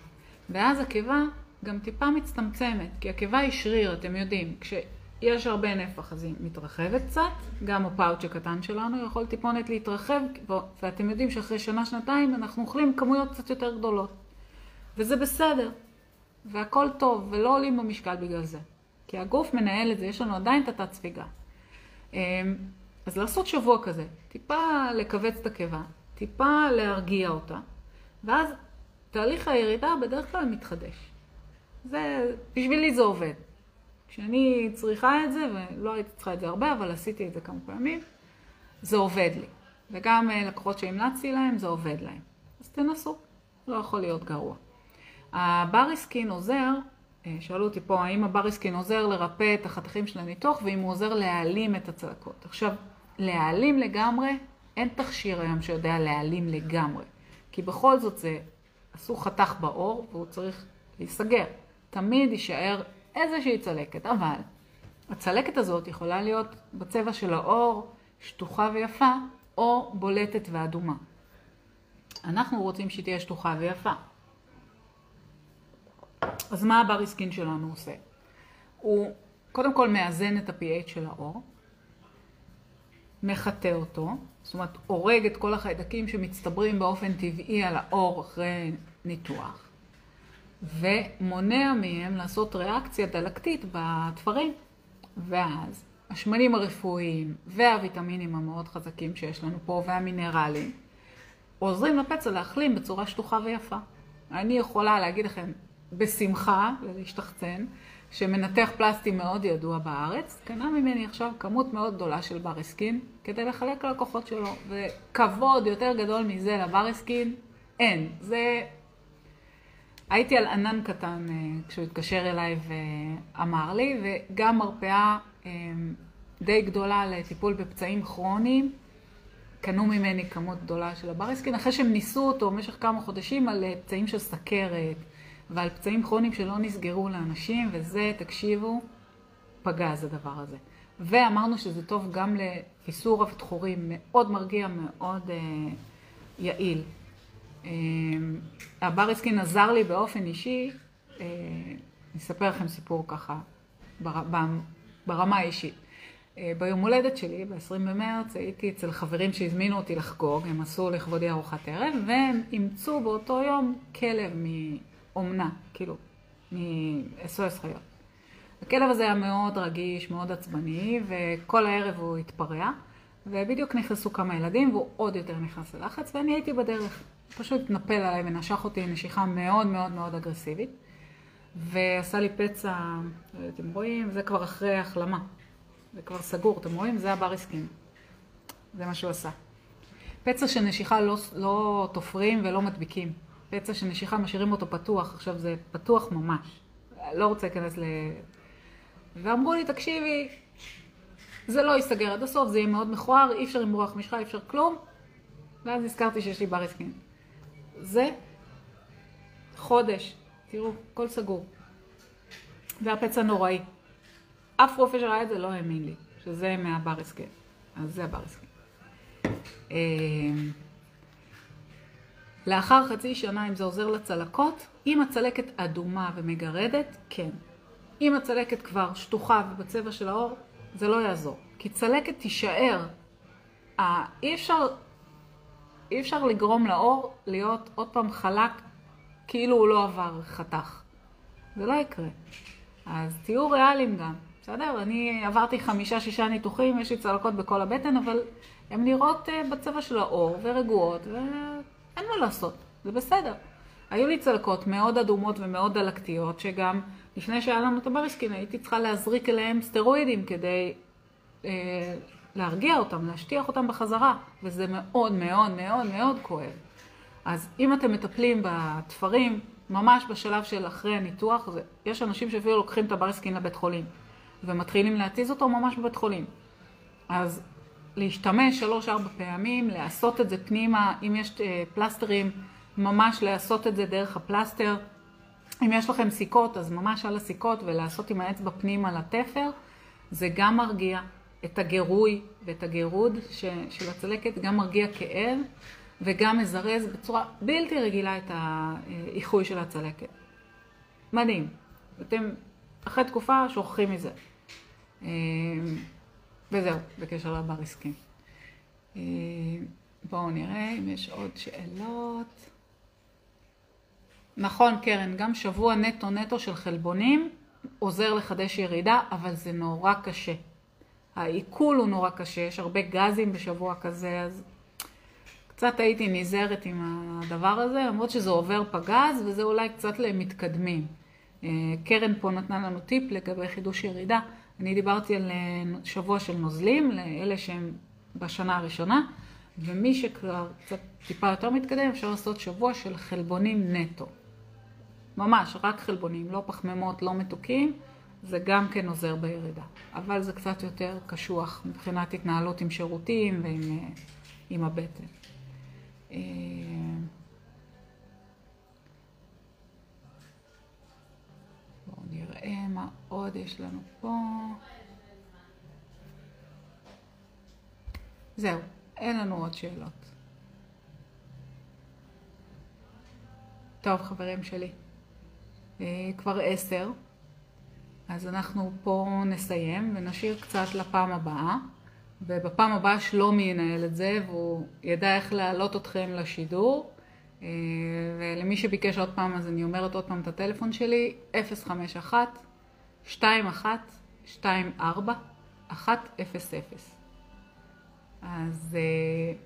ואז הקיבה גם טיפה מצטמצמת, כי הקיבה היא שריר, אתם יודעים. כשיש הרבה נפח אז היא מתרחבת קצת, גם הפאוץ' הקטן שלנו יכול טיפונת להתרחב, ואתם יודעים שאחרי שנה-שנתיים אנחנו אוכלים כמויות קצת יותר גדולות. וזה בסדר, והכל טוב, ולא עולים במשקל בגלל זה. כי הגוף מנהל את זה, יש לנו עדיין את התת ספיגה. אמ, אז לעשות שבוע כזה, טיפה לכווץ את הקיבה, טיפה להרגיע אותה, ואז תהליך הירידה בדרך כלל מתחדש. זה, בשבילי זה עובד. כשאני צריכה את זה, ולא הייתי צריכה את זה הרבה, אבל עשיתי את זה כמה פעמים, זה עובד לי. וגם אה, לקוחות שהמלצתי להם, זה עובד להם. אז תנסו, לא יכול להיות גרוע. הבריסקין עוזר, אה, שאלו אותי פה, האם הבריסקין עוזר לרפא את החתכים של הניתוח, ואם הוא עוזר להעלים את הצלקות. עכשיו, להעלים לגמרי, אין תכשיר היום שיודע להעלים לגמרי. כי בכל זאת זה, עשו חתך בעור והוא צריך להיסגר. תמיד יישאר איזושהי צלקת, אבל הצלקת הזאת יכולה להיות בצבע של העור, שטוחה ויפה, או בולטת ואדומה. אנחנו רוצים שהיא תהיה שטוחה ויפה. אז מה הבריסקין שלנו עושה? הוא קודם כל מאזן את ה-pH של העור, מחטא אותו, זאת אומרת הורג את כל החיידקים שמצטברים באופן טבעי על העור אחרי ניתוח, ומונע מהם לעשות ריאקציה דלקתית בתפרים. ואז השמנים הרפואיים והוויטמינים המאוד חזקים שיש לנו פה והמינרלים עוזרים לפצע להחלים בצורה שטוחה ויפה. אני יכולה להגיד לכם בשמחה ולהשתחצן שמנתח פלסטי מאוד ידוע בארץ, קנה ממני עכשיו כמות מאוד גדולה של בריסקין כדי לחלק ללקוחות שלו, וכבוד יותר גדול מזה לבריסקין אין. זה... הייתי על ענן קטן אה, כשהוא התקשר אליי ואמר לי, וגם מרפאה אה, די גדולה לטיפול בפצעים כרוניים. קנו ממני כמות גדולה של הבריסקין, אחרי שהם ניסו אותו במשך כמה חודשים על אה, פצעים של סכרת, ועל פצעים כרוניים שלא נסגרו לאנשים, וזה, תקשיבו, פגז הדבר הזה. ואמרנו שזה טוב גם לפיסור אבטחורים, מאוד מרגיע, מאוד אה, יעיל. אה, הבריסקין עזר לי באופן אישי, אה, אני אספר לכם סיפור ככה בר, ברמה האישית. אה, ביום הולדת שלי, ב-20 במרץ, הייתי אצל חברים שהזמינו אותי לחגוג, הם עשו לכבודי ארוחת ערב, והם אימצו באותו יום כלב מ... אומנה, כאילו, מ-SOS חיות. הכלב הזה היה מאוד רגיש, מאוד עצבני, וכל הערב הוא התפרע, ובדיוק נכנסו כמה ילדים, והוא עוד יותר נכנס ללחץ, ואני הייתי בדרך. פשוט התנפל עליי ונשך אותי נשיכה מאוד מאוד מאוד אגרסיבית, ועשה לי פצע, אתם רואים, זה כבר אחרי החלמה. זה כבר סגור, אתם רואים? זה הבריסקין. זה מה שהוא עשה. פצע של נשיכה לא, לא תופרים ולא מדביקים. פצע של נשיכה משאירים אותו פתוח, עכשיו זה פתוח ממש. לא רוצה להיכנס ל... ואמרו לי, תקשיבי, זה לא ייסגר עד הסוף, זה יהיה מאוד מכוער, אי אפשר למרוח משחה, אי אפשר כלום. ואז נזכרתי שיש לי בריסקין. זה חודש, תראו, הכל סגור. והפצע נוראי. אף רופא שראה את זה לא האמין לי, שזה מהבריסקין. אז זה הבריסקין. אה, לאחר חצי שנה, אם זה עוזר לצלקות, אם הצלקת אדומה ומגרדת, כן. אם הצלקת כבר שטוחה ובצבע של העור, זה לא יעזור. כי צלקת תישאר. אה, אי אפשר, אי אפשר לגרום לעור להיות עוד פעם חלק כאילו הוא לא עבר חתך. זה לא יקרה. אז תהיו ריאליים גם, בסדר? אני עברתי חמישה-שישה ניתוחים, יש לי צלקות בכל הבטן, אבל הן נראות אה, בצבע של העור ורגועות, ו... אין מה לעשות, זה בסדר. היו לי צלקות מאוד אדומות ומאוד דלקתיות, שגם לפני שהיה לנו את הבריסקין הייתי צריכה להזריק אליהם סטרואידים כדי אה, להרגיע אותם, להשטיח אותם בחזרה, וזה מאוד מאוד מאוד מאוד כואב. אז אם אתם מטפלים בתפרים, ממש בשלב של אחרי הניתוח, זה, יש אנשים שאפילו לוקחים את הבריסקין לבית חולים, ומתחילים להתיז אותו ממש בבית חולים. אז להשתמש שלוש-ארבע פעמים, לעשות את זה פנימה, אם יש אה, פלסטרים, ממש לעשות את זה דרך הפלסטר. אם יש לכם סיכות, אז ממש על הסיכות ולעשות עם האצבע פנימה לתפר, זה גם מרגיע את הגירוי ואת הגירוד של הצלקת, גם מרגיע כאב וגם מזרז בצורה בלתי רגילה את האיחוי של הצלקת. מדהים. אתם אחרי תקופה שוכחים מזה. וזהו, בקשר לבריסקים. אה, בואו נראה אם יש עוד שאלות. נכון, קרן, גם שבוע נטו נטו של חלבונים עוזר לחדש ירידה, אבל זה נורא קשה. העיכול הוא נורא קשה, יש הרבה גזים בשבוע כזה, אז קצת הייתי נזהרת עם הדבר הזה, למרות שזה עובר פגז וזה אולי קצת למתקדמים. אה, קרן פה נתנה לנו טיפ לגבי חידוש ירידה. אני דיברתי על אה, שבוע של נוזלים, לאלה שהם בשנה הראשונה, ומי שכבר קצת טיפה יותר מתקדם, אפשר לעשות שבוע של חלבונים נטו. ממש, רק חלבונים, לא פחמימות, לא מתוקים, זה גם כן עוזר בירידה. אבל זה קצת יותר קשוח מבחינת התנהלות עם שירותים ועם אה, הבטן. נראה מה עוד יש לנו פה. זהו, אין לנו עוד שאלות. טוב, חברים שלי, אה, כבר עשר, אז אנחנו פה נסיים ונשאיר קצת לפעם הבאה. ובפעם הבאה שלומי ינהל את זה, והוא ידע איך להעלות אתכם לשידור. אה, ולמי שביקש עוד פעם, אז אני אומרת עוד פעם את הטלפון שלי, 051 21 24 100. אז uh,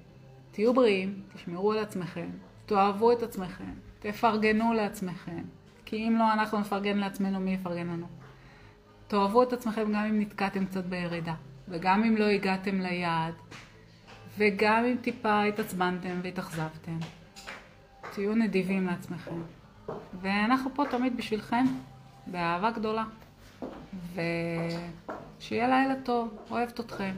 תהיו בריאים, תשמרו על עצמכם, תאהבו את עצמכם, תפרגנו לעצמכם, כי אם לא אנחנו נפרגן לעצמנו, מי יפרגן לנו? תאהבו את עצמכם גם אם נתקעתם קצת בירידה. וגם אם לא הגעתם ליעד, וגם אם טיפה התעצבנתם והתאכזבתם, תהיו נדיבים לעצמכם. ואנחנו פה תמיד בשבילכם, באהבה גדולה. ושיהיה לילה טוב, אוהבת אתכם.